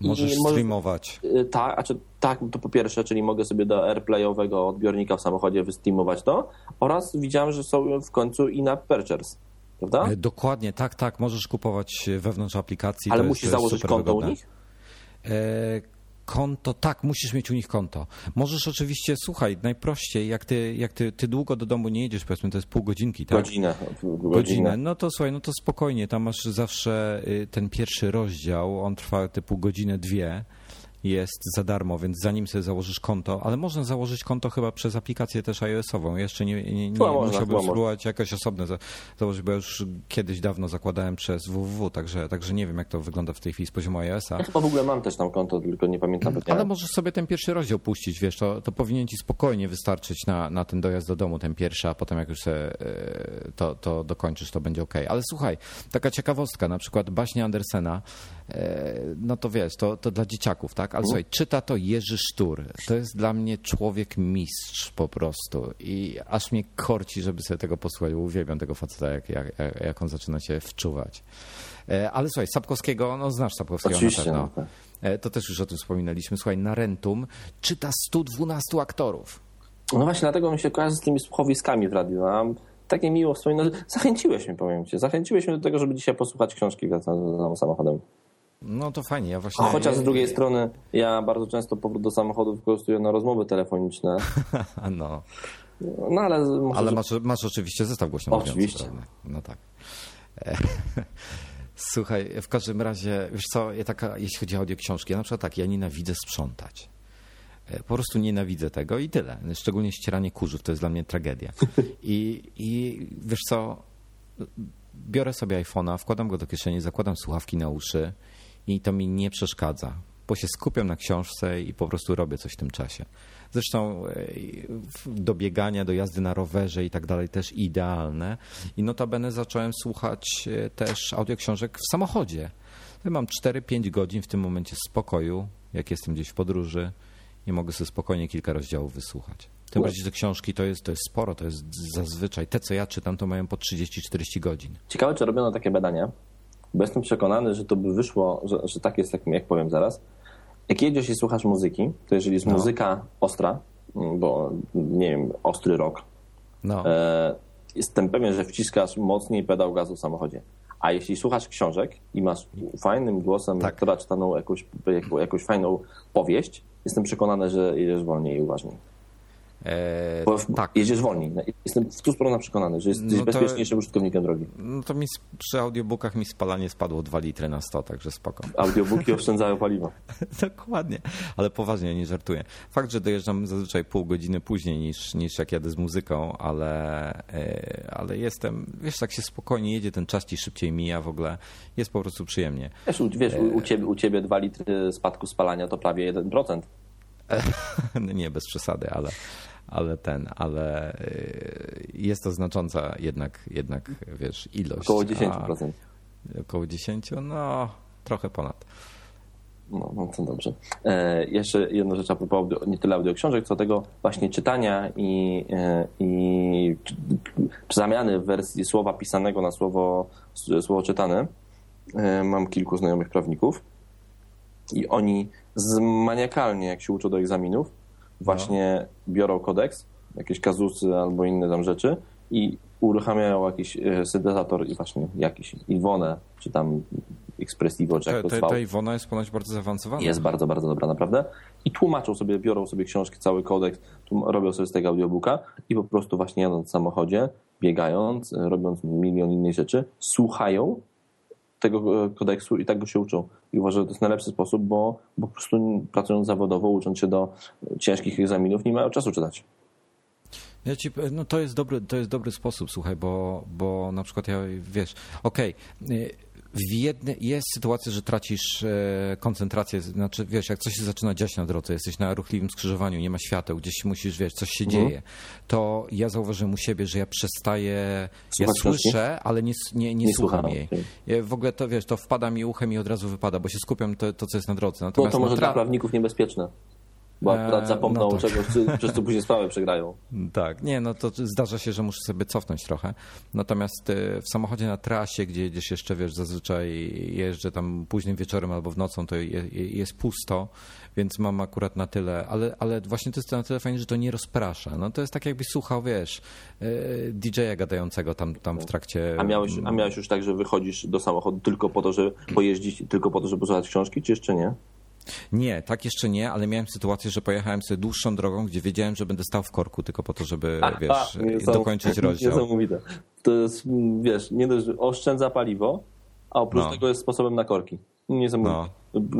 Speaker 1: Możesz I streamować.
Speaker 4: Y, tak, znaczy, tak, to po pierwsze, czyli mogę sobie do AirPlayowego odbiornika w samochodzie wystreamować to oraz widziałem, że są w końcu in-app purchase. Prawda? E,
Speaker 1: dokładnie, tak, tak. Możesz kupować wewnątrz aplikacji.
Speaker 4: Ale musisz założyć konto wygodne. u nich?
Speaker 1: Konto, tak, musisz mieć u nich konto. Możesz oczywiście, słuchaj, najprościej, jak ty, jak ty, ty długo do domu nie jedziesz, powiedzmy, to jest pół godzinki, tak?
Speaker 4: Godzinę.
Speaker 1: Godzinę. No to słuchaj, no to spokojnie, tam masz zawsze y, ten pierwszy rozdział, on trwa typu godzinę, dwie jest za darmo, więc zanim sobie założysz konto, ale można założyć konto chyba przez aplikację też iOS-ową. Jeszcze nie, nie, nie musiałbym spróbować jakoś osobne założyć, bo już kiedyś dawno zakładałem przez www, także, także nie wiem jak to wygląda w tej chwili z poziomu iOS-a.
Speaker 4: Ja chyba w ogóle mam też tam konto, tylko nie pamiętam.
Speaker 1: Ale możesz sobie ten pierwszy rozdział puścić, wiesz, to, to powinien ci spokojnie wystarczyć na, na ten dojazd do domu, ten pierwszy, a potem jak już sobie to, to dokończysz, to będzie ok. Ale słuchaj, taka ciekawostka, na przykład baśnie Andersena e, no to wiesz, to, to dla dzieciaków, tak? Ale słuchaj, czyta to Jerzy Sztur. To jest dla mnie człowiek mistrz po prostu i aż mnie korci, żeby sobie tego posłuchać. Uwielbiam tego faceta, jak, jak, jak on zaczyna się wczuwać. E, ale słuchaj, Sapkowskiego, no znasz Sapkowskiego
Speaker 4: Oczywiście,
Speaker 1: na
Speaker 4: no
Speaker 1: pewno.
Speaker 4: tak.
Speaker 1: E, To też już o tym wspominaliśmy. Słuchaj, Narentum czyta 112 aktorów.
Speaker 4: No właśnie, dlatego mi się kojarzy z tymi słuchowiskami w radiu. A takie miło wspominać. Zachęciłeś mnie, powiem ci. Zachęciłeś mnie do tego, żeby dzisiaj posłuchać książki wracając samochodem.
Speaker 1: No to fajnie, ja właśnie...
Speaker 4: Chociaż z drugiej strony ja bardzo często powrót do samochodu wykorzystuję na rozmowy telefoniczne.
Speaker 1: No,
Speaker 4: No ale może,
Speaker 1: ale masz, masz oczywiście zestaw głośno
Speaker 4: Oczywiście.
Speaker 1: mówiący? No tak. Słuchaj, w każdym razie, wiesz co, ja taka, jeśli chodzi o audioksiążki, ja na przykład tak, ja nienawidzę sprzątać. E, Po prostu nienawidzę tego i tyle. Szczególnie ścieranie kurzów, to jest dla mnie tragedia. I, i wiesz co, biorę sobie iPhone'a, wkładam go do kieszeni, zakładam słuchawki na uszy i to mi nie przeszkadza, bo się skupiam na książce i po prostu robię coś w tym czasie. Zresztą e, do biegania, do jazdy na rowerze i tak dalej też idealne. I notabene zacząłem słuchać e, też audioksiążek w samochodzie. Ja mam 4-5 godzin w tym momencie spokoju, jak jestem gdzieś w podróży i mogę sobie spokojnie kilka rozdziałów wysłuchać. Tym bardziej, że książki to jest, to jest sporo, to jest zazwyczaj, te co ja czytam, to mają po 30-40 godzin.
Speaker 4: Ciekawe, czy robiono takie badania, bo jestem przekonany, że to by wyszło, że, że tak jest, jak, jak powiem zaraz. Jak jedziesz i słuchasz muzyki, to jeżeli jest
Speaker 1: No.
Speaker 4: muzyka ostra, mm, bo nie wiem, ostry rock,
Speaker 1: No,
Speaker 4: e, jestem pewien, że wciskasz mocniej pedał gazu w samochodzie. A jeśli słuchasz książek i masz fajnym głosem,
Speaker 1: Tak.
Speaker 4: która czytaną jakąś, jaką- jakąś fajną powieść, jestem przekonany, że jedziesz wolniej i uważniej.
Speaker 1: E,
Speaker 4: Bo
Speaker 1: tak.
Speaker 4: jedziesz wolniej. Jestem w 100% przekonany, że jesteś
Speaker 1: No
Speaker 4: bezpieczniejszym użytkownikiem drogi.
Speaker 1: No to mi przy audiobookach mi spalanie spadło 2 litry na 100, także spoko.
Speaker 4: Audiobooki oszczędzają paliwo.
Speaker 1: Dokładnie, ale poważnie, nie żartuję. Fakt, że dojeżdżam zazwyczaj pół godziny później niż, niż jak jadę z muzyką, ale, e, ale jestem, wiesz, tak się spokojnie jedzie, ten czas ci szybciej mija w ogóle, jest po prostu przyjemnie.
Speaker 4: Wiesz, u, wiesz u, u, ciebie, u ciebie 2 litry spadku spalania to prawie 1%.
Speaker 1: No nie, bez przesady, ale, ale ten, ale e, jest to znacząca jednak, jednak wiesz, ilość.
Speaker 4: Około
Speaker 1: A
Speaker 4: 10%.
Speaker 1: Około 10, no trochę ponad.
Speaker 4: No, no to dobrze. E, jeszcze jedna rzecz a propos audio, nie tyle audioksiążek, co tego właśnie czytania i, e, i czy, zamiany wersji słowa pisanego na słowo, słowo czytane. E, mam kilku znajomych prawników i oni zmaniakalnie, jak się uczą do egzaminów, właśnie biorą kodeks, jakieś kazusy albo inne tam rzeczy i uruchamiają jakiś e, syntezator i właśnie jakiś Iwonę, czy tam Expressivo, czy jak to zwał.
Speaker 1: ta Iwona jest ponoć bardzo zaawansowana.
Speaker 4: Jest bardzo, bardzo dobra, naprawdę. I tłumaczą sobie, biorą sobie książki, cały kodeks, robią sobie z tego audiobooka i po prostu właśnie jadąc w samochodzie, biegając, e, robiąc milion innych rzeczy, słuchają tego e, kodeksu i tak go się uczą. I uważam, że to jest najlepszy sposób, bo, bo po prostu pracując zawodowo, ucząc się do ciężkich egzaminów, nie mają czasu czytać.
Speaker 1: Ja ci, no to jest dobry, to jest dobry sposób, słuchaj, bo, bo na przykład ja, wiesz, okej, y, w jedne, jest sytuacja, że tracisz e, koncentrację, znaczy wiesz, jak coś się zaczyna dziać na drodze, jesteś na ruchliwym skrzyżowaniu, nie ma świateł, gdzieś musisz, wiesz, coś się
Speaker 4: Mhm.
Speaker 1: dzieje, to ja zauważyłem u siebie, że ja przestaję, ja słyszę, ale nie, nie, nie,
Speaker 4: Nie
Speaker 1: słucham
Speaker 4: słucham,
Speaker 1: jej. w ogóle to, wiesz, to wpada mi uchem i od razu wypada, bo się skupiam to, to co jest na drodze.
Speaker 4: No
Speaker 1: Natomiast
Speaker 4: to może dla prawników niebezpieczne. Bo akurat
Speaker 1: Eee,
Speaker 4: zapomną
Speaker 1: no tak.
Speaker 4: czegoś, przez co później sprawę przegrają.
Speaker 1: Tak, nie, no to zdarza się, że muszę sobie cofnąć trochę. Natomiast y, w samochodzie na trasie, gdzie jedziesz jeszcze, wiesz, zazwyczaj jeżdżę tam późnym wieczorem albo w nocą, to je, je- jest pusto, więc mam akurat na tyle, ale, ale właśnie to jest na tyle fajnie, że to nie rozprasza. No to jest tak jakbyś słuchał, wiesz, y, DJ-a gadającego tam, tam w trakcie...
Speaker 4: A miałeś, a miałeś już tak, że wychodzisz do samochodu tylko po to, żeby pojeździć, tylko po to, żeby posłuchać książki, czy jeszcze nie?
Speaker 1: Nie, tak jeszcze nie, ale miałem sytuację, że pojechałem sobie dłuższą drogą, gdzie wiedziałem, że będę stał w korku tylko po to, żeby, wiesz,
Speaker 4: Niesam-
Speaker 1: dokończyć rozdział.
Speaker 4: Niesamowite. To jest, wiesz, nie dość, oszczędza paliwo, a oprócz
Speaker 1: No.
Speaker 4: tego jest sposobem na korki. Niesamowite.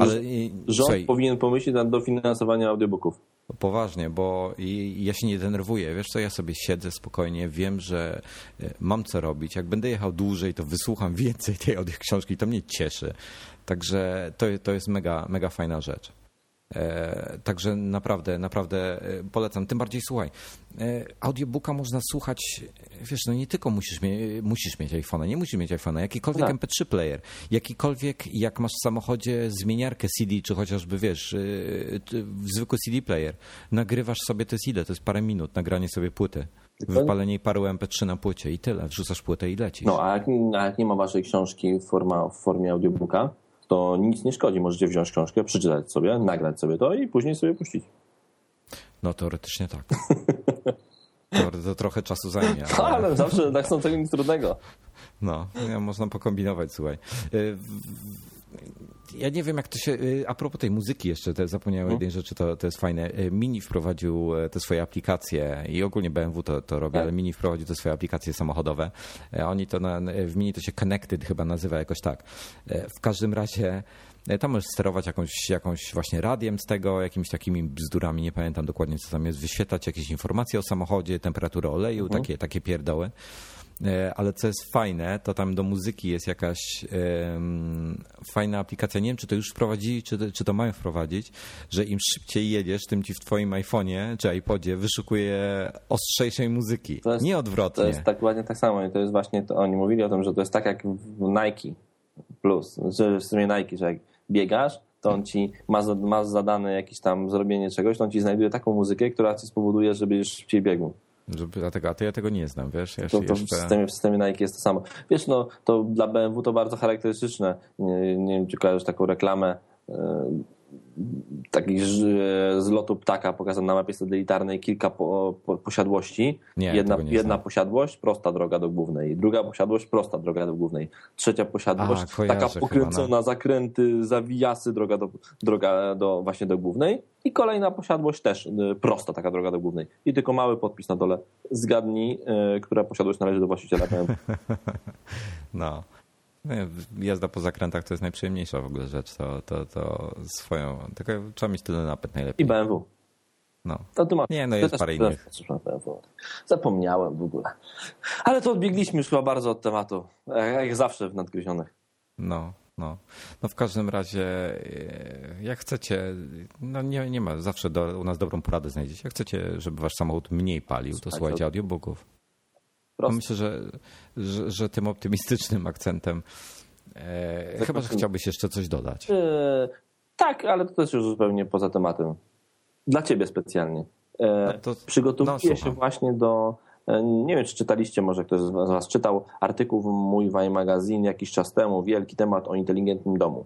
Speaker 1: Ale i-
Speaker 4: Rząd
Speaker 1: słuchaj,
Speaker 4: powinien pomyśleć nad dofinansowaniem audiobooków.
Speaker 1: Poważnie, bo i- ja się nie denerwuję. Wiesz co, ja sobie siedzę spokojnie, wiem, że e, mam co robić. Jak będę jechał dłużej, to wysłucham więcej tej audio książki, to mnie cieszy. Także to, to jest mega, mega fajna rzecz. E, także naprawdę, naprawdę e, polecam. Tym bardziej słuchaj, e, audiobooka można słuchać, wiesz, no nie tylko musisz, mie musisz mieć iPhone'a, nie musisz mieć iPhone'a, jakikolwiek
Speaker 4: Tak.
Speaker 1: MP3 player, jakikolwiek, jak masz w samochodzie zmieniarkę CD, czy chociażby, wiesz, zwykły CD player, nagrywasz sobie, to jest ile? To jest parę minut, nagranie sobie płyty. Wypalenie paru MP3 na płycie i tyle. Wrzucasz płytę i lecisz.
Speaker 4: No, a jak, a jak nie ma waszej książki w, forma, w formie audiobooka, to nic nie szkodzi. Możecie wziąć książkę, przeczytać sobie, nagrać sobie to i później sobie puścić.
Speaker 1: No teoretycznie tak. To, to trochę czasu zajmie.
Speaker 4: Ale, ale zawsze tak są tego nic trudnego.
Speaker 1: No, nie, można pokombinować, słuchaj. Y, Ja nie wiem, jak to się. y, A propos tej muzyki, jeszcze te, zapomniałem jednej rzeczy, to, to jest fajne. Y, Mini wprowadził e, te swoje aplikacje i ogólnie BMW to, to robi,
Speaker 4: Tak.
Speaker 1: ale Mini wprowadził te swoje aplikacje samochodowe. Oni to na, w Mini to się Connected chyba nazywa jakoś tak. W każdym razie. Tam możesz sterować jakąś, jakąś właśnie radiem z tego, jakimiś takimi bzdurami, nie pamiętam dokładnie co tam jest, wyświetlać jakieś informacje o samochodzie, temperaturę oleju, takie, takie pierdoły. E, Ale co jest fajne, to tam do muzyki jest jakaś fajna aplikacja. Nie wiem, czy to już wprowadzili, czy to, czy to mają wprowadzić, że im szybciej jedziesz, tym ci w twoim iPhone'ie czy iPodzie wyszukuje ostrzejszej muzyki.
Speaker 4: To jest-
Speaker 1: nie
Speaker 4: To
Speaker 1: odwrotnie.
Speaker 4: jest tak ładnie tak samo i to jest właśnie, to oni mówili o tym, że to jest tak jak w Nike Plus, że w sumie Nike, że jak biegasz, to on ci ma, ma zadane jakieś tam zrobienie czegoś, to on ci znajduje taką muzykę, która ci spowoduje, że będziesz szybciej biegł.
Speaker 1: Dlatego, a to ja tego nie znam, wiesz? Ja
Speaker 4: To, to w,
Speaker 1: jeszcze...
Speaker 4: systemie, w systemie Nike jest to samo. Wiesz, no to dla BMW to bardzo charakterystyczne. Nie, nie wiem, czy kojarzysz taką reklamę e, takich ż- z lotu ptaka pokazane na mapie satelitarnej kilka po, po, posiadłości.
Speaker 1: Nie,
Speaker 4: jedna
Speaker 1: nie
Speaker 4: jedna posiadłość, prosta droga do głównej. Druga posiadłość, prosta droga do głównej. Trzecia posiadłość,
Speaker 1: A,
Speaker 4: taka
Speaker 1: chyba,
Speaker 4: pokręcona,
Speaker 1: no.
Speaker 4: zakręty, zawijasy, droga, do, droga do, właśnie do głównej. I kolejna posiadłość też y, prosta taka droga do głównej. I tylko mały podpis na dole. Zgadnij, y, która posiadłość należy do właściciela.
Speaker 1: No. Nie, Jazda po zakrętach to jest najprzyjemniejsza w ogóle rzecz. To, to, to swoją. Tylko trzeba mieć tyle napęd najlepiej.
Speaker 4: I BMW.
Speaker 1: No.
Speaker 4: To ty masz,
Speaker 1: Nie, no jest parę innych.
Speaker 4: Zapomniałem w ogóle. Ale to odbiegliśmy już chyba bardzo od tematu. Jak jak zawsze w nadgryzionych.
Speaker 1: No, no. No w każdym razie, e, jak chcecie, no nie, nie ma, zawsze do, u nas dobrą poradę znajdziecie. Jak chcecie, żeby wasz samochód mniej palił, to
Speaker 4: słuchajcie
Speaker 1: audiobooków. No
Speaker 4: Prosto.
Speaker 1: myślę, że, że, że tym optymistycznym akcentem e, chyba, że chciałbyś jeszcze coś dodać.
Speaker 4: E, tak, ale to też już zupełnie poza tematem. Dla ciebie specjalnie. E,
Speaker 1: No to-
Speaker 4: przygotowuję
Speaker 1: no,
Speaker 4: się właśnie do. e, Nie wiem, czy czytaliście, może ktoś z Was czytał artykuł w mój Waj Magazine jakiś czas temu, wielki temat o inteligentnym domu.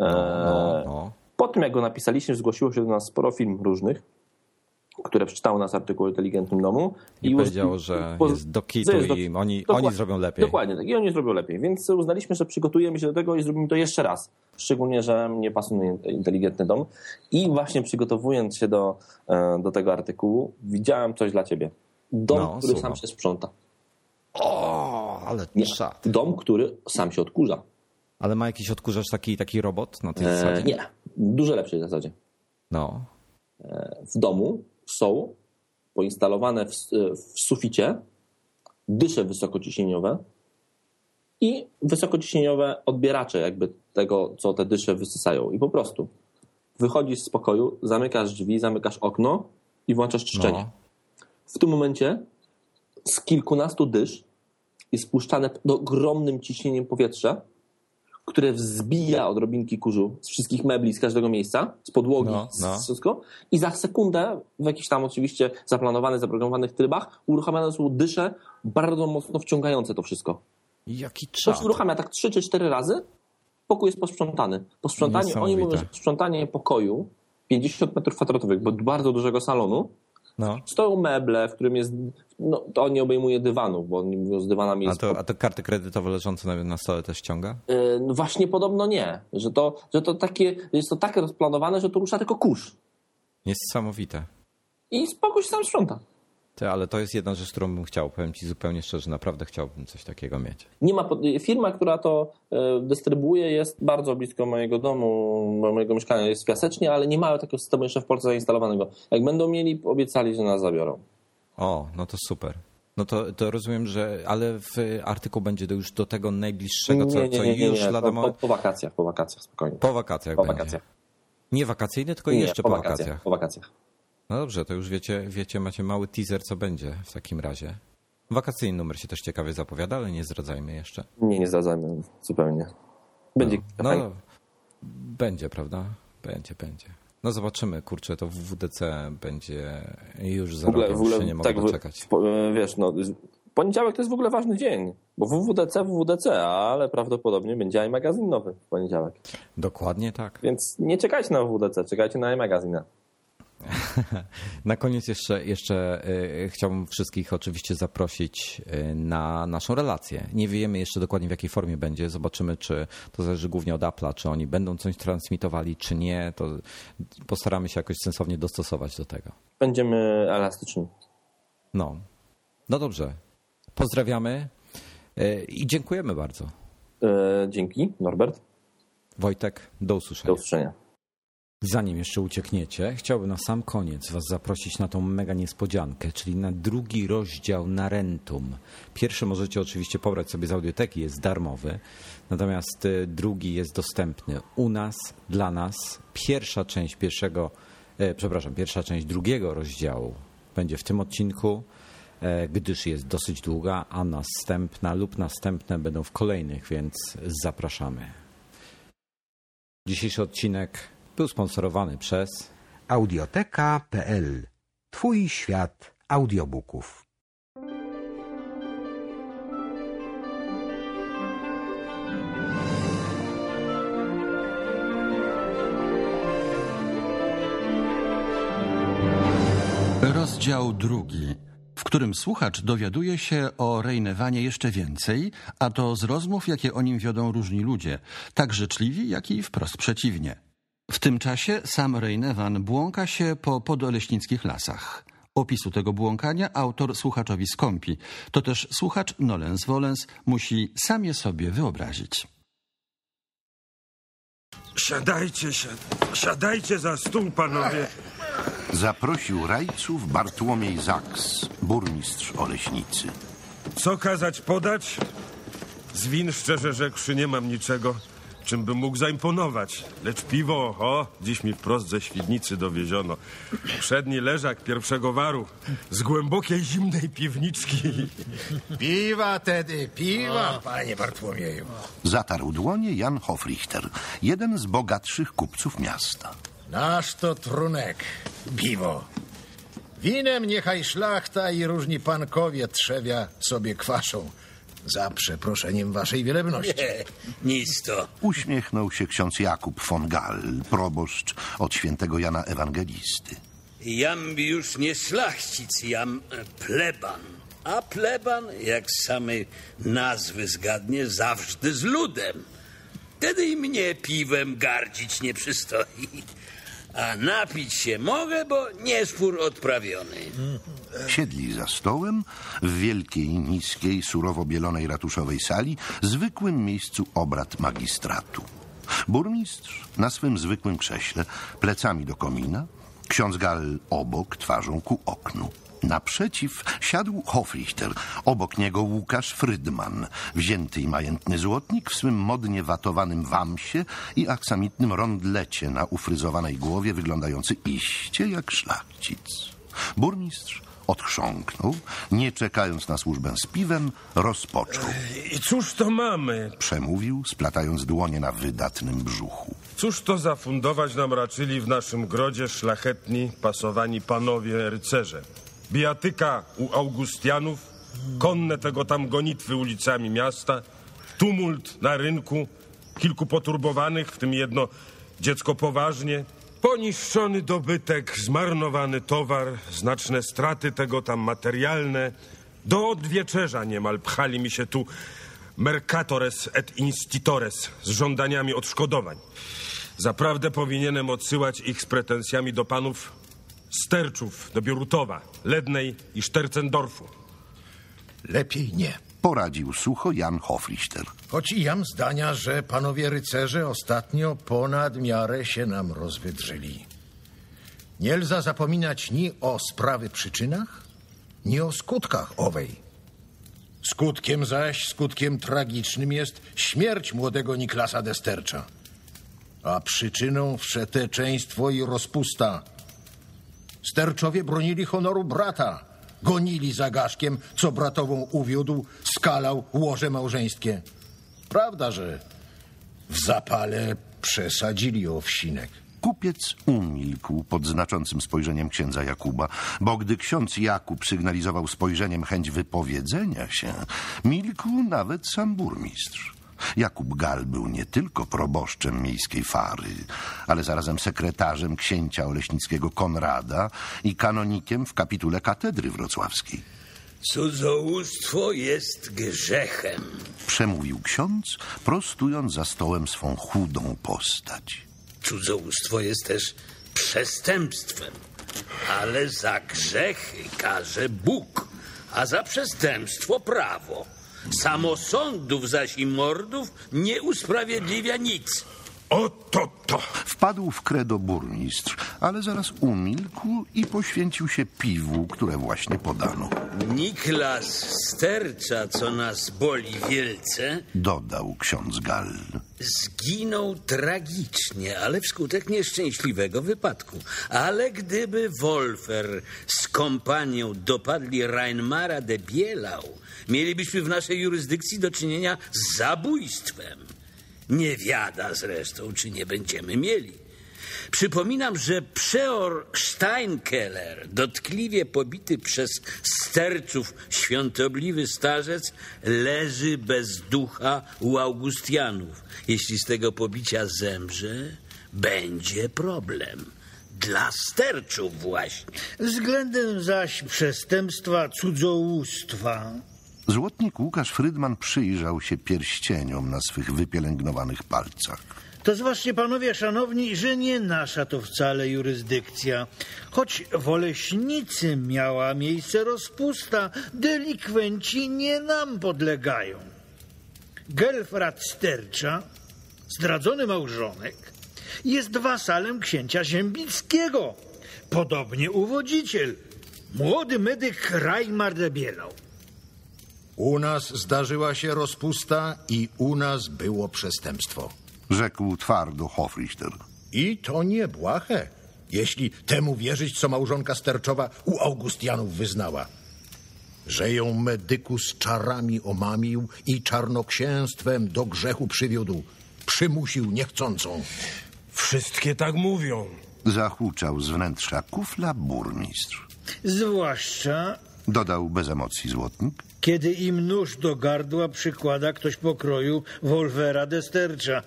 Speaker 4: E,
Speaker 1: No, no.
Speaker 4: Po tym, jak go napisaliśmy, zgłosiło się do nas sporo firm różnych, które przeczytały nas artykuł o inteligentnym domu.
Speaker 1: I
Speaker 4: uz-
Speaker 1: powiedziało, że jest do kitu
Speaker 4: jest do-
Speaker 1: i oni, oni zrobią lepiej.
Speaker 4: Dokładnie tak. I oni zrobią lepiej. Więc uznaliśmy, że przygotujemy się do tego i zrobimy to jeszcze raz. Szczególnie, że mnie pasuje inteligentny dom. I właśnie przygotowując się do, e, do tego artykułu, widziałem coś dla ciebie. Dom,
Speaker 1: No,
Speaker 4: który
Speaker 1: słucham.
Speaker 4: sam się sprząta.
Speaker 1: O, ale
Speaker 4: Nie. Dom, który sam się odkurza.
Speaker 1: Ale ma jakiś odkurzacz taki, taki robot na tej
Speaker 4: E,
Speaker 1: zasadzie?
Speaker 4: nie. W dużo lepszej zasadzie.
Speaker 1: No.
Speaker 4: w domu są poinstalowane w, w suficie dysze wysokociśnieniowe i wysokociśnieniowe odbieracze jakby tego, co te dysze wysysają. I po prostu wychodzisz z pokoju, zamykasz drzwi, zamykasz okno i włączasz czyszczenie.
Speaker 1: no.
Speaker 4: W tym momencie z kilkunastu dysz jest spuszczane do ogromnym ciśnieniem powietrze, które wzbija odrobinki kurzu z wszystkich mebli, z każdego miejsca, z podłogi,
Speaker 1: No, no.
Speaker 4: z wszystko. I za sekundę, w jakichś tam oczywiście zaplanowanych, zaprogramowanych trybach, uruchamiane są dysze bardzo mocno wciągające to wszystko.
Speaker 1: Jaki
Speaker 4: To
Speaker 1: czad.
Speaker 4: się uruchamia tak trzy czy cztery razy, pokój jest posprzątany. Posprzątanie, oni mówią, że sprzątanie pokoju 50 metrów kwadratowych, bo bardzo dużego salonu,
Speaker 1: No.
Speaker 4: stoją meble, w którym jest, no to nie obejmuje dywanów, bo oni mówią z dywanami
Speaker 1: A
Speaker 4: jest...
Speaker 1: to, a to karty kredytowe leżące na, na stole też ściąga?
Speaker 4: Yy, no właśnie podobno nie, że to, że to takie, jest to tak rozplanowane, że to rusza tylko kurz.
Speaker 1: Niesamowite.
Speaker 4: I spokój się sam sprząta.
Speaker 1: Ty, ale to jest jedna rzecz, którą bym chciał. Powiem ci zupełnie szczerze, naprawdę chciałbym coś takiego mieć.
Speaker 4: Nie ma, firma, która to e, dystrybuuje jest bardzo blisko mojego domu, mojego mieszkania jest w Piasecznie, ale nie mają takiego systemu jeszcze w Polsce zainstalowanego. Jak będą mieli, obiecali, że nas zabiorą.
Speaker 1: O, no to super. No to, to rozumiem, że ale w artykuł będzie do już do tego najbliższego, co, co już
Speaker 4: po,
Speaker 1: lada
Speaker 4: po, po wakacjach, po wakacjach, spokojnie.
Speaker 1: Po wakacjach
Speaker 4: Po
Speaker 1: będzie.
Speaker 4: wakacjach.
Speaker 1: Nie wakacyjny, tylko
Speaker 4: Nie,
Speaker 1: jeszcze po, wakacjach.
Speaker 4: Po wakacjach.
Speaker 1: No dobrze, to już wiecie, wiecie, macie mały teaser, co będzie w takim razie. Wakacyjny numer się też ciekawie zapowiada, ale nie zdradzajmy jeszcze.
Speaker 4: Nie, nie zdradzajmy zupełnie. Będzie
Speaker 1: No, no będzie, prawda? Będzie, będzie. No zobaczymy, kurczę, to w WDC będzie już za rok, już się nie mogę
Speaker 4: tak,
Speaker 1: doczekać.
Speaker 4: wiesz, no, poniedziałek to jest w ogóle ważny dzień, bo WWDC, WWDC, ale prawdopodobnie będzie iMagazine nowy w poniedziałek.
Speaker 1: Dokładnie tak.
Speaker 4: Więc nie czekajcie na WWDC, czekajcie na iMagazine.
Speaker 1: Na koniec jeszcze, jeszcze y, chciałbym wszystkich oczywiście zaprosić y, na naszą relację. Nie wiemy jeszcze dokładnie w jakiej formie będzie. Zobaczymy, czy to zależy głównie od Apple'a, czy oni będą coś transmitowali, czy nie. To postaramy się jakoś sensownie dostosować do tego.
Speaker 4: Będziemy elastyczni.
Speaker 1: No, no dobrze. Pozdrawiamy y, i dziękujemy bardzo.
Speaker 4: E, dzięki, Norbert.
Speaker 1: Wojtek, do
Speaker 4: Do
Speaker 1: usłyszenia. Zanim jeszcze uciekniecie, chciałbym na sam koniec Was zaprosić na tą mega niespodziankę, czyli na drugi rozdział Narentum. Pierwszy możecie oczywiście pobrać sobie z audioteki, jest darmowy, natomiast y, drugi jest dostępny u nas, dla nas. Pierwsza część pierwszego, e, przepraszam, pierwsza część drugiego rozdziału będzie w tym odcinku, e, gdyż jest dosyć długa, a następna lub następne będą w kolejnych, więc zapraszamy. Dzisiejszy odcinek był sponsorowany przez
Speaker 2: Audioteka.pl Twój świat audiobooków.
Speaker 5: Rozdział drugi, w którym słuchacz dowiaduje się o Rejnewanie jeszcze więcej, a to z rozmów, jakie o nim wiodą różni ludzie, tak życzliwi, jak i wprost przeciwnie. W tym czasie sam Rejnewan błąka się po podoleśnickich lasach. Opisu tego błąkania autor słuchaczowi skąpi. To też słuchacz nolens volens musi sam je sobie wyobrazić.
Speaker 6: Siadajcie, siad- siadajcie za stół, panowie.
Speaker 7: Zaprosił rajców Bartłomiej Zaks, burmistrz Oleśnicy.
Speaker 6: Co kazać podać? Z win, szczerze rzekłszy, nie mam niczego, czym bym mógł zaimponować. Lecz piwo, o, dziś mi wprost ze Świdnicy dowieziono. Przedni leżak pierwszego waru z głębokiej, zimnej piwniczki.
Speaker 8: Piwa tedy, piwa, panie Bartłomieju.
Speaker 7: Zatarł dłonie Jan Hofrichter, jeden z bogatszych kupców miasta.
Speaker 8: Nasz to trunek, piwo. Winem niechaj szlachta i różni pankowie trzewia sobie kwaszą. Za przeproszeniem waszej wielebności.
Speaker 9: Nic to.
Speaker 7: Uśmiechnął się ksiądz Jakub von Gall, proboszcz od świętego Jana Ewangelisty.
Speaker 9: Jam już nie szlachcic, jam pleban. A pleban, jak z samej nazwy zgadnie, zawsze z ludem. Wtedy i mnie piwem gardzić nie przystoi. A napić się mogę, bo nie spór odprawiony.
Speaker 7: Siedli za stołem w wielkiej, niskiej, surowo bielonej ratuszowej sali, zwykłym miejscu obrad magistratu. Burmistrz na swym zwykłym krześle, plecami do komina, ksiądz Gall obok, twarzą ku oknu. Naprzeciw siadł Hofrichter, obok niego Łukasz Frydman, wzięty i majętny złotnik w swym modnie watowanym wamsie i aksamitnym rondlecie na ufryzowanej głowie, wyglądający iście jak szlachcic. Burmistrz odchrząknął, nie czekając na służbę z piwem, rozpoczął.
Speaker 6: I cóż to mamy?
Speaker 7: Przemówił, splatając dłonie na wydatnym brzuchu.
Speaker 6: Cóż to zafundować nam raczyli w naszym grodzie szlachetni, pasowani panowie rycerze? Bijatyka u Augustianów, konne tego tam gonitwy ulicami miasta, tumult na rynku, kilku poturbowanych, w tym jedno dziecko poważnie, poniszczony dobytek, zmarnowany towar, znaczne straty tego tam materialne. Do odwieczerza niemal pchali mi się tu mercatores et institores z żądaniami odszkodowań. Zaprawdę powinienem odsyłać ich z pretensjami do panów Sterczów, do Bierutowa, Lednej i Sztercendorfu.
Speaker 8: Lepiej nie.
Speaker 7: Poradził sucho Jan Hofrichter.
Speaker 8: Choć i jam zdania, że panowie rycerze ostatnio ponad miarę się nam rozwydrzyli. Nie lza zapominać ni o sprawy przyczynach, ni o skutkach owej. Skutkiem zaś, skutkiem tragicznym jest śmierć młodego Niklasa Destercza. a przyczyną wszeteczeństwo i rozpusta. Sterczowie bronili honoru brata, gonili za Gaszkiem, co bratową uwiódł, skalał łoże małżeńskie. Prawda, że w zapale przesadzili owsinek.
Speaker 7: Kupiec umilkł pod znaczącym spojrzeniem księdza Jakuba, bo gdy ksiądz Jakub sygnalizował spojrzeniem chęć wypowiedzenia się, milkł nawet sam burmistrz. Jakub Gal był nie tylko proboszczem miejskiej fary, ale zarazem sekretarzem księcia oleśnickiego Konrada i kanonikiem w kapitule katedry wrocławskiej.
Speaker 9: Cudzołóstwo jest grzechem.
Speaker 7: Przemówił ksiądz, prostując za stołem swą chudą postać.
Speaker 9: Cudzołóstwo jest też przestępstwem, ale za grzechy karze Bóg, a za przestępstwo prawo. Samosądów zaś i mordów nie usprawiedliwia nic.
Speaker 6: Oto to!
Speaker 7: Wpadł w kredo burmistrz, ale zaraz umilkł i poświęcił się piwu, które właśnie podano.
Speaker 9: Niklas stercza, co nas boli wielce,
Speaker 7: Dodał ksiądz Gal.
Speaker 9: zginął tragicznie, ale wskutek nieszczęśliwego wypadku. Ale gdyby Wolfer z kompanią dopadli Reinmara de Bielau, mielibyśmy w naszej jurysdykcji do czynienia z zabójstwem. Nie wiada zresztą, czy nie będziemy mieli. Przypominam, że przeor Steinkeller, dotkliwie pobity przez sterców świątobliwy starzec, leży bez ducha u Augustianów. Jeśli z tego pobicia zemrze, będzie problem. Dla sterczów właśnie.
Speaker 10: Względem zaś przestępstwa cudzołóstwa
Speaker 7: Złotnik Łukasz Frydman przyjrzał się pierścieniom na swych wypielęgnowanych palcach.
Speaker 10: To zważcie panowie szanowni, że nie nasza to wcale jurysdykcja. Choć w Oleśnicy miała miejsce rozpusta, delikwenci nie nam podlegają. Gelfrat Stercza, zdradzony małżonek, jest wasalem księcia Ziembickiego. Podobnie uwodziciel, młody medyk Rajmar de Bielau.
Speaker 8: U nas zdarzyła się rozpusta i u nas było przestępstwo.
Speaker 7: Rzekł twardo Hofrichter.
Speaker 8: I to nie błahe, jeśli temu wierzyć, co małżonka Sterczowa u Augustianów wyznała. Że ją medykus czarami omamił i czarnoksięstwem do grzechu przywiódł. Przymusił niechcącą.
Speaker 6: Wszystkie tak mówią.
Speaker 7: Zahuczał z wnętrza kufla burmistrz.
Speaker 10: Zwłaszcza
Speaker 7: Dodał bez emocji złotnik.
Speaker 10: Kiedy im nóż do gardła przykłada ktoś pokroju Wolfera de Stercza.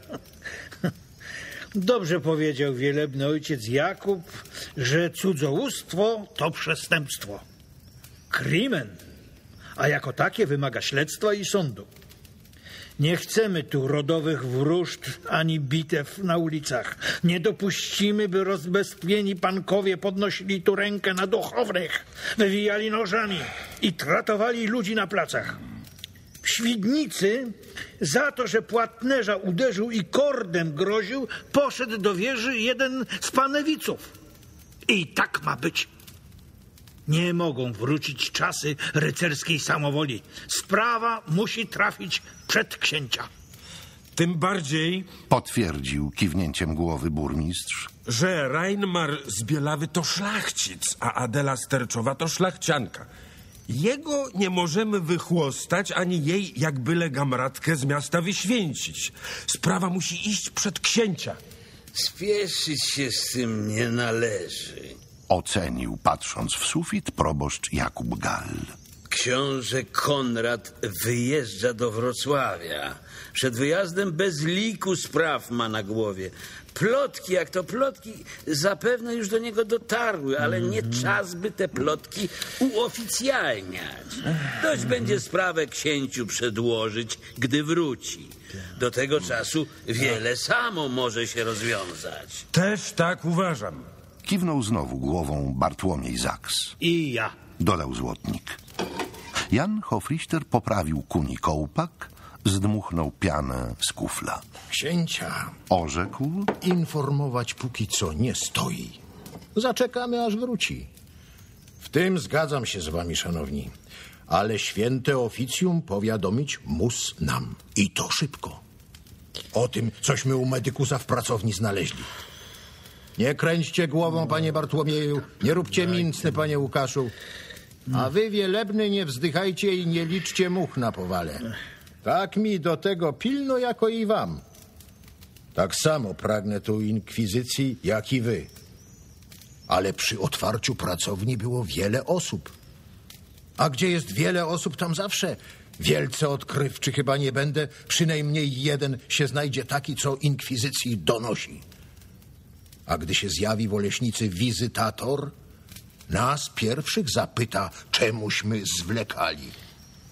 Speaker 10: Dobrze powiedział wielebny ojciec Jakub, że cudzołóstwo to przestępstwo. Krimen, a jako takie wymaga śledztwa i sądu. Nie chcemy tu rodowych wróżb ani bitew na ulicach. Nie dopuścimy, by rozbestwieni pankowie podnosili tu rękę na duchownych, wywijali nożami i tratowali ludzi na placach. W Świdnicy za to, że płatnerza uderzył i kordem groził, poszedł do wieży jeden z panewiców. I tak ma być. Nie mogą wrócić czasy rycerskiej samowoli. Sprawa musi trafić przed księcia.
Speaker 6: Tym bardziej,
Speaker 7: Potwierdził kiwnięciem głowy burmistrz.
Speaker 6: że Reinmar z Bielawy to szlachcic, a Adela Sterczowa to szlachcianka. Jego nie możemy wychłostać, ani jej jak byle gamratkę z miasta wyświęcić. Sprawa musi iść przed księcia.
Speaker 9: Spieszyć się z tym nie należy.
Speaker 7: Ocenił, patrząc w sufit, proboszcz Jakub Gal.
Speaker 9: Książę Konrad wyjeżdża do Wrocławia. Przed wyjazdem bez liku spraw ma na głowie. Plotki, jak to plotki, zapewne już do niego dotarły, ale nie czas, by te plotki uoficjalniać. Dość będzie sprawę księciu przedłożyć, gdy wróci. Do tego czasu wiele samo może się rozwiązać.
Speaker 6: Też tak uważam.
Speaker 7: Kiwnął znowu głową Bartłomiej Zaks.
Speaker 10: I ja.
Speaker 7: Dodał złotnik. Jan Hofrichter poprawił kuni kołpak, zdmuchnął pianę z kufla.
Speaker 8: Księcia
Speaker 7: Orzekł,
Speaker 8: informować póki co nie stoi. Zaczekamy, aż wróci. W tym zgadzam się z wami, szanowni. Ale święte oficjum powiadomić mus nam. I to szybko. o tym, cośmy u medykusa w pracowni znaleźli. Nie kręćcie głową, panie Bartłomieju, nie róbcie mincny, panie Łukaszu. A wy, wielebny, nie wzdychajcie i nie liczcie much na powale. Tak mi do tego pilno, jako i wam. Tak samo pragnę tu inkwizycji, jak i wy. Ale przy otwarciu pracowni było wiele osób. A gdzie jest wiele osób, tam zawsze wielce odkrywczy chyba nie będę. Przynajmniej jeden się znajdzie taki, co inkwizycji donosi. A gdy się zjawi w Oleśnicy wizytator, nas pierwszych zapyta, czemuśmy zwlekali.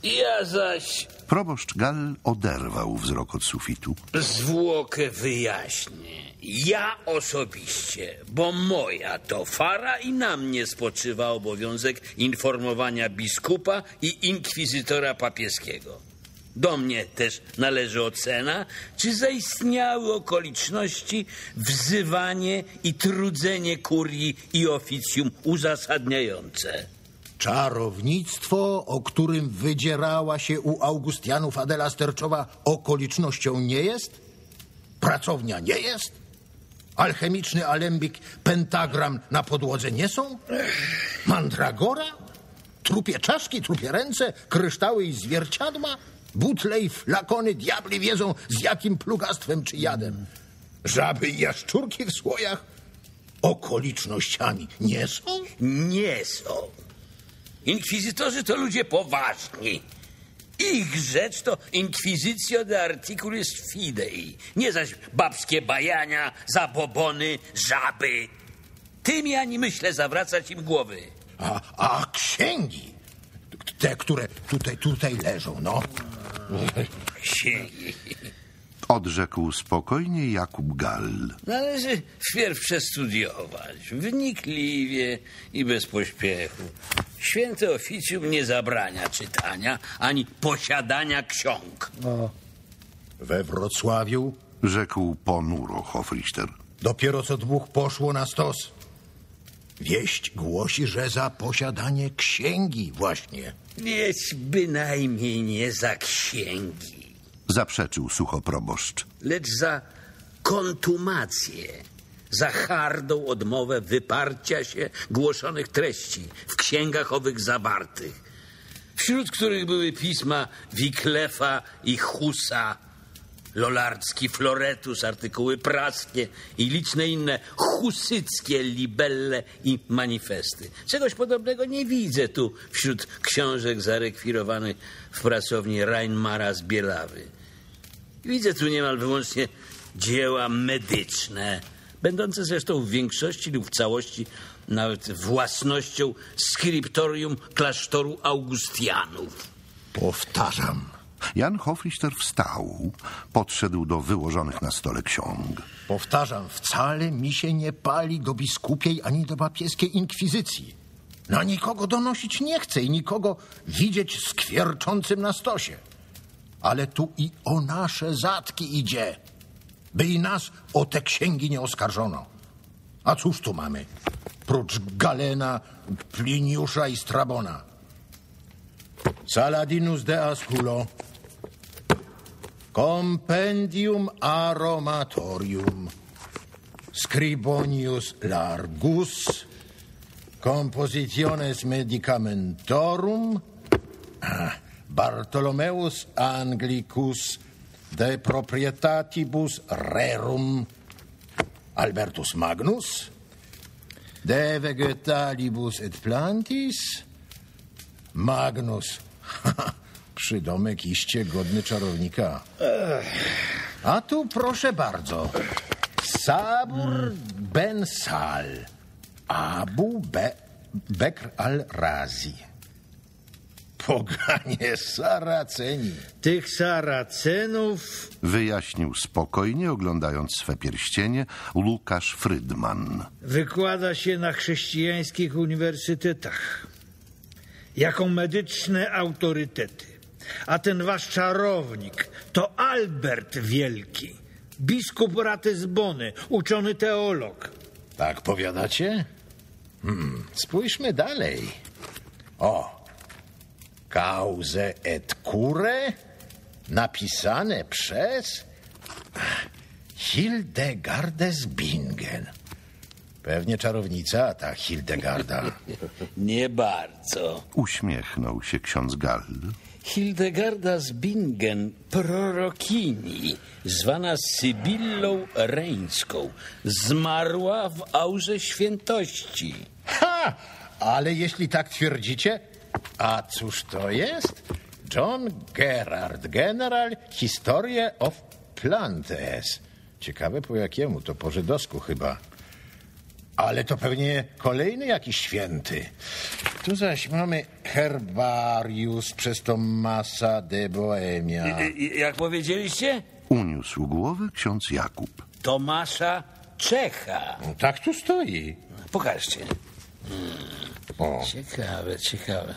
Speaker 9: Ja zaś
Speaker 7: Proboszcz Gall oderwał wzrok od sufitu.
Speaker 9: zwłokę wyjaśnię. Ja osobiście, bo moja to fara i na mnie spoczywa obowiązek informowania biskupa i inkwizytora papieskiego. Do mnie też należy ocena, czy zaistniały okoliczności, wzywanie i trudzenie kurii i oficjum uzasadniające.
Speaker 8: Czarownictwo, o którym wydzierała się u Augustianów Adela Sterczowa, okolicznością nie jest? Pracownia nie jest? Alchemiczny alembik, pentagram na podłodze nie są? Mandragora? Trupie czaszki, trupie ręce, kryształy i zwierciadła? Butle i flakony, diabli wiedzą z jakim plugastwem czy jadem. Żaby i jaszczurki w słojach? Okolicznościami nie są?
Speaker 9: Nie są. Inkwizytorzy to ludzie poważni. Ich rzecz to inkwizycja de articulis fidei, nie zaś babskie bajania, zabobony, żaby. Tym ja nie myślę zawracać im głowy.
Speaker 8: A, a księgi? Te, które tutaj, tutaj leżą, no.
Speaker 9: Księgi.
Speaker 7: Odrzekł spokojnie Jakub Gall.
Speaker 9: Należy wpierw przestudiować, wnikliwie i bez pośpiechu. Święte oficjum nie zabrania czytania ani posiadania ksiąg.
Speaker 8: We Wrocławiu
Speaker 7: Rzekł ponuro Hofrichter.
Speaker 8: dopiero co dwóch poszło na stos. Wieść głosi, że za posiadanie księgi właśnie.
Speaker 9: Więc bynajmniej nie za księgi,
Speaker 7: Zaprzeczył sucho proboszcz.
Speaker 9: lecz za kontumację, za hardą odmowę wyparcia się głoszonych treści w księgach owych zawartych, wśród których były pisma Wiklefa i Husa, Lolardzki Floretus, artykuły praskie i liczne inne husyckie libelle i manifesty. Czegoś podobnego nie widzę tu wśród książek zarekwirowanych w pracowni Reinmara z Bielawy. Widzę tu niemal wyłącznie dzieła medyczne, będące zresztą w większości lub w całości nawet własnością skryptorium klasztoru Augustianów.
Speaker 8: Powtarzam.
Speaker 7: Jan Hofrichter wstał, podszedł do wyłożonych na stole ksiąg.
Speaker 8: Powtarzam, wcale mi się nie pali do biskupiej ani do papieskiej inkwizycji. Na nikogo donosić nie chcę i nikogo widzieć skwierczącym na stosie. Ale tu i o nasze zatki idzie, by i nas o te księgi nie oskarżono. A cóż tu mamy? Prócz Galena, Pliniusza i Strabona. Saladinus de Asculo. Compendium aromatorium. Scribonius largus. Compositiones medicamentorum. Ah, Bartolomeus Anglicus de proprietatibus rerum. Albertus Magnus de vegetalibus et plantis. Magnus Przydomek iście godny czarownika. A tu proszę bardzo. Sabur ben Sal. Abu Be Bekr al-Razi. Poganie Saraceni.
Speaker 10: Tych Saracenów
Speaker 7: Wyjaśnił spokojnie, oglądając swe pierścienie, Łukasz Frydman.
Speaker 10: wykłada się na chrześcijańskich uniwersytetach jako medyczne autorytety. A ten wasz czarownik to Albert Wielki, biskup Ratyzbony, uczony teolog.
Speaker 8: Tak powiadacie? Hmm, spójrzmy dalej. O, cause et cure napisane przez Hildegardes Bingen. Pewnie czarownica, ta Hildegarda.
Speaker 9: Nie bardzo.
Speaker 7: Uśmiechnął się ksiądz Gall.
Speaker 9: Hildegarda z Bingen, prorokini, zwana Sybillą Reńską, zmarła w aurze świętości.
Speaker 8: Ha! Ale jeśli tak twierdzicie, a cóż to jest? John Gerard, General Historie of Plantes. Ciekawe po jakiemu, to po żydowsku chyba. Ale to pewnie kolejny jakiś święty. Tu zaś mamy Herbarius przez Tomasa de Bohemia.
Speaker 9: Y, Jak powiedzieliście?
Speaker 7: Uniósł głowę ksiądz Jakub.
Speaker 9: Tomasza Czecha.
Speaker 8: Tak tu stoi.
Speaker 9: Pokażcie.
Speaker 8: O,
Speaker 9: Ciekawe, ciekawe.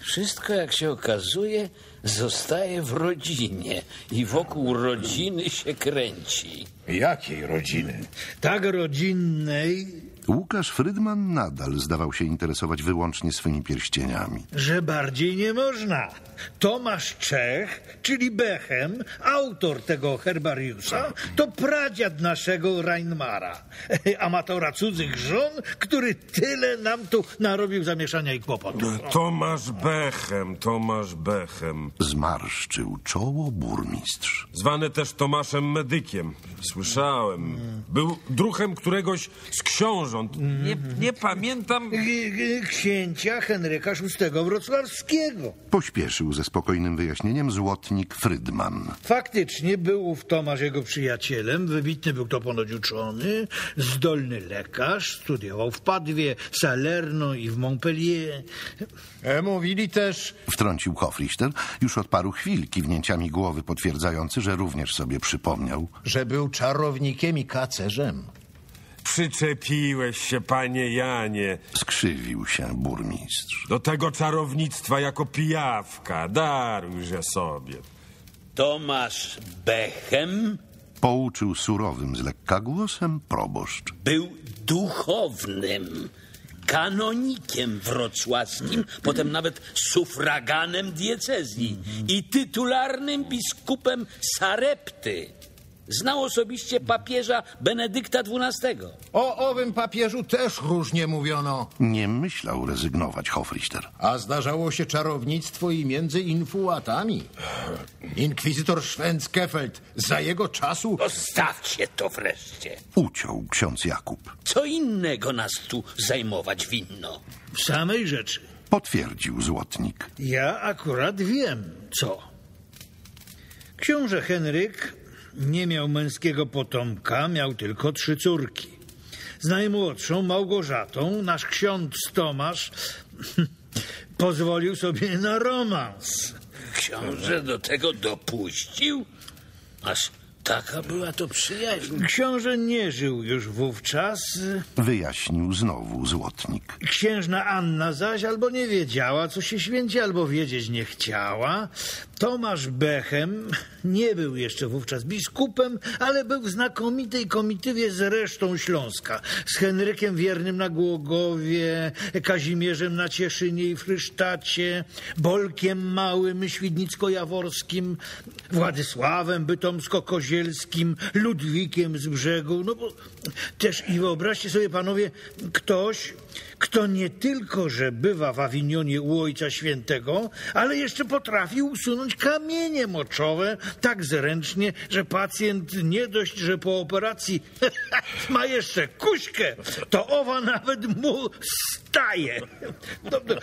Speaker 9: Wszystko, jak się okazuje, zostaje w rodzinie i wokół rodziny się kręci.
Speaker 8: jakiej rodziny?
Speaker 10: Tak rodzinnej,
Speaker 7: Łukasz Frydman nadal zdawał się interesować wyłącznie swymi pierścieniami.
Speaker 10: że bardziej nie można. Tomasz Czech, czyli Bechem, autor tego herbariusza, to pradziad naszego Reinmara, amatora cudzych żon, który tyle nam tu narobił zamieszania i kłopotów.
Speaker 6: Tomasz Bechem, Tomasz Bechem.
Speaker 7: Zmarszczył czoło burmistrz.
Speaker 6: Zwany też Tomaszem Medykiem. Słyszałem. Był druhem któregoś z książąt. Nie, nie pamiętam.
Speaker 10: Księcia Henryka VI Wrocławskiego.
Speaker 7: Pośpieszył ze spokojnym wyjaśnieniem złotnik Frydman.
Speaker 10: Faktycznie był ów Tomasz jego przyjacielem, wybitny był to ponoć uczony, zdolny lekarz, studiował w Padwie, Salerno i w Montpellier.
Speaker 8: E, mówili też,
Speaker 7: Wtrącił Hofrichter już od paru chwil kiwnięciami głowy potwierdzający, że również sobie przypomniał.
Speaker 8: że był czarownikiem i kacerzem.
Speaker 6: Przyczepiłeś się, panie Janie,
Speaker 7: Skrzywił się burmistrz.
Speaker 6: do tego czarownictwa jako pijawka. Darujże sobie.
Speaker 9: Tomasz Bechem
Speaker 7: Pouczył surowym z lekka głosem proboszcz.
Speaker 9: był duchownym, kanonikiem wrocławskim, potem nawet sufraganem diecezji i tytularnym biskupem Sarepty. Znał osobiście papieża Benedykta XII.
Speaker 8: O owym papieżu też różnie mówiono.
Speaker 7: Nie myślał rezygnować Hofrichter.
Speaker 8: A zdarzało się czarownictwo i między infułatami. Inkwizytor Schwenzkefeld za jego czasu...
Speaker 9: Zostawcie to wreszcie.
Speaker 7: Uciął ksiądz Jakub.
Speaker 9: Co innego nas tu zajmować winno?
Speaker 10: W samej rzeczy.
Speaker 7: Potwierdził złotnik.
Speaker 10: Ja akurat wiem, co. Książę Henryk nie miał męskiego potomka, miał tylko trzy córki. Z najmłodszą, Małgorzatą, nasz ksiądz Tomasz pozwolił sobie na romans.
Speaker 9: Książę do tego dopuścił? Aż taka była to przyjaźń.
Speaker 10: Książę nie żył już wówczas.
Speaker 7: Wyjaśnił znowu złotnik.
Speaker 10: Księżna Anna zaś albo nie wiedziała, co się święci, albo wiedzieć nie chciała. Tomasz Bechem nie był jeszcze wówczas biskupem, ale był w znakomitej komitywie z resztą Śląska. Z Henrykiem Wiernym na Głogowie, Kazimierzem na Cieszynie i Frysztacie, Bolkiem Małym, Świdnicko-Jaworskim, Władysławem Bytomsko-Kozielskim, Ludwikiem z brzegu. No bo też i wyobraźcie sobie, panowie, ktoś, kto nie tylko, że bywa w Awinionie u Ojca Świętego, ale jeszcze potrafi usunąć kamienie moczowe tak zręcznie, że pacjent nie dość, że po operacji ma jeszcze kuśkę, to owa nawet mu staje. No, no,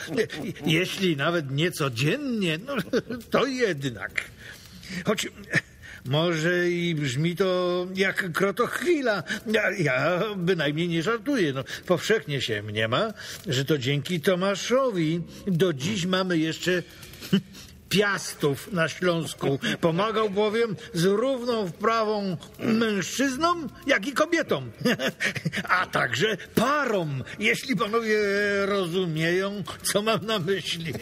Speaker 10: jeśli nawet nie codziennie, no, to jednak. Choć może i brzmi to jak krotochwila. Ja, ja bynajmniej nie żartuję. No, powszechnie się mniema, że to dzięki Tomaszowi do dziś mamy jeszcze piastów na Śląsku. Pomagał bowiem z równą wprawą mężczyznom, jak i kobietom. A także parom, jeśli panowie rozumieją, co mam na myśli.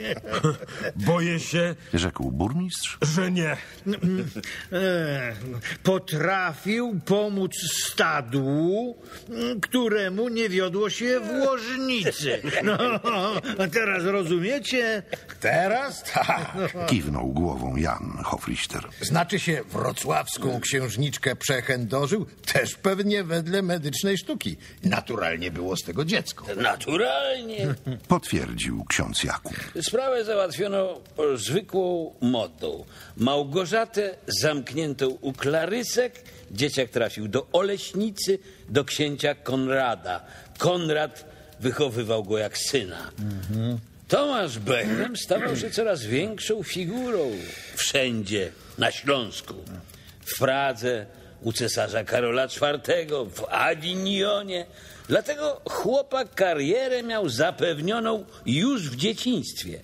Speaker 6: Boję się,
Speaker 7: Rzekł burmistrz.
Speaker 6: że nie.
Speaker 10: E, Potrafił pomóc stadu, któremu nie wiodło się w łożnicy. No, a teraz rozumiecie?
Speaker 8: Teraz tak.
Speaker 7: Kiwnął głową Jan Hofrichter.
Speaker 8: Znaczy się wrocławską księżniczkę przechędożył też pewnie wedle medycznej sztuki. Naturalnie było z tego dziecko.
Speaker 9: Naturalnie.
Speaker 7: Potwierdził ksiądz Jakub.
Speaker 9: Sprawę załatwiono zwykłą modą. Małgorzatę zamkniętą u Klarysek, dzieciak trafił do Oleśnicy, do księcia Konrada. Konrad wychowywał go jak syna. Tomasz Bechem stawał się coraz większą figurą wszędzie na Śląsku. W Pradze, u cesarza Karola IV, w Avinionie. Dlatego chłopak karierę miał zapewnioną już w dzieciństwie.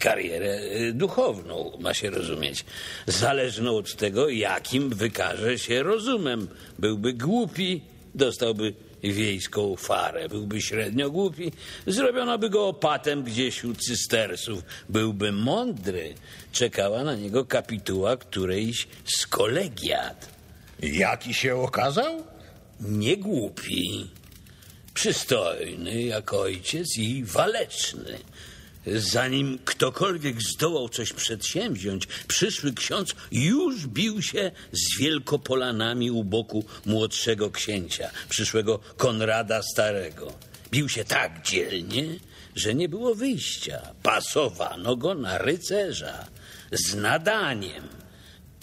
Speaker 9: Karierę y, duchowną, ma się rozumieć. Zależną od tego, jakim wykaże się rozumem. Byłby głupi, dostałby wiejską farę. Byłby średnio głupi, zrobiono by go opatem gdzieś u cystersów. Byłby mądry, czekała na niego kapituła którejś z kolegiat.
Speaker 8: Jaki się okazał?
Speaker 9: Nie głupi, przystojny jak ojciec i waleczny. Zanim ktokolwiek zdołał coś przedsięwziąć, przyszły ksiądz już bił się z Wielkopolanami u boku młodszego księcia, przyszłego Konrada Starego. Bił się tak dzielnie, że nie było wyjścia. Pasowano go na rycerza z nadaniem.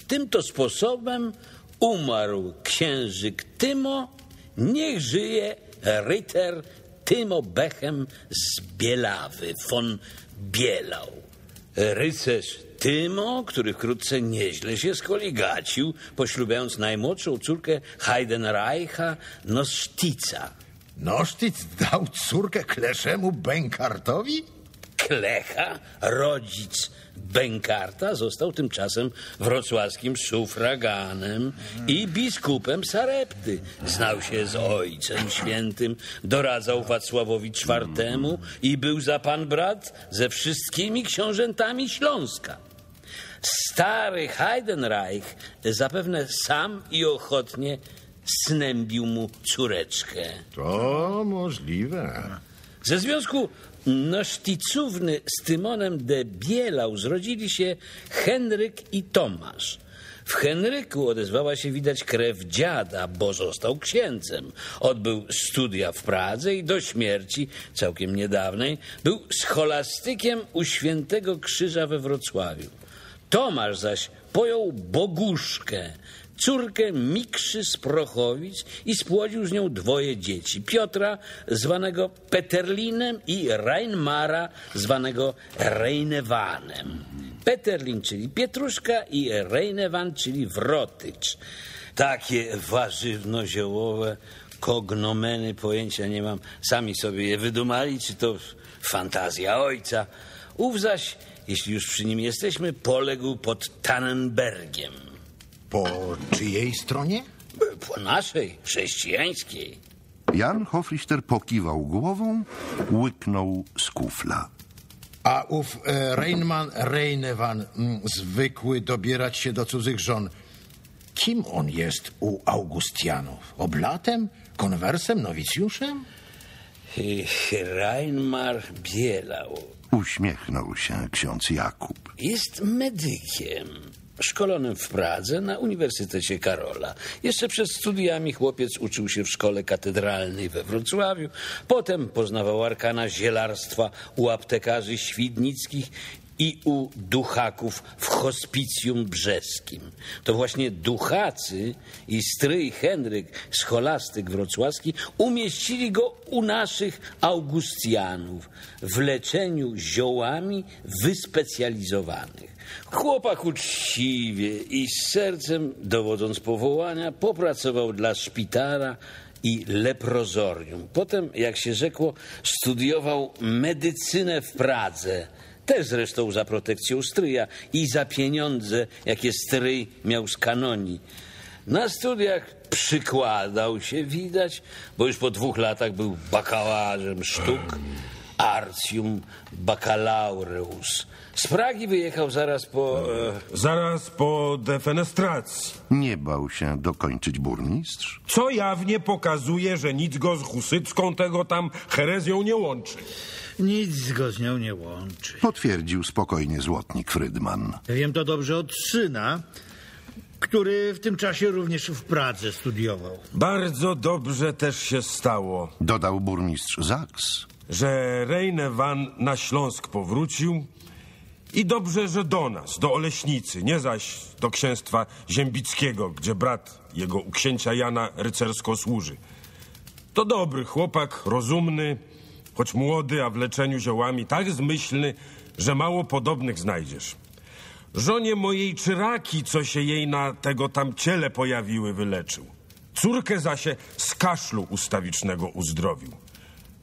Speaker 9: Tym to sposobem umarł księżyk Tymo, niech żyje rycer Tymo Bechem z Bielawy, von Bielau. Rycerz Tymo, który wkrótce nieźle się skoligacił, poślubiając najmłodszą córkę Heidenreicha Nosztica.
Speaker 8: Nosztyc dał córkę kleszemu Bękartowi?
Speaker 9: Klecha, rodzic Bękarta, został tymczasem wrocławskim szufraganem i biskupem Sarepty. Znał się z ojcem świętym, doradzał Wacławowi IV i był za pan brat ze wszystkimi książętami Śląska. Stary Heidenreich zapewne sam i ochotnie snębił mu córeczkę.
Speaker 8: To możliwe.
Speaker 9: Ze związku Noszticówny z Tymonem de Bielau zrodzili się Henryk i Tomasz. W Henryku odezwała się widać krew dziada, bo został księdzem. Odbył studia w Pradze i do śmierci, całkiem niedawnej, był scholastykiem u Świętego Krzyża we Wrocławiu. Tomasz zaś pojął Boguszkę, córkę Mikrzy z Prochowic i spłodził z nią dwoje dzieci. Piotra, zwanego Peterlinem i Reinmara, zwanego Reinewanem. Peterlin, czyli Pietruszka i Reinewan, czyli Wrotycz. Takie warzywno-ziołowe kognomeny, pojęcia nie mam. Sami sobie je wydumali, czy to fantazja ojca. Ów zaś, jeśli już przy nim jesteśmy, poległ pod Tannenbergiem.
Speaker 8: Po czyjej stronie?
Speaker 9: Po naszej, chrześcijańskiej.
Speaker 7: Jan Hofrichter pokiwał głową, łyknął z kufla.
Speaker 8: A ów e, Reinman Reinewan, mm, zwykły dobierać się do cudzych żon, kim on jest u Augustianów? Oblatem? Konwersem? Nowicjuszem?
Speaker 9: Reinmar Bielau
Speaker 7: Uśmiechnął się ksiądz Jakub.
Speaker 9: jest medykiem. Szkolonym w Pradze na Uniwersytecie Karola. Jeszcze przed studiami chłopiec uczył się w szkole katedralnej we Wrocławiu. Potem poznawał arkana zielarstwa u aptekarzy świdnickich i u duchaków w hospicjum brzeskim. To właśnie duchacy i stryj Henryk, scholastyk wrocławski, umieścili go u naszych Augustianów w leczeniu ziołami wyspecjalizowanych. Chłopak uczciwie i z sercem, dowodząc powołania, popracował dla szpitala i leprozorium. Potem, jak się rzekło, studiował medycynę w Pradze. Też zresztą za protekcją stryja i za pieniądze, jakie stryj miał z kanonii. Na studiach przykładał się, widać, bo już po dwóch latach był bakalarzem sztuk, artium baccalaureus. Z Pragi wyjechał zaraz po... E,
Speaker 6: Zaraz po defenestracji.
Speaker 7: Nie bał się dokończyć burmistrz.
Speaker 6: Co jawnie pokazuje, że nic go z husycką tego tam herezją nie łączy.
Speaker 10: Nic go z nią nie łączy.
Speaker 7: Potwierdził spokojnie złotnik Frydman.
Speaker 10: Wiem to dobrze od syna, który w tym czasie również w Pradze studiował.
Speaker 6: Bardzo dobrze też się stało,
Speaker 7: Dodał burmistrz Zaks.
Speaker 6: że Rejne Van na Śląsk powrócił i dobrze, że do nas, do Oleśnicy, nie zaś do księstwa Ziębickiego, gdzie brat jego u księcia Jana rycersko służy. To dobry chłopak, rozumny, choć młody, a w leczeniu ziołami tak zmyślny, że mało podobnych znajdziesz. Żonie mojej czyraki, co się jej na tego tam ciele pojawiły, wyleczył. Córkę zasie z kaszlu ustawicznego uzdrowił.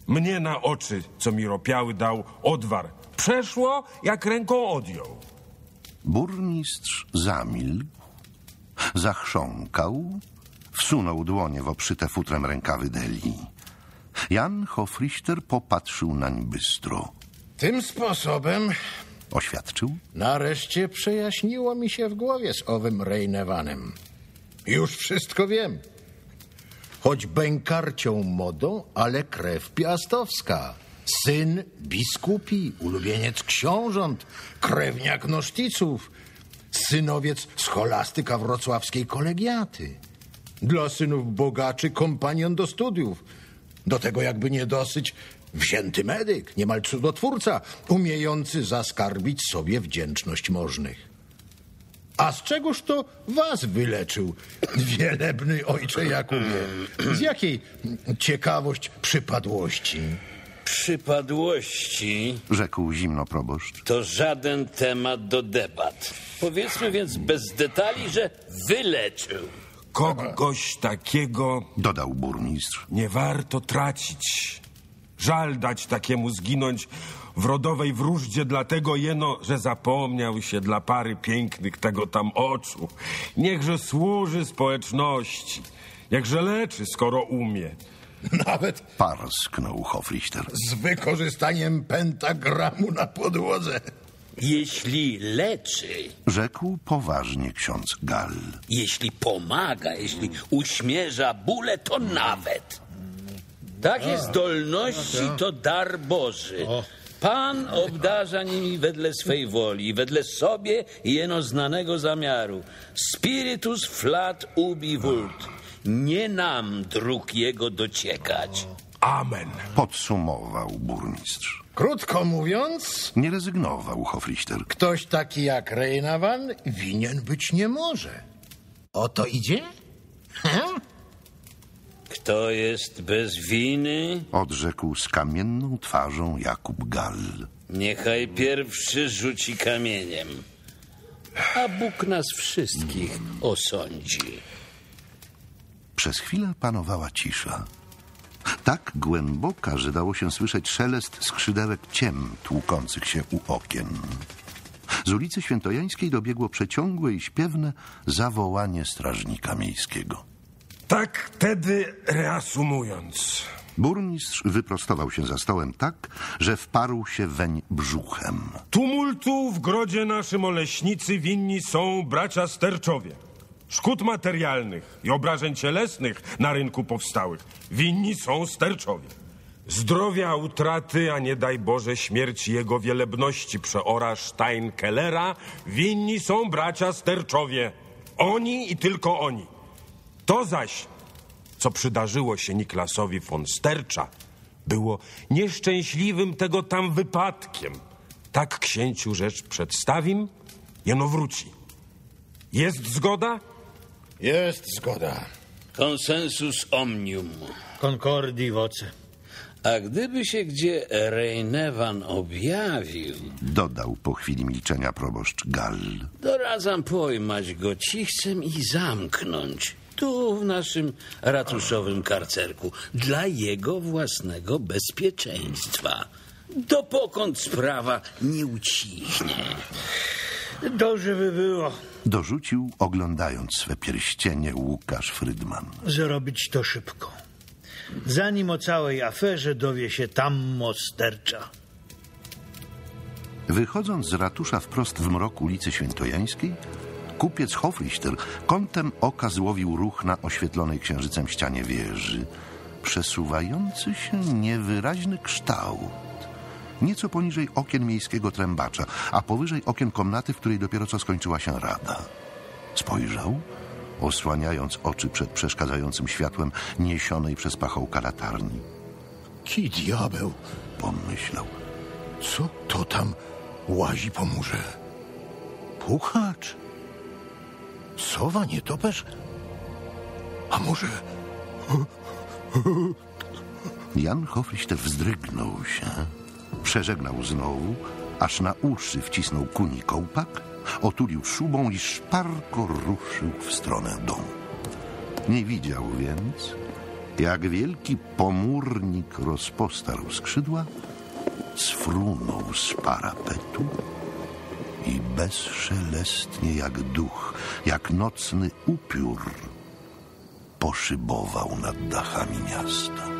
Speaker 6: Mnie na oczy, co mi ropiały, dał odwar. Przeszło, jak ręką odjął.
Speaker 7: Burmistrz zamilkł, zachrząkał, wsunął dłonie w obszyte futrem rękawy Deli. Jan Hofrichter popatrzył nań bystro.
Speaker 8: Tym sposobem
Speaker 7: Oświadczył,
Speaker 8: nareszcie przejaśniło mi się w głowie z owym Rejnewanem. Już wszystko wiem. Choć bękarcią modą, ale krew piastowska. Syn biskupi, ulubieniec książąt, krewniak noszticów, synowiec scholastyka wrocławskiej kolegiaty. Dla synów bogaczy kompanion do studiów. Do tego jakby nie dosyć wzięty medyk, niemal cudotwórca, umiejący zaskarbić sobie wdzięczność możnych. A z czegoż to was wyleczył, wielebny ojcze Jakubie? Z jakiej ciekawość przypadłości?
Speaker 9: Przypadłości
Speaker 7: rzekł zimno proboszcz.
Speaker 9: to żaden temat do debat. Powiedzmy więc bez detali, że wyleczył.
Speaker 6: Kogoś takiego
Speaker 7: Dodał burmistrz.
Speaker 6: nie warto tracić. Żal dać takiemu zginąć w rodowej wróżdzie, dlatego jeno, że zapomniał się dla pary pięknych tego tam oczu. Niechże służy społeczności. Niechże leczy, skoro umie.
Speaker 8: Nawet
Speaker 7: Parsknął Hofrichter.
Speaker 8: z wykorzystaniem pentagramu na podłodze.
Speaker 9: Jeśli leczy,
Speaker 7: Rzekł poważnie ksiądz Gall.
Speaker 9: jeśli pomaga, jeśli uśmierza bóle, to nawet. Takie zdolności to dar Boży. Pan obdarza nimi wedle swej woli, wedle sobie jeno znanego zamiaru. Spiritus flat ubi vult. Nie nam dróg jego dociekać.
Speaker 6: Amen.
Speaker 7: Podsumował burmistrz.
Speaker 8: Krótko mówiąc,
Speaker 7: Nie rezygnował Hofrichter.
Speaker 8: ktoś taki jak Rejnawan winien być nie może. O to idzie? Hm?
Speaker 9: Kto jest bez winy,
Speaker 7: Odrzekł z kamienną twarzą Jakub Gall.
Speaker 9: niechaj pierwszy rzuci kamieniem. A Bóg nas wszystkich osądzi.
Speaker 7: Przez chwilę panowała cisza. Tak głęboka, że dało się słyszeć szelest skrzydełek ciem tłukących się u okien. Z ulicy Świętojańskiej dobiegło przeciągłe i śpiewne zawołanie strażnika miejskiego.
Speaker 6: Tak tedy reasumując.
Speaker 7: Burmistrz wyprostował się za stołem tak, że wparł się weń brzuchem.
Speaker 6: Tumultu w grodzie naszym Oleśnicy winni są bracia Sterczowie. Szkód materialnych i obrażeń cielesnych na rynku powstałych winni są Sterczowie. Zdrowia utraty, a nie daj Boże śmierci jego wielebności przeora Steinkellera winni są bracia Sterczowie. Oni i tylko oni. To zaś, co przydarzyło się Niklasowi von Stercza, było nieszczęśliwym tego tam wypadkiem. Tak księciu rzecz przedstawim, jeno wróci. Jest zgoda?
Speaker 8: Jest zgoda.
Speaker 9: Konsensus omnium.
Speaker 10: Concordi voce.
Speaker 9: A gdyby się gdzie Rejnewan objawił,
Speaker 7: Dodał po chwili milczenia proboszcz Gall.
Speaker 9: doradzam pojmać go cichcem i zamknąć. Tu w naszym ratuszowym karcerku. Dla jego własnego bezpieczeństwa. Dopokąd sprawa nie ucichnie.
Speaker 10: Dobrze by było
Speaker 7: Dorzucił, oglądając swe pierścienie Łukasz Frydman.
Speaker 10: zrobić to szybko. zanim o całej aferze dowie się tam mostercza.
Speaker 7: Wychodząc z ratusza wprost w mrok ulicy Świętojańskiej, kupiec Hofrichter kątem oka złowił ruch na oświetlonej księżycem ścianie wieży. Przesuwający się niewyraźny kształt. Nieco poniżej okien miejskiego trębacza, a powyżej okien komnaty, w której dopiero co skończyła się rada. Spojrzał, osłaniając oczy przed przeszkadzającym światłem niesionej przez pachołka latarni.
Speaker 8: Ki diabeł,
Speaker 7: Pomyślał.
Speaker 8: co to tam łazi po murze? Puchacz? Sowa, nietoperz? A może
Speaker 7: Jan Hofrichter wzdrygnął się, przeżegnał znowu, aż na uszy wcisnął kuni kołpak, otulił szubą i szparko ruszył w stronę domu. Nie widział więc, jak wielki pomórnik rozpostarł skrzydła, sfrunął z parapetu i bezszelestnie jak duch, jak nocny upiór poszybował nad dachami miasta.